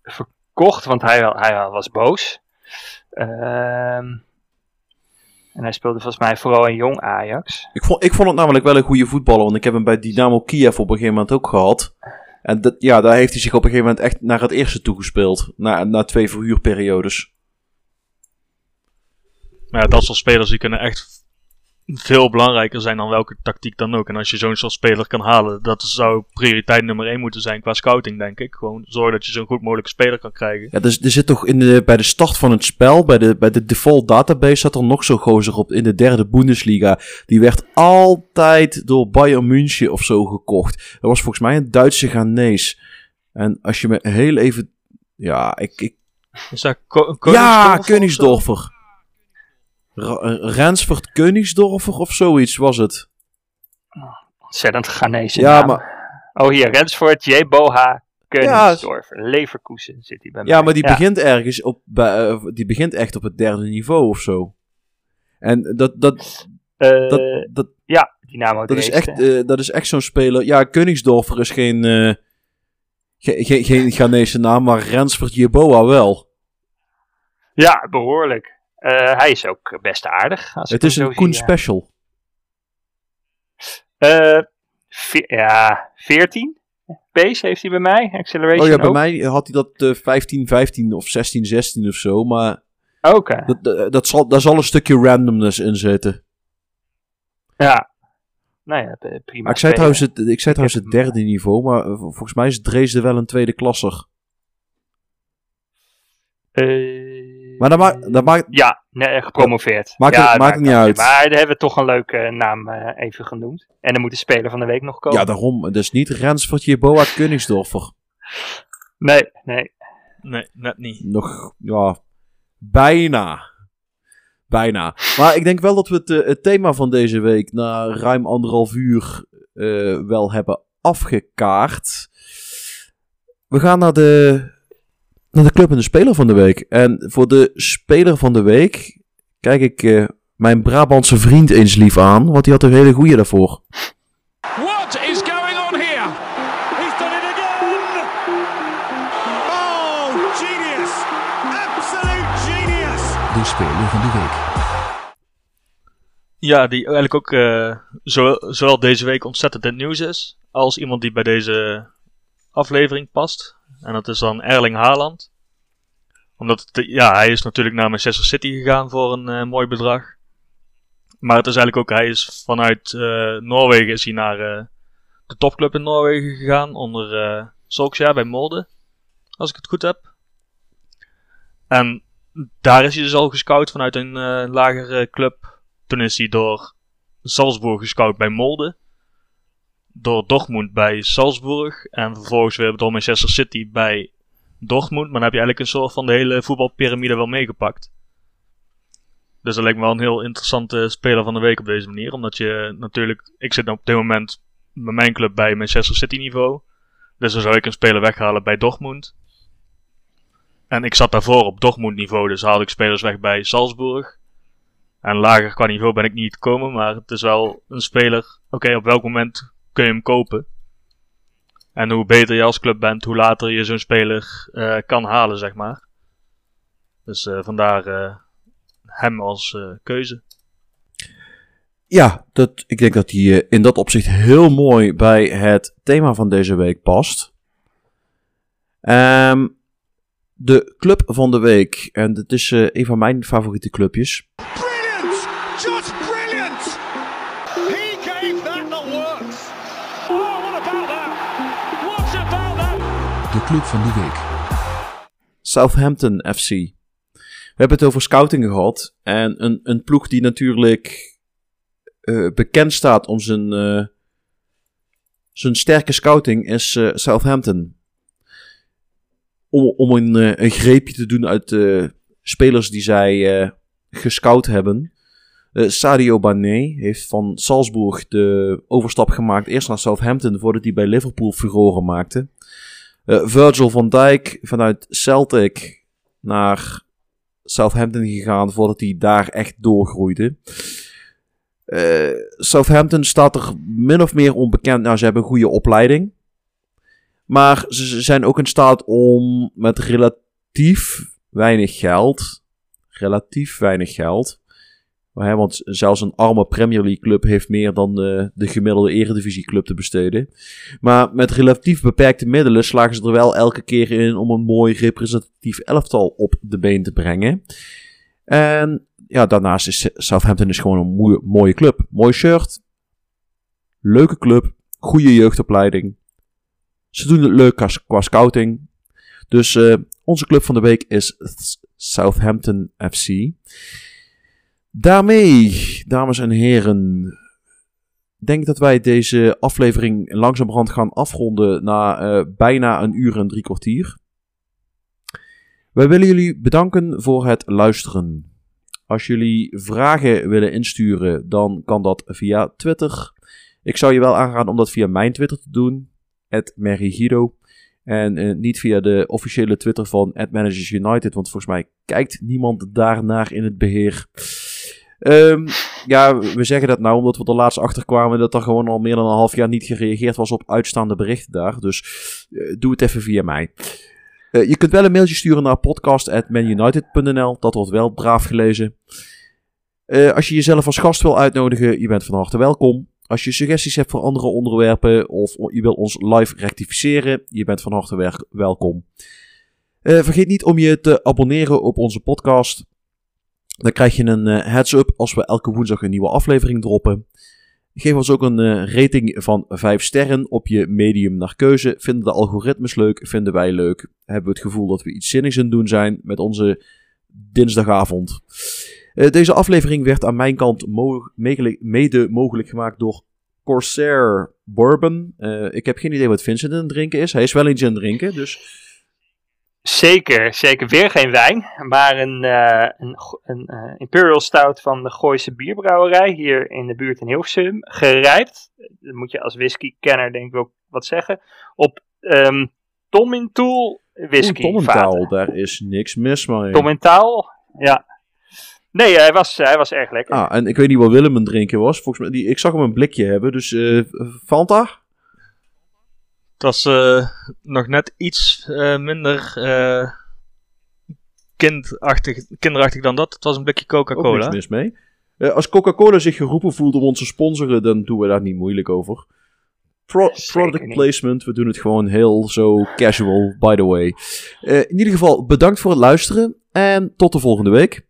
verkocht, want hij, hij was boos. Ehm, en hij speelde volgens mij vooral in jong Ajax. Ik vond, ik vond het namelijk wel een goede voetballer. Want ik heb hem bij Dynamo Kiev op een gegeven moment ook gehad. En dat, ja, daar heeft hij zich op een gegeven moment echt naar het eerste toegespeeld. Na, na twee verhuurperiodes. Maar ja, dat soort spelers die kunnen echt veel belangrijker zijn dan welke tactiek dan ook. En als je zo'n soort speler kan halen, dat zou prioriteit nummer één moeten zijn qua scouting, denk ik. Gewoon zorgen dat je zo'n goed mogelijke speler kan krijgen. Ja, dus er zit toch in de, bij de start van het spel, bij de, bij de default database, zat er nog zo'n gozer op in de derde Bundesliga. Die werd altijd door Bayern München of zo gekocht. Dat was volgens mij een Duitse Ghanese. En als je me heel even. Ja, ik. ik Is dat Ko- ja, Koningsdorf of zo? Königsdorfer. Ra- eh, Rensford Königsdorfer of zoiets was het. Ontzettend Ghanese Ja, naam. maar, Oh, hier, Rensford, J. Boha, Königsdorf, Leverkusen zit hij bij mij. ja, maar die begint ergens op. bij, eh, die begint echt op het derde niveau of zo. En dat, dat, Eh, dat, dat, ja, Dynamo Dat is echt, eh, dat is echt zo'n speler. Ja, Königsdorfer is geen, eh ge- ge- geen Ghanese naam, maar Rensford Jeboa wel. Ja, behoorlijk. Eh, hij is ook best aardig. Als Het is een Koen special. Eh, ja, 14 pace heeft hij bij mij. Acceleration Oh ja, bij ook. mij had hij dat eh 15, 15 of 16, 16 of zo. Maar Oké, dat, dat, dat zal, daar zal een stukje randomness in zitten. ja. nou ja, prima Maar ik zei, trouwens het, ik zei trouwens het derde niveau, maar volgens mij is Dresden wel een tweede klasser. Eh, Maar dat maakt, dat maakt, Ja, nee, gepromoveerd. Maakt ja, het- maakt het niet uit. Maar daar hebben we toch een leuke naam eh, even genoemd. En er moet de speler van de week nog komen. ja daarom, dus niet Rensford Boa Koningsdorfer. Nee, nee. Nee, net niet. Nog, ja, bijna. Bijna. Maar ik denk wel dat we het, eh, het thema van deze week na ruim anderhalf uur eh, wel hebben afgekaart. We gaan naar de, naar de club en de speler van de week. En voor de speler van de week kijk ik eh, mijn Brabantse vriend eens lief aan, want die had een hele goeie daarvoor. What is going on here? He's done it again! Oh, genius! Absolute genius! De speler van de week. Ja, die eigenlijk ook eh, zowel, zowel deze week ontzettend in het nieuws is, als iemand die bij deze aflevering past. En dat is dan Erling Haaland. Omdat, het, ja, hij is natuurlijk naar Manchester City gegaan voor een eh, mooi bedrag. Maar het is eigenlijk ook, hij is vanuit eh, Noorwegen is hij naar eh, de topclub in Noorwegen gegaan, onder Solskjaer bij Molde. Als ik het goed heb. En daar is hij dus al gescout vanuit een lagere club. Toen is hij door Salzburg gescout bij Molde. Door Dortmund bij Salzburg. En vervolgens weer door Manchester City bij Dortmund. Maar dan heb je eigenlijk een soort van de hele voetbalpyramide wel meegepakt. Dus dat lijkt me wel een heel interessante speler van de week op deze manier. Omdat je natuurlijk... Ik zit op dit moment bij mijn club bij Manchester City niveau. Dus dan zou ik een speler weghalen bij Dortmund. En ik zat daarvoor op Dortmund niveau. Dus haalde ik spelers weg bij Salzburg. En lager qua niveau ben ik niet gekomen, maar het is wel een speler. Oké, op welk moment kun je hem kopen? En hoe beter je als club bent, hoe later je zo'n speler eh, kan halen, zeg maar. Dus eh, vandaar eh, hem als eh, keuze. Ja, dat, ik denk dat hij eh, in dat opzicht heel mooi bij het thema van deze week past. Ehm, de club van de week. En het is eh, een van mijn favoriete clubjes. Brilliant! Just Club van de week. Southampton FC. We hebben het over scouting gehad. En een, een ploeg die natuurlijk eh, bekend staat om zijn, eh, zijn sterke scouting is eh, Southampton. Om, om een, een greepje te doen uit de spelers die zij gescout hebben. Sadio Mané heeft van Salzburg de overstap gemaakt eerst naar Southampton voordat hij bij Liverpool furoren maakte. Eh, Virgil van Dijk vanuit Celtic naar Southampton gegaan voordat hij daar echt doorgroeide. Eh, Southampton staat er min of meer onbekend. Nou, ze hebben een goede opleiding. Maar ze ze zijn ook in staat om met relatief weinig geld. Relatief weinig geld. Want zelfs een arme Premier League club heeft meer dan de, de gemiddelde Eredivisie club te besteden. Maar met relatief beperkte middelen slagen ze er wel elke keer in om een mooi representatief elftal op de been te brengen. En ja, daarnaast is Southampton is gewoon een mooie, club. Mooi shirt. Leuke club. Goede jeugdopleiding. Ze doen het leuk qua, qua scouting. Dus eh, onze club van de week is Southampton FC. Daarmee, dames en heren, denk dat wij deze aflevering langzamerhand gaan afronden na eh, bijna een uur en drie kwartier. Wij willen jullie bedanken voor het luisteren. Als jullie vragen willen insturen, dan kan dat via Twitter. Ik zou je wel aanraden om dat via mijn Twitter te doen, @merigido. En eh, niet via de officiële Twitter van Managers United, want volgens mij kijkt niemand daarnaar in het beheer. Ehm, ja, we zeggen dat nou omdat we er laatst achter kwamen dat er gewoon al meer dan een half jaar niet gereageerd was op uitstaande berichten daar. Dus eh, doe het even via mij. Eh, je kunt wel een mailtje sturen naar podcast.manunited.nl. Dat wordt wel braaf gelezen. Eh, als je jezelf als gast wil uitnodigen, je bent van harte welkom. Als je suggesties hebt voor andere onderwerpen of je wil ons live rectificeren, je bent van harte welkom. Eh, vergeet niet om je te abonneren op onze podcast. Dan krijg je een eh, heads-up als we elke woensdag een nieuwe aflevering droppen. Geef ons ook een eh, rating van 5 sterren op je medium naar keuze. Vinden de algoritmes leuk? Vinden wij leuk? Hebben we het gevoel dat we iets zinnigs het doen zijn met onze dinsdagavond? Eh, deze aflevering werd aan mijn kant mede mogelijk gemaakt door Corsair Bourbon. Ik heb geen idee wat Vincent aan het drinken is. Hij is wel eens aan het drinken, dus Zeker, zeker. Weer geen wijn, maar een, eh, een, een eh, Imperial Stout van de Gooise Bierbrouwerij hier in de buurt in Hilversum. Gerijpt, dat moet je als whisky-kenner denk ik ook wat zeggen, op um, Tomintool whisky Oeh, Tommentaal, daar is niks mis mee. Tommentaal, ja. Nee, hij was, hij was erg lekker. Ah, en ik weet niet wat Willem het drinken was. Volgens mij, die, ik zag hem een blikje hebben, dus eh Fanta? Het was eh, nog net iets eh, minder eh, kindachtig, kinderachtig dan dat. Het was een blikje Ook Coca-Cola. niks mis mee. Eh, als Coca-Cola zich geroepen voelt om ons te sponsoren, dan doen we daar niet moeilijk over. Pro- product placement, we doen het gewoon heel zo casual, by the way. Eh, in ieder geval, bedankt voor het luisteren en tot de volgende week.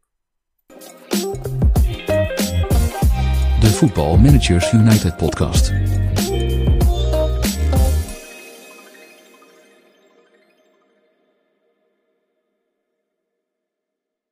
De Voetbal Managers United podcast.